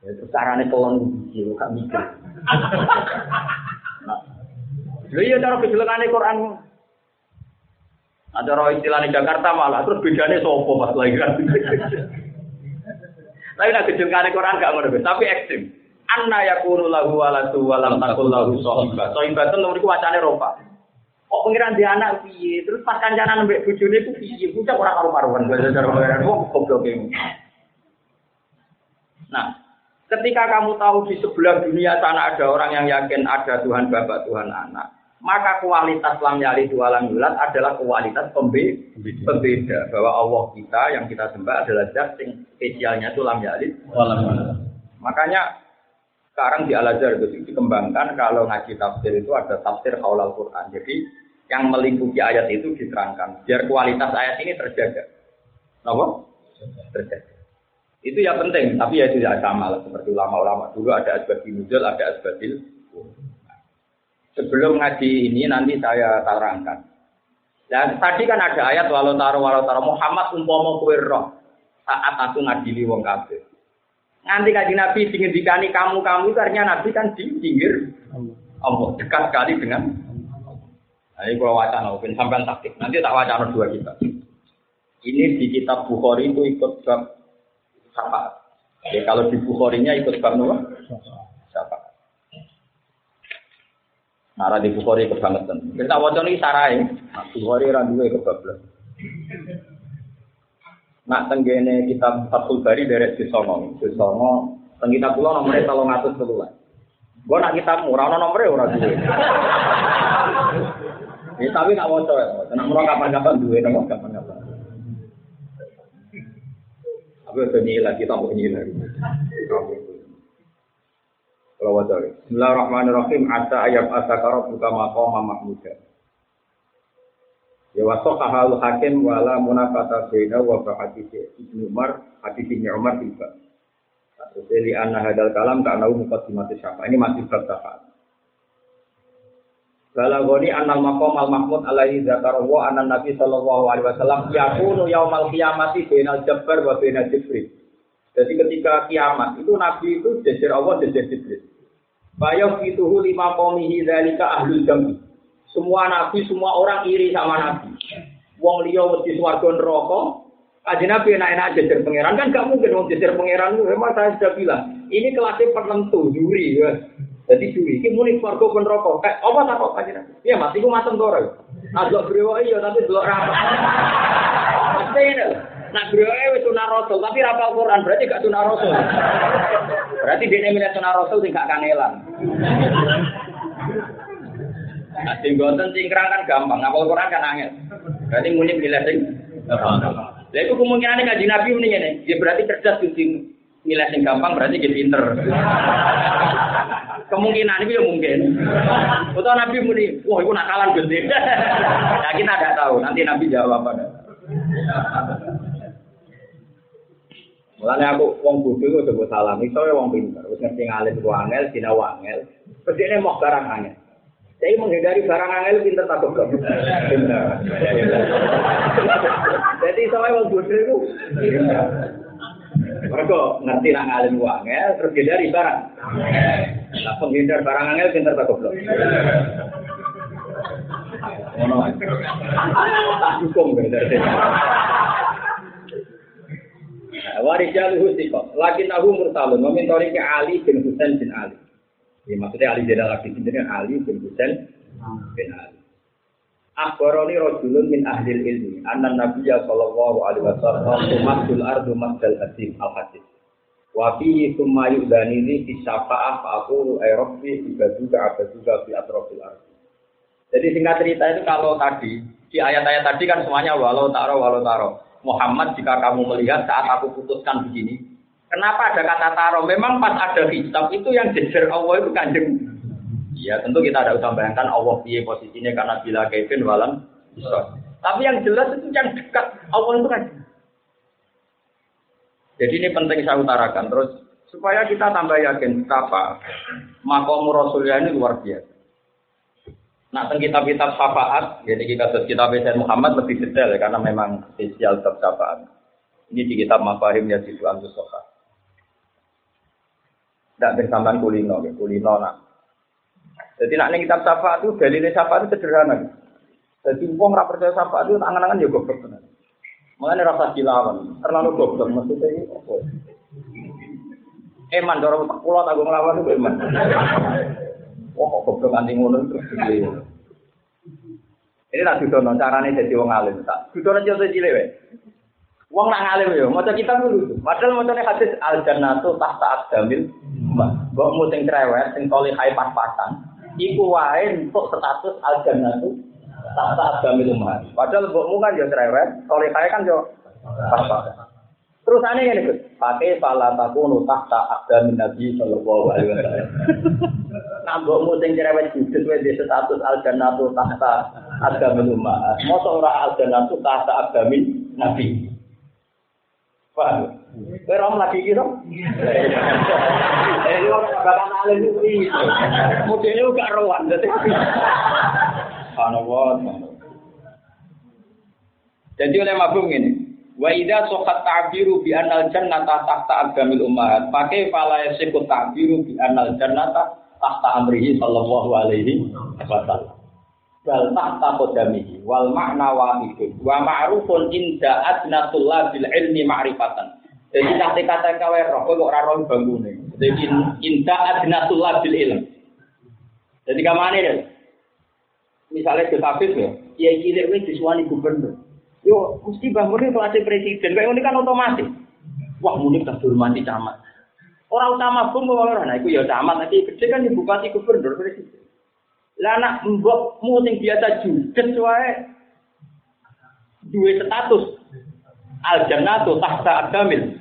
Ya, terus carane kolon biji, gak mikir. Lha iya cara kejelengane Quran. Ada roh istilahnya Jakarta malah, terus bedanya sopo pas lahiran. Tapi nak kejelengane Quran gak ngono, tapi ekstrim. Anna yakunu lahu waladu walam takul lahu sohiba. Sohiba itu nomor wacane ropa. Kok pengiran di anak piye? Terus pas kancanan mbek bojone ku piye? Bocah ora karo-karuan. Cara pengiran kok goblok Nah, Ketika kamu tahu di sebelah dunia sana ada orang yang yakin ada Tuhan Bapak, Tuhan Anak, maka kualitas lam yali dua lam yulat adalah kualitas pembe pembeda bahwa Allah kita yang kita sembah adalah zat yang spesialnya itu lam yali. Makanya sekarang di Al Azhar itu dikembangkan kalau ngaji tafsir itu ada tafsir al Quran. Jadi yang melingkupi ayat itu diterangkan biar kualitas ayat ini terjaga. Kenapa? Terjaga. Itu ya penting, tapi ya tidak sama lah seperti ulama-ulama dulu ada asbabil nuzul, ada asbabil Sebelum ngaji ini nanti saya terangkan. Dan tadi kan ada ayat walau taruh walau taruh Muhammad umpama kowe roh saat aku ngadili wong kafir. Nanti kaji Nabi dikani kamu kamu artinya Nabi kan di pinggir Allah dekat sekali dengan Nah, ini kalau wacana, sampai taktik. Nanti tak wacana dua kita. Ini di kitab Bukhari itu ikut syafaat. Ya, kalau di Bukhari-nya ikut bab Syafaat. Nara di Bukhari kebangetan. Kita wajah ini sarai. Nah, Bukhari randuwe kebablas. Nak tenggene kitab Fathul Bari dari Sisono. Sisono, teng kitab nomornya tolong atus keluar. Gue nak kitab murah, no nomornya orang duwe. Ya, tapi nak wajah ya. Nak murah kapan-kapan duwe, nomor kapan-kapan. Udah nyila, kita mau nyila. Kalau wajah. Bismillahirrahmanirrahim. Asa ayat asakara buka maqama mahmuda. Ya wasok kahal hakim wala munafata bina wa hadis Ibnu Umar hadis Ibnu Umar tiba. Li anna hadal kalam tak nau mukadimati syafa. Ini masih syafaat. Balagoni anal maqam al mahmud alaihi zakarahu anan nabi sallallahu alaihi wasallam yakunu yaumal qiyamati bainal jabbar wa bainal jibril. Jadi ketika kiamat itu nabi itu jejer Allah jejer jibril. Bayang fituhu lima qomihi dzalika ahlul jami. Semua nabi, semua orang iri sama nabi. Wong liya mesti swarga neraka. Kaji nabi enak-enak jejer pangeran kan gak mungkin wong jejer pangeran memang saya sudah bilang ini kelasnya penentu juri ya. Jadi juri iki muni swarga pun neraka. Kayak apa tak kok nabi? Iya Mas iku matem to ora. Adok brewo iya tapi delok ra. Pasti ini. Nak brewoke wis sunah rasul tapi ra apal Quran berarti gak sunah rasul. Berarti dia milih sunah rasul gak kangelan. Nah, sing gonten cingkrang kan gampang, ngapal Quran kan angel. Berarti muni milih sing. Lah itu kemungkinan ngaji Nabi muni ngene, ya berarti cerdas sing milih sing gampang berarti dia pinter. Kemungkinan itu ya mungkin. Atau Nabi muni, wah itu nakalan gede. Nah kita tidak tahu, nanti Nabi jawab apa. Mulane aku wong bodho kok coba salam, iso ya wong pinter, wis ngerti ngalim ku angel, dina wangel. Pedene mau barang angel. Saya menghindari barang angel pinter tak goblok. Pinter. Jadi sama wong bodho iku mereka ngerti nak ngalim ku angel, terus hindari barang. Lah penghindar barang angel pinter tak goblok. Ngono. Tak dukung dari Warijal husiko, lakin tahu mursalun, memintori ke Ali bin Husain bin Ali. Ya, maksudnya Ali Jenderal Abidin ini Ali bin Husain bin Ali. Akhbaroni rojulun min ahlil ilmi, anna nabiya sallallahu alaihi wasallam tumatul ardu masdal asim al hadis. Wa summa yu'danini fi syafa'ah fa'akulu ay rabbi ibaduka abaduka fi atrofil ardu. Jadi singkat cerita itu kalau tadi, di ayat-ayat tadi kan semuanya walau taro, walau taro. Muhammad jika kamu melihat saat aku putuskan begini. Kenapa ada kata taro? Memang pas ada hisab itu yang jejer Allah itu kanjeng. Ya tentu kita ada usah bayangkan Allah piye posisinya karena bila Kevin walam hisab. Tapi yang jelas itu yang dekat Allah itu kan. Jadi ini penting saya utarakan terus supaya kita tambah yakin betapa makom Rasulullah ini luar biasa. Nah, tentang kitab-kitab syafaat, jadi kita kitab Sayyid Muhammad lebih detail ya, karena memang spesial kitab syafaat. Ini di kitab Mafahim ya Jidu Antus Soka. Tidak bersamaan kulino, kulino nak. Jadi nak kitab syafaat itu dalilnya syafaat itu sederhana. Jadi uang rapor percaya syafaat itu angan-angan ya goblok benar. Mengenai rasa dilawan, terlalu goblok maksudnya ini apa? Eman, dorong pulau tanggung lawan itu eman. Wah kok goblok nganti ngono terus. Ini tak dudono carane dadi wong alim tak. Dudono yo cilik wae. Wong nak ngalim yo, maca kitab dulu. Padahal macane hadis al jannatu tahta aqdamil Mbok mu sing cerewet, sing hai pas-pasan, iku wae untuk status al jannatu tahta aqdamil ummat. Padahal mbokmu kan yo cerewet, hai kan yo. Terus aneh ini Gus, pakai pala takunu tahta aqdamin Nabi sallallahu alaihi wasallam. Nah, mbok sing cerewet judes wae di status al jannatu tahta aqdamin ummah. Mosok ora al jannatu tahta aqdamin Nabi. Paham? Kowe rom lagi iki dong. Eh, lu bakal alim iki. Modele gak rowan dadi. Subhanallah. Jadi oleh mabung ini, Wa idza sokat ta'biru bi anal jannata tahta agamil ummahat. Pakai fala yasikut ta'biru bi anal jannata tahta amrihi sallallahu alaihi wasallam. Bal tahta qadamihi wal makna wahidun wa ma'rufun inda adnatullah bil ilmi ma'rifatan. Jadi nanti kata kawe roh kok ora roh bangune. Jadi inda adnatullah bil ilm. Jadi kamane deh? misalnya Josafis ya, ya cilik disuani gubernur. Yo mesti bangunnya kelas presiden, kayak ini kan otomatis. Wah, muni tak dihormati camat. Orang utama pun mau orang, nah itu ya camat, nanti gede kan di bupati gubernur presiden. Lah anak mbokmu sing biasa judes wae duwe status al jannatu tahta abdamil.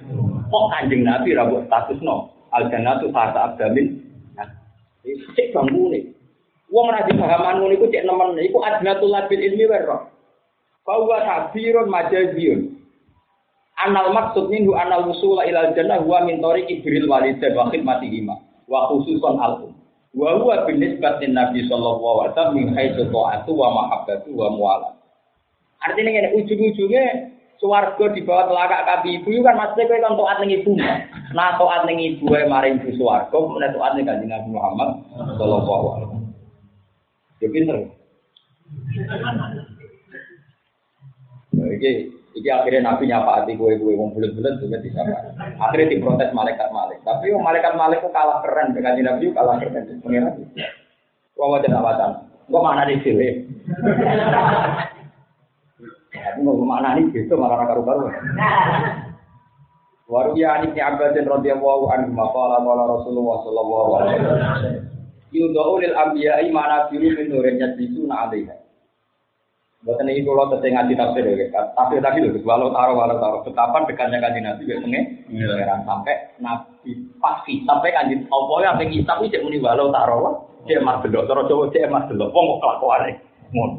Kok kanjeng Nabi ra mbok statusno al jannatu tahta abdamil. Nah, cek bangun Wong ra dipahaman ngono iku cek nemen iku adnatul labil ilmi wae roh. Bahwa tabirun majaziyun. Anal maksud minhu anal wusula ilal jannah huwa min tariqi birril walidain wa khidmatihima wa khususan al Wa huwa binisbatin Nabi sallallahu alaihi wasallam min haitsu ta'atu wa mahabbatu wa muwala. Artinya ngene ujung-ujungnya swarga di bawah telakak kaki ibu kan maksudnya kowe kan taat ning ibu. Nah taat ning ibu ae maring ibu swarga, kemudian taat ning Kanjeng Nabi Muhammad sallallahu alaihi wasallam. Ya pinter. Nah, iki akhirnya Nabi nyapa hati gue gue wong bulat-bulat juga disapa. Akhirnya diprotes malaikat malik. Tapi malaikat malik kok kalah keren dengan Nabi kalah keren. Pengiran. Wong wajah wajah. Kok mana di sini? Mau mana nih gitu malah karu-karu. Waru ya ani Abdin radhiyallahu anhu maqala qala Rasulullah sallallahu alaihi wasallam. Yudau lil anbiya'i mana biru min nurin yajlisuna 'alaiha. Buatan ini kalau teteh ngaji tafsir ya, tafsir tadi loh, walau taruh walau taruh, betapa dekatnya kaji nabi biasanya pengiran sampai nabi pasti sampai kaji Allah yang pengen kitab ini cek muni walau taruh, cek mas delok, terus coba cek mas delok, wong kok kelakuan ngono,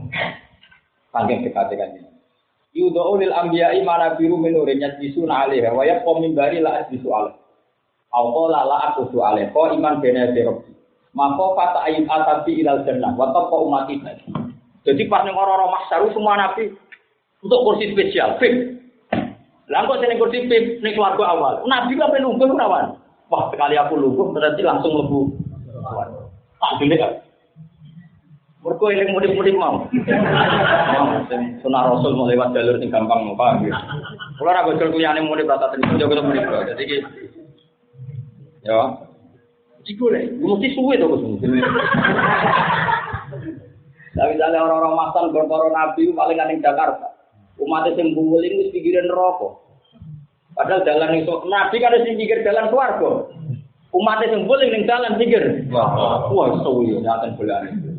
saking dekatnya kaji nabi. Yudau lil anbiya'i mana biru min nurin yajlisuna 'alaiha wa yaqum min bari la ajlisu 'alaiha. Allah la la aku su 'alaiha, iman bena rabbi. Maka fata ayat atabi ilal jannah, wa tabqa umati jadi pas ning orang-orang mahsaru semua nabi untuk kursi spesial, fit. Lah kok sing kursi fit ning keluarga awal. Nabi kok pengen nunggu nawan. Wah, sekali aku lungguh berarti langsung lebu. Ah, gede kan. Mergo eling mudik-mudik mau. Sunah Rasul mau lewat jalur sing gampang mau paham ya. Kalau ora gojol kuyane mudik rata tenan yo ketemu mudik. Jadi iki Ya. Iku le, mesti suwe to Gus. Nah, misalnya orang-orang masan berkoro nabi paling aneh Jakarta. Umatnya yang bungul ini pikiran rokok. Padahal jalan itu nabi kan harus pikir jalan suarga. Umatnya yang bungul ini jalan pikir. Wah, suwi ya akan bulan itu.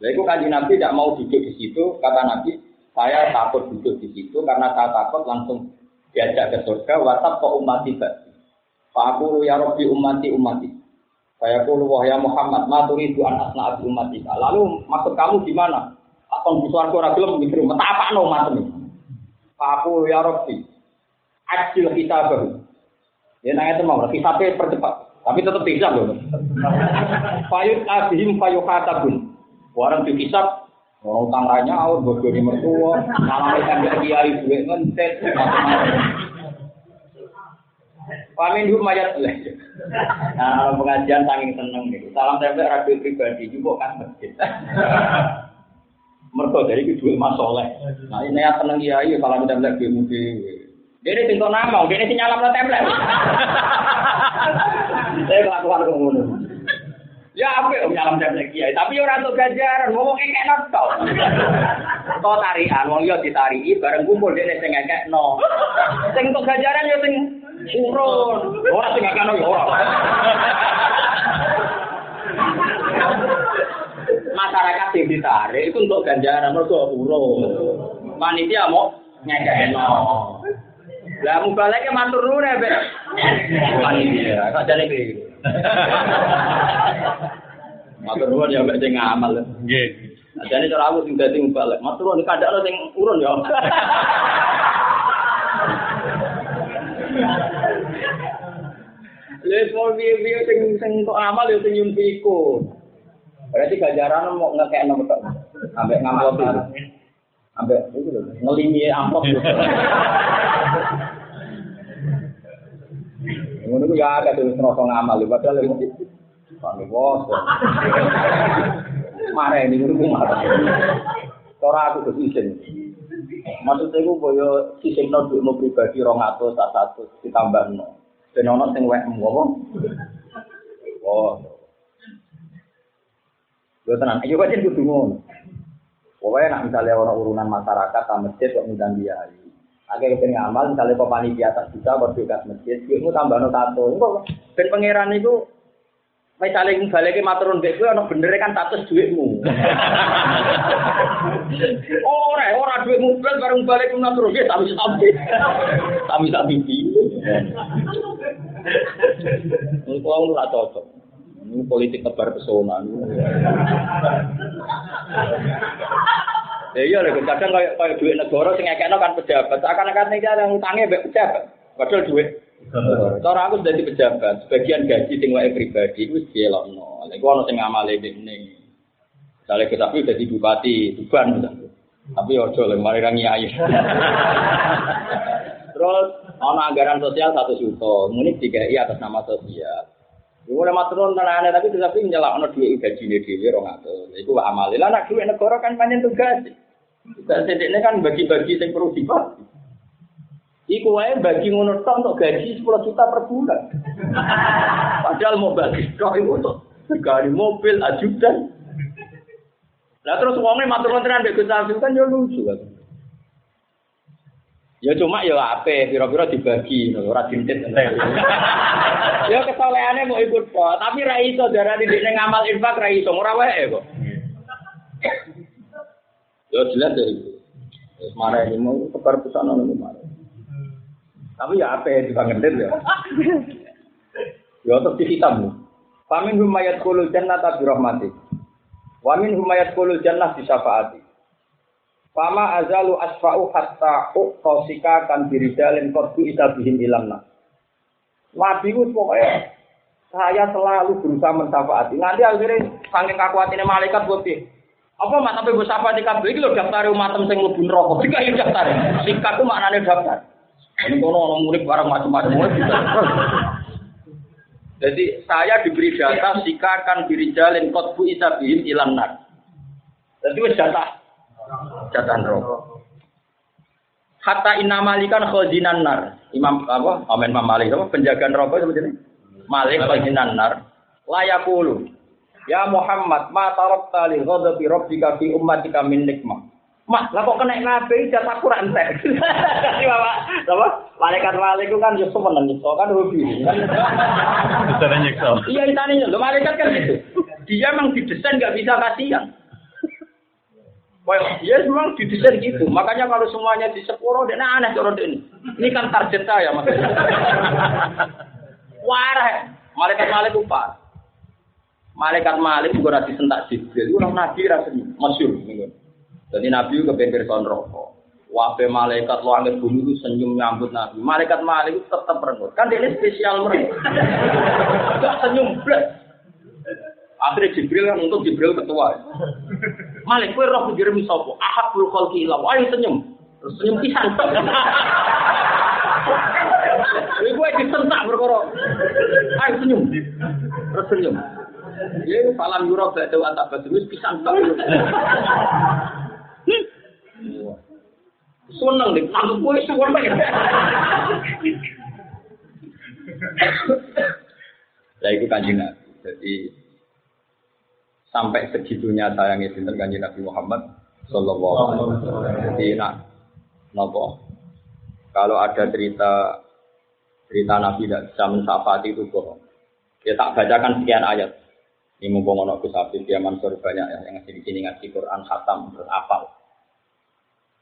Lalu itu kaji nabi tidak mau duduk di situ. Kata nabi, saya takut duduk di situ karena saya takut langsung diajak ke surga. Watak kok umat tiba. Pak aku ya Robi umati umati. Saya pun wahya Muhammad, maturi itu anak anak umat kita. Lalu maksud kamu gimana? Akan bisa aku ragilem mikir, apa no matem ini? Aku ya Rabbi, adil kita baru. Ya nanya itu mau, hisabnya percepat. Tapi tetap bisa loh. Payut abihim payuk katabun. Orang di hisab, orang tangannya awal bodoh di mertua, malah mereka kiai duit ngentet, macam-macam. Pamin dulu mayat Nah, pengajian saking seneng nih. Salam tempel radio pribadi juga kan masjid. Mereka dari kedua mas soleh. Nah ini yang seneng iya iya salam tempel di mudi. Dia ini tinggal nama, dia ini nyalam tempel. Saya kelakuan kemudian. Ya apa om nyalam tempel kiai, tapi orang tuh gajaran, ngomong kayak nonton. Kau tarian, wong yo ditari, bareng kumpul dia sing ngekek no. Sing gajaran yo sing urun. Ora sing akeh yo ora. Masyarakat yang ditarik itu untuk ganjaran mergo urun. Panitia mau ngekekno. Lah mubalake matur nuwun ya, Bek. Panitia, kok jane iki. Matur nuwun ya Mbak sing ngamal. Nggih. Jadi cara aku sing dadi mubalek, matur nuwun kadang sing urun ya. Lha mau piye-piye sing sing kok amal ya sing nyumpi iku. Berarti gajaran mau ngekek nomor tok. Ambek itu. Ambek itu lho, ngelimi amplop. Ngono ku ya ada tulis rasa ngamal padahal lho. Pamit bos. Mare ini ngono ku marah. Ora aku kesin. Maksudnya gue boyo sisi no duit mau pribadi rong atau satu ditambah no. Dan ono sing wek apa? Oh. Yo tenang, ayo pancen kudu ngono. Pokoknya nak misalnya orang urunan masyarakat, tak masjid kok minta dia. Akhirnya kepengen ngamal, misalnya kok panitia atas kok juga masjid, itu tambah no tato. Kok ben pangeran itu Misalnya yang balik ke maturun dek gue, ono bener kan status duitmu. Ora, ora duitmu belas bareng balik ke maturun dek, tapi sampai, tapi tapi Ini kau nggak cocok. Ini politik tebar pesona. Ya iya lho, kadang kayak kayak duit negara sing ngekekno kan pejabat. Akan-akan nek yang utangnya mbek pejabat. Padahal duit Cara aku jadi pejabat, sebagian gaji sing wae pribadi itu dielokno. Lha iku ana sing ngamale dene. Misalnya kita tapi jadi bupati Tuban Tapi ojo lho mari ra nyai. Terus ana anggaran sosial satu juta, muni dikai atas nama sosial. Iku mulai maturun tenane tapi tapi nyelakno dhuwit gajine dhewe 200. Iku amale. Lah nek dhuwit negara kan pancen tugas. Tugas ini kan bagi-bagi sing perlu dibagi. Iku wae bagi ngono tok untuk gaji 10 juta per bulan. Padahal mau bagi tok itu untuk sekali mobil ajudan. Lah terus wonge matur nuwun tenan Gus kan yo lucu kan. Ya cuma ya ape, pira-pira dibagi, ora dintit. ya kesolehane mau ikut kok, tapi ra iso darani dekne ngamal infak ra iso, ora wae kok. Ya jelas ya itu. Marah ini mau kepar pesan ono marah. Tapi ya apa ya dibangetin ya. Ya tetap hitam. Pamin humayat kulul jannah tabi rahmati. Wamin humayat kulul jannah disafaati. Fama azalu asfa'u hatta uqtasika kan biridalin qaddu isabihim ilamna. Nabi itu pokoknya saya selalu berusaha mensafaati. Nanti akhirnya saking kakuatinnya malaikat buat apa mak tapi gue sapa di kabel ini lo daftar umatem sing mlebu neraka. Tiga ini daftar. Sikat ku maknane daftar. Ini kono orang murid barang macam-macam. Jadi saya diberi data sikakan diri jalin kotbu isabihim ilan nar. Jadi wis data data rokok. Hatta inna malikan khazinan nar. Imam apa? Amin Imam Malik apa? Penjagaan rokok seperti ini. Malik khazinan nar. Layakulu. Ya Muhammad, ma tarakta li ghadabi rabbika fi ummatika min nikmah. Mas, lah kok kena nabi jatah kurang entek. Kasih Bapak, apa? Malaikat malaikat kan yo seneng nyiksa kan hobi. Bisa nyiksa. Iya, itane lho malaikat kan gitu. Dia memang didesain nggak bisa kasihan. Well, dia memang didesain gitu. Makanya kalau semuanya di sepuro, dia aneh cara ini. Ini kan target saya maksudnya. Warah, malaikat malaikat upah. Malaikat malaikat juga rasi sentak Jibril. Orang nabi rasanya, masyur. Jadi Nabi kepengen son rokok. Wape malaikat langit bumi itu senyum nyambut Nabi. Malaikat malaikat tetap merengut. Kan dia spesial mereka. Gak senyum blek. Akhirnya Jibril kan untuk Jibril ketua. Malik, kue roh kirim sopo. Ahak bulu khalki ilau. Ayo senyum. Terus senyum pisan. Ini gue disentak berkoro. Ayo senyum. Terus senyum. Ya, falam yurok gak tahu antak batu. Pisan. Seneng deh, langsung gue suwon. Nah itu kanjeng Nabi. Jadi sampai segitunya sayangnya sinten kanjeng Nabi Muhammad Sallallahu Alaihi Wasallam. Jadi nak nopo kalau ada cerita cerita Nabi tidak bisa mensafati itu bohong. Ya tak bacakan sekian ayat. Ini mumpung ono Gus dia Mansur banyak ya yang di sini ngaji Quran khatam terus apal.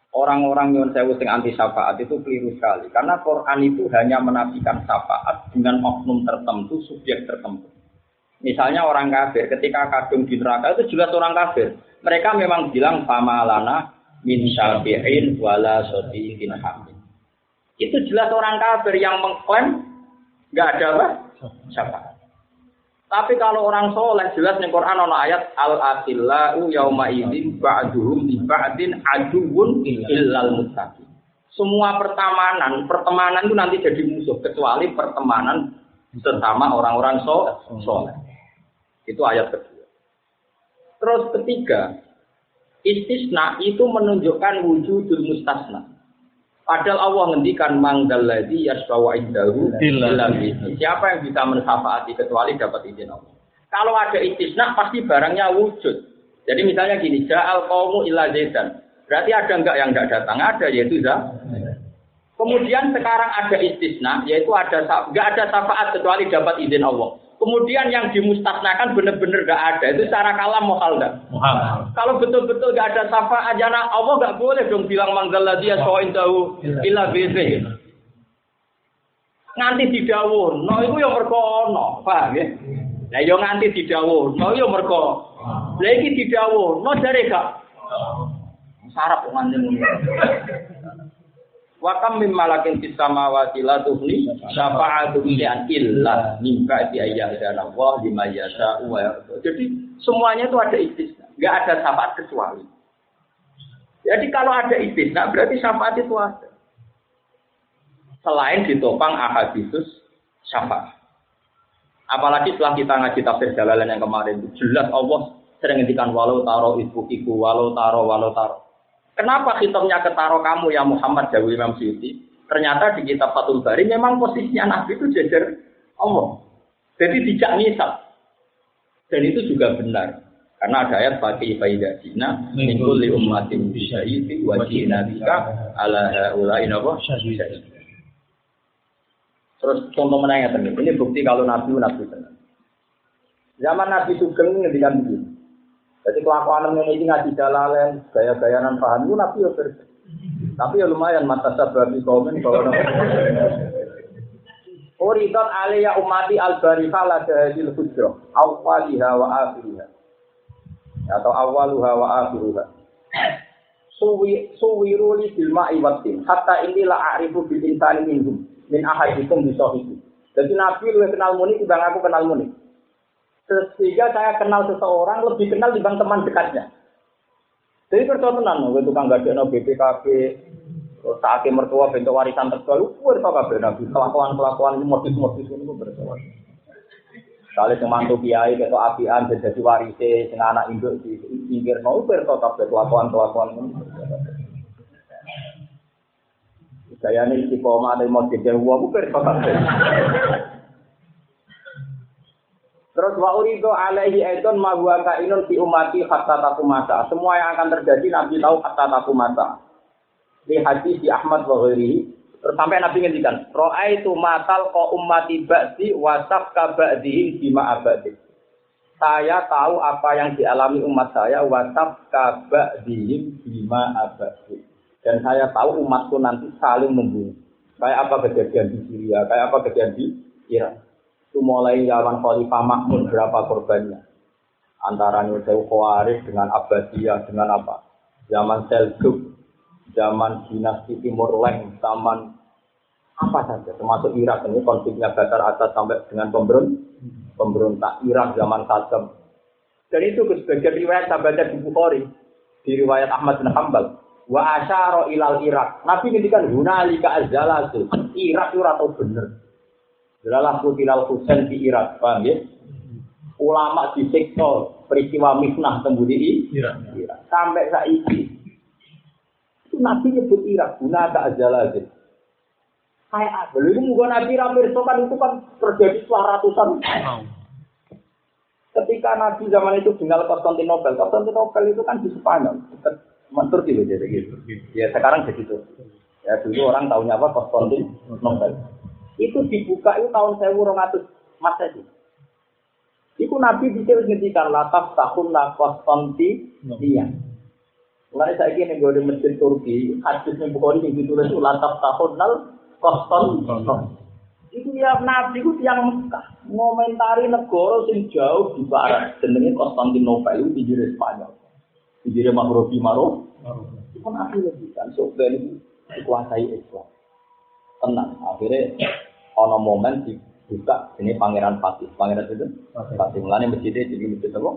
Orang-orang yang sewu sing anti syafaat itu keliru sekali karena Quran itu hanya menafikan syafaat dengan oknum tertentu, subjek tertentu. Misalnya orang kafir ketika kadung di neraka itu jelas orang kafir. Mereka memang bilang famalana min syafi'in wala sodiqin hamid. Itu jelas orang kafir yang mengklaim nggak ada apa? Syafaat. Tapi kalau orang soleh jelas nih Quran ono ayat al akhillau yauma idzin ba'duhum li ba'din aduwwun illal muttaqin. Semua pertemanan, pertemanan itu nanti jadi musuh kecuali pertemanan bersama orang-orang soleh. Itu ayat kedua. Terus ketiga, istisna itu menunjukkan wujudul mustasna. Padahal Allah ngendikan mangdalladzi yasbawa indahu illa Siapa yang bisa mensafaati kecuali dapat izin Allah. Kalau ada istisna pasti barangnya wujud. Jadi misalnya gini, ja'al qaumu illa zaidan. Berarti ada enggak yang enggak datang? Ada, yaitu za. Kemudian sekarang ada istisna, yaitu ada enggak ada syafaat kecuali dapat izin Allah. Kemudian yang dimustasnakan benar-benar enggak ada. Itu cara kalam mohal? Mohal. Kalau betul-betul enggak ada syafaat, jana Allah enggak boleh dong bilang manggal dia soin tahu illa bizi. Nganti didawuh, no itu yang merkono, paham ya? Nah, yo nganti didawuh, no yo merko. Lah iki didawuh, no jare gak sarap nganti ngono. Wa kam mim malakin fis samawati la tuhni syafa'atu an illa min ba'di ayyadana wa lima wa Jadi semuanya itu ada istisna, enggak ada syafaat kecuali. Jadi kalau ada istisna berarti syafaat itu ada. Selain ditopang ahadisus syafaat. Apalagi setelah kita ngaji tafsir jalalan yang kemarin jelas Allah sering ngendikan walau taro ibu ibu walau taro walau taro. Kenapa hitamnya ketaro kamu ya Muhammad Jawi Imam Syuuti? Ternyata di kitab Fathul Bari memang posisinya Nabi itu jajar Allah. Jadi tidak nisab. Dan itu juga benar. Karena ada ayat pakai faidah Cina, mingkul li ummatin bisyahidi wa jina ala haula. Terus contoh menanya tadi, ini bukti kalau Nabi Nabi benar. Zaman Nabi Sugeng ngendikan begini. Jadi kelakuan ini ngaji jalalen, gaya-gayanan paham itu Nabi ya versi. Tapi ya lumayan mata sababi komen bahwa Uridan alaiya umati al-barifah la jahadil hujrah awwaliha wa akhiriha atau awaluha wa suwi suwiruli bil ma'i watin hatta ini la a'rifu bil insani minhum min ahadikum bi sahibi. Jadi Nabi lu kenal muni timbang aku kenal muni. Sehingga saya kenal seseorang lebih kenal dibanding teman dekatnya. Jadi percontohan, gue tukang gak ada BPKB, saatnya mertua bentuk warisan terbaru, gue tau kabeh nabi kelakuan-kelakuan ini modus-modus ini gue bersoal. Kali semantu kiai ketok apian jadi warise sing anak induk di pinggir mau bertau kabeh kelakuan-kelakuan. Saya ini istiqomah dari mau jadi uang bukan Terus wa urido alaihi aidon ma huwa kainun fi umati hatta takumata. Semua yang akan terjadi Nabi tahu hatta takumata. Di hadis di Ahmad wa ghairihi. Terus sampai Nabi ngendikan, "Ra'aitu matal ko ummati ba'di wa sabka ba'dihim bima abadi." Saya tahu apa yang dialami umat saya wa sabka ba'dihim bima abadi. Dan saya tahu umatku nanti saling membunuh. Kayak apa kejadian di Syria, kayak apa kejadian di Irak. Itu mulai zaman Khalifah Mahmud berapa korbannya. Antara Nusayr Khawarij dengan Abbasiyah dengan apa. Zaman Seljuk, zaman dinasti Timur Leng, zaman apa saja. Termasuk Irak ini konfliknya Batar atas sampai dengan pemberontak. Pemberontak Irak zaman Saddam. Dan itu sebagian riwayat sahabatnya di Bukhari. Di riwayat Ahmad bin Hanbal wa asyara ilal Irak. Nabi ngendikan hunalika azalatu. Irak itu atau bener. Jalalah kutilal Husain di Irak, paham ya? Ulama di sektor peristiwa misnah tembudi di Irak. Sampai saat ini. Itu Nabi nyebut Irak, guna tak azalatu. Kayak apa? Lalu itu Nabi Ramir kan itu kan terjadi setelah ratusan Ketika Nabi zaman itu tinggal Konstantinopel, Konstantinopel itu kan di Spanyol, Turki loh jadi gitu. Ya sekarang jadi itu. Ya dulu orang tahunya apa Konstantin Nobel. Itu dibuka itu tahun saya ratus Masehi. Itu Nabi bisa ngendikan lataf tahun la Konstantin iya. Mulai saya ini gue di masjid Turki, hadisnya bukan yang ditulis itu lataf tahun nal Konstantin. Itu ya Nabi itu yang Mekah ngomentari negara sing jauh di barat jenenge Konstantinopel itu di Spanyol. Jadi makrobi maro, itu kan akhirnya kan itu dikuasai Islam. Tenang, akhirnya ono momen dibuka ini pangeran Fatih, pangeran itu Fatih mulanya masjidnya jadi masjid apa?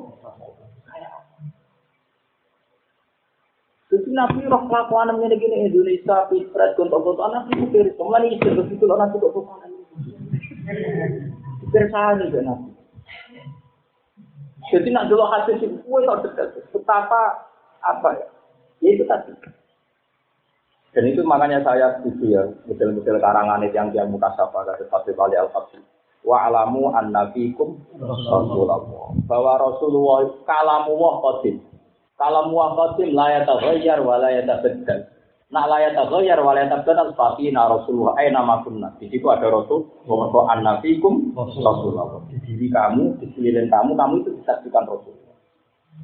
Jadi Nabi roh kelakuan ini gini Indonesia, Pilpres, gontok-gontok, Nabi itu kiri, ke mana isi, begitu loh Nabi kok ke mana ini. Bersahani Nabi. Jadi nak dulu hadis itu, gue tau dekat. Betapa apa ya? Ya itu tadi. Dan itu makanya saya setuju ya, model-model karangan yang yang muka sapa dari Bali al -Fatih. Wa alamu an nabikum Rasulullah. Bahwa Rasulullah kalamu wah qadim. Kalau muwaqatim la yataghayyar wa la yatabaddal. Nak la yataghayyar wa la yatabaddal fa na Rasulullah aina ma kunna. Di situ ada Rasul wa annabikum Rasulullah. Di diri kamu, di sekeliling kamu, kamu itu disaksikan Rasul.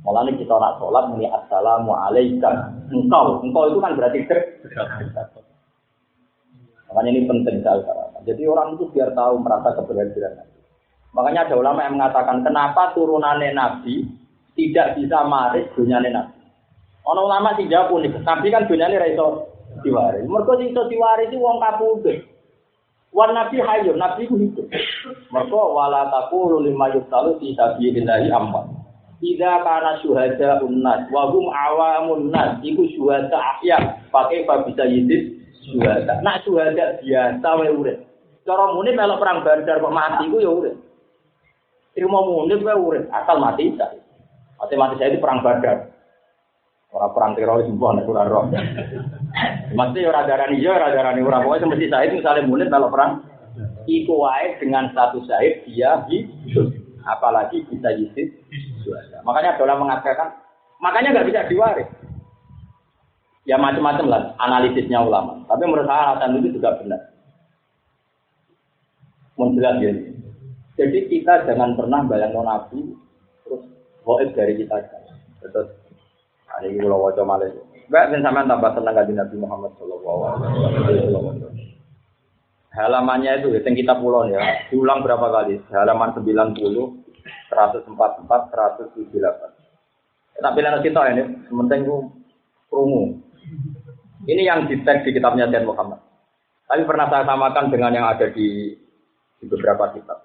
Mulanya kita nak sholat muni assalamu alaikum. Engkau, engkau itu kan berarti ter. Makanya ini penting sekali. Jadi orang itu biar tahu merasa keberhasilan. Makanya ada ulama yang mengatakan kenapa turunannya Nabi tidak bisa maris dunia nabi. Ono ulama sih jawab unik. Nabi kan dunia ini raiso diwaris. Sing iso diwaris itu wong kapundhut. Wan nabi hayu, nabi itu hidup. Mereka wala taqulu lima yusalu fi sabilillahi amma. Ida karena syuhada unnas, wahum awamun nas, iku syuhada ahya, pakai apa bisa yidis syuhada. Nak syuhada biasa wae urip. Cara muni melok perang Badar kok mati iku ya urip. Ilmu muni wae urip, asal mati tak. Mati mati saya itu perang badar. Orang perang teroris bukan nek ora roh. Mesti ora darani yo ora darani ora pokoke mesti saya misalnya munit kalau perang iku wae dengan satu Said dia hidup. Apalagi bisa yisid Makanya dola mengatakan makanya nggak bisa diwaris. Ya macam-macam lah analisisnya ulama. Tapi menurut saya alasan itu juga benar. Menjelaskan. ya. Jadi kita jangan pernah bayang Nabi Goib dari kita. Terus ada yang pulau wajah malah. Mbak, dan sama tambah senang gaji Nabi Muhammad Shallallahu Alaihi Wasallam. Halamannya itu, yang kita pulau ya, diulang berapa kali? Halaman 90, 144, 178. Tapi lain kita ini, sementing itu perungu. Ini yang di di kitabnya Sayyid Muhammad. Tapi pernah saya samakan dengan yang ada di, di beberapa kitab.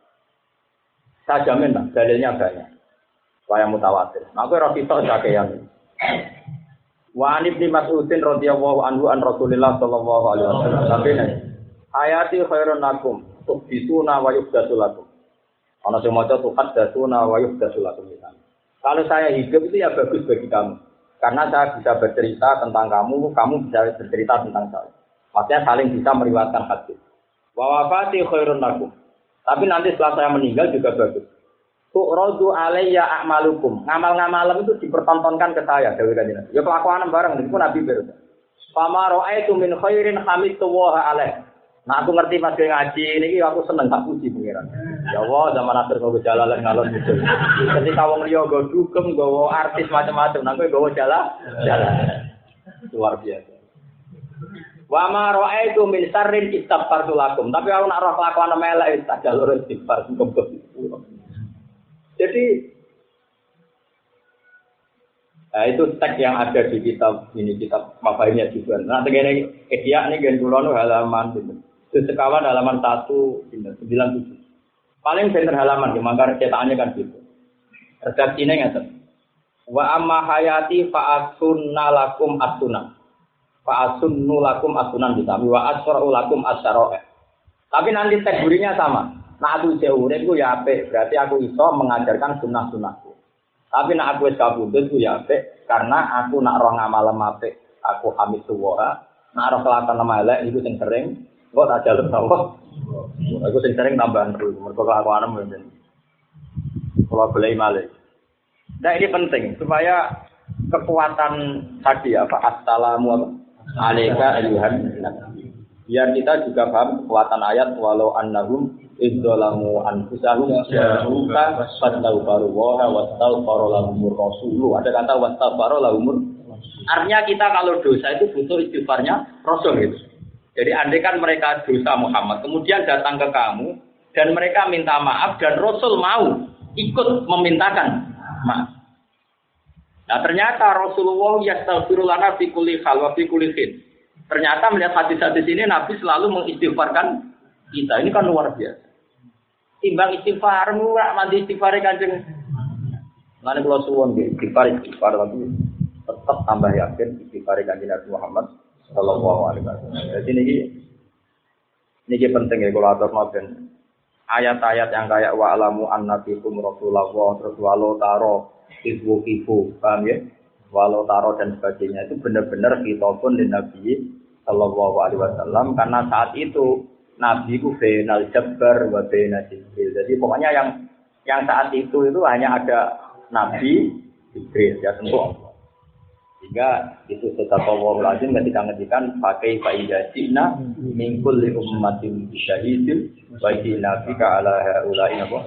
Saya jamin lah, dalilnya banyak. Waya mutawatir. Nah, aku ora kita sakean. Wa an ibni Mas'udin radhiyallahu anhu an Rasulillah sallallahu alaihi wasallam. Tapi nih, hayati khairun lakum, tubisuna wa yubdasu Ana sing maca tuhat dasuna wa yubdasu lakum Kalau saya hidup itu ya bagus bagi kamu. Karena saya bisa bercerita tentang kamu, kamu bisa bercerita tentang saya. Maksudnya saling bisa meriwayatkan hadis. Wa wafati khairun lakum. Tapi nanti setelah saya meninggal juga bagus. Tu'rodu alayya a'malukum. Ngamal-ngamal itu dipertontonkan ke saya, Dewi Kanjeng Ya kelakuan bareng, itu Nabi berkata. Fama ra'aitu min khairin hamidu wa alaih. Nah aku ngerti mas ngaji ini aku seneng tak puji pengiran. Ya Allah zaman akhir kau jalan ngalor gitu. Ketika wong liya go dugem go artis macam-macam, nah go jalan jalan. Luar biasa. Wa ma ra'aitu min sarrin istaghfartu lakum. Tapi aku nak roh kelakuan melek tak jalur istighfar jadi Nah, itu teks yang ada di kitab ini kitab Mafahimnya juga. Nah, tegene edia ini gen halaman itu. Itu sekawan halaman satu sembilan tujuh. Paling center halaman, maka cetakannya kan gitu. Redaksinya nggak Wa amma hayati fa'asunna lakum asuna. Fa'asunnu lakum asunan bisa. Wa asra'u lakum asyara'a. Tapi nanti teks sama. Nah aku jauh itu ya apik, berarti aku iso mengajarkan sunnah-sunnahku. Tapi nak aku wis kabudut ya apik, karena aku nak roh ngamal apik, aku hamid suwa. Nak roh kelatan elek itu sing sering, kok tak jalur apa? Aku sing sering tambahan dulu, mereka kelakuan mungkin. Kalau boleh malik. Nah ini penting supaya kekuatan tadi apa assalamu alaikum Biar kita juga paham kekuatan ayat walau annahum idzalamu anfusahum ja'uka fastaghfiru wa wastaghfara lahumur rasulu. Ada kata wastaghfara lahumur. Artinya kita kalau dosa itu butuh istighfarnya Rasul itu. Jadi andai kan mereka dosa Muhammad, kemudian datang ke kamu dan mereka minta maaf dan Rasul mau ikut memintakan maaf. Nah ternyata Rasulullah yastaghfiru lana fi kulli hal Ternyata melihat hadis-hadis ini Nabi selalu mengistighfarkan kita. Ini kan luar biasa timbang istighfar murah mandi istighfar kanjeng Mana kalau suwon istighfar istighfar tapi tetap tambah yakin istighfar kanjeng Nabi Muhammad Shallallahu Alaihi Wasallam. Jadi ini ini penting ya kalau atur noten ayat-ayat yang kayak wa alamu annabikum rasulullah terus walau taro ibu ibu paham ya walau taro dan sebagainya itu benar-benar kita pun di Nabi Shallallahu Alaihi Wasallam karena saat itu Nabi ku benal jabbar wa Jibril. Jadi pokoknya yang yang saat itu itu hanya ada Nabi Jibril ya tentu Sehingga itu tetap Allah lazim ketika ngedikan pakai faidah cina mingkul li ummatin syahidin wa nabi ka ala haula'i apa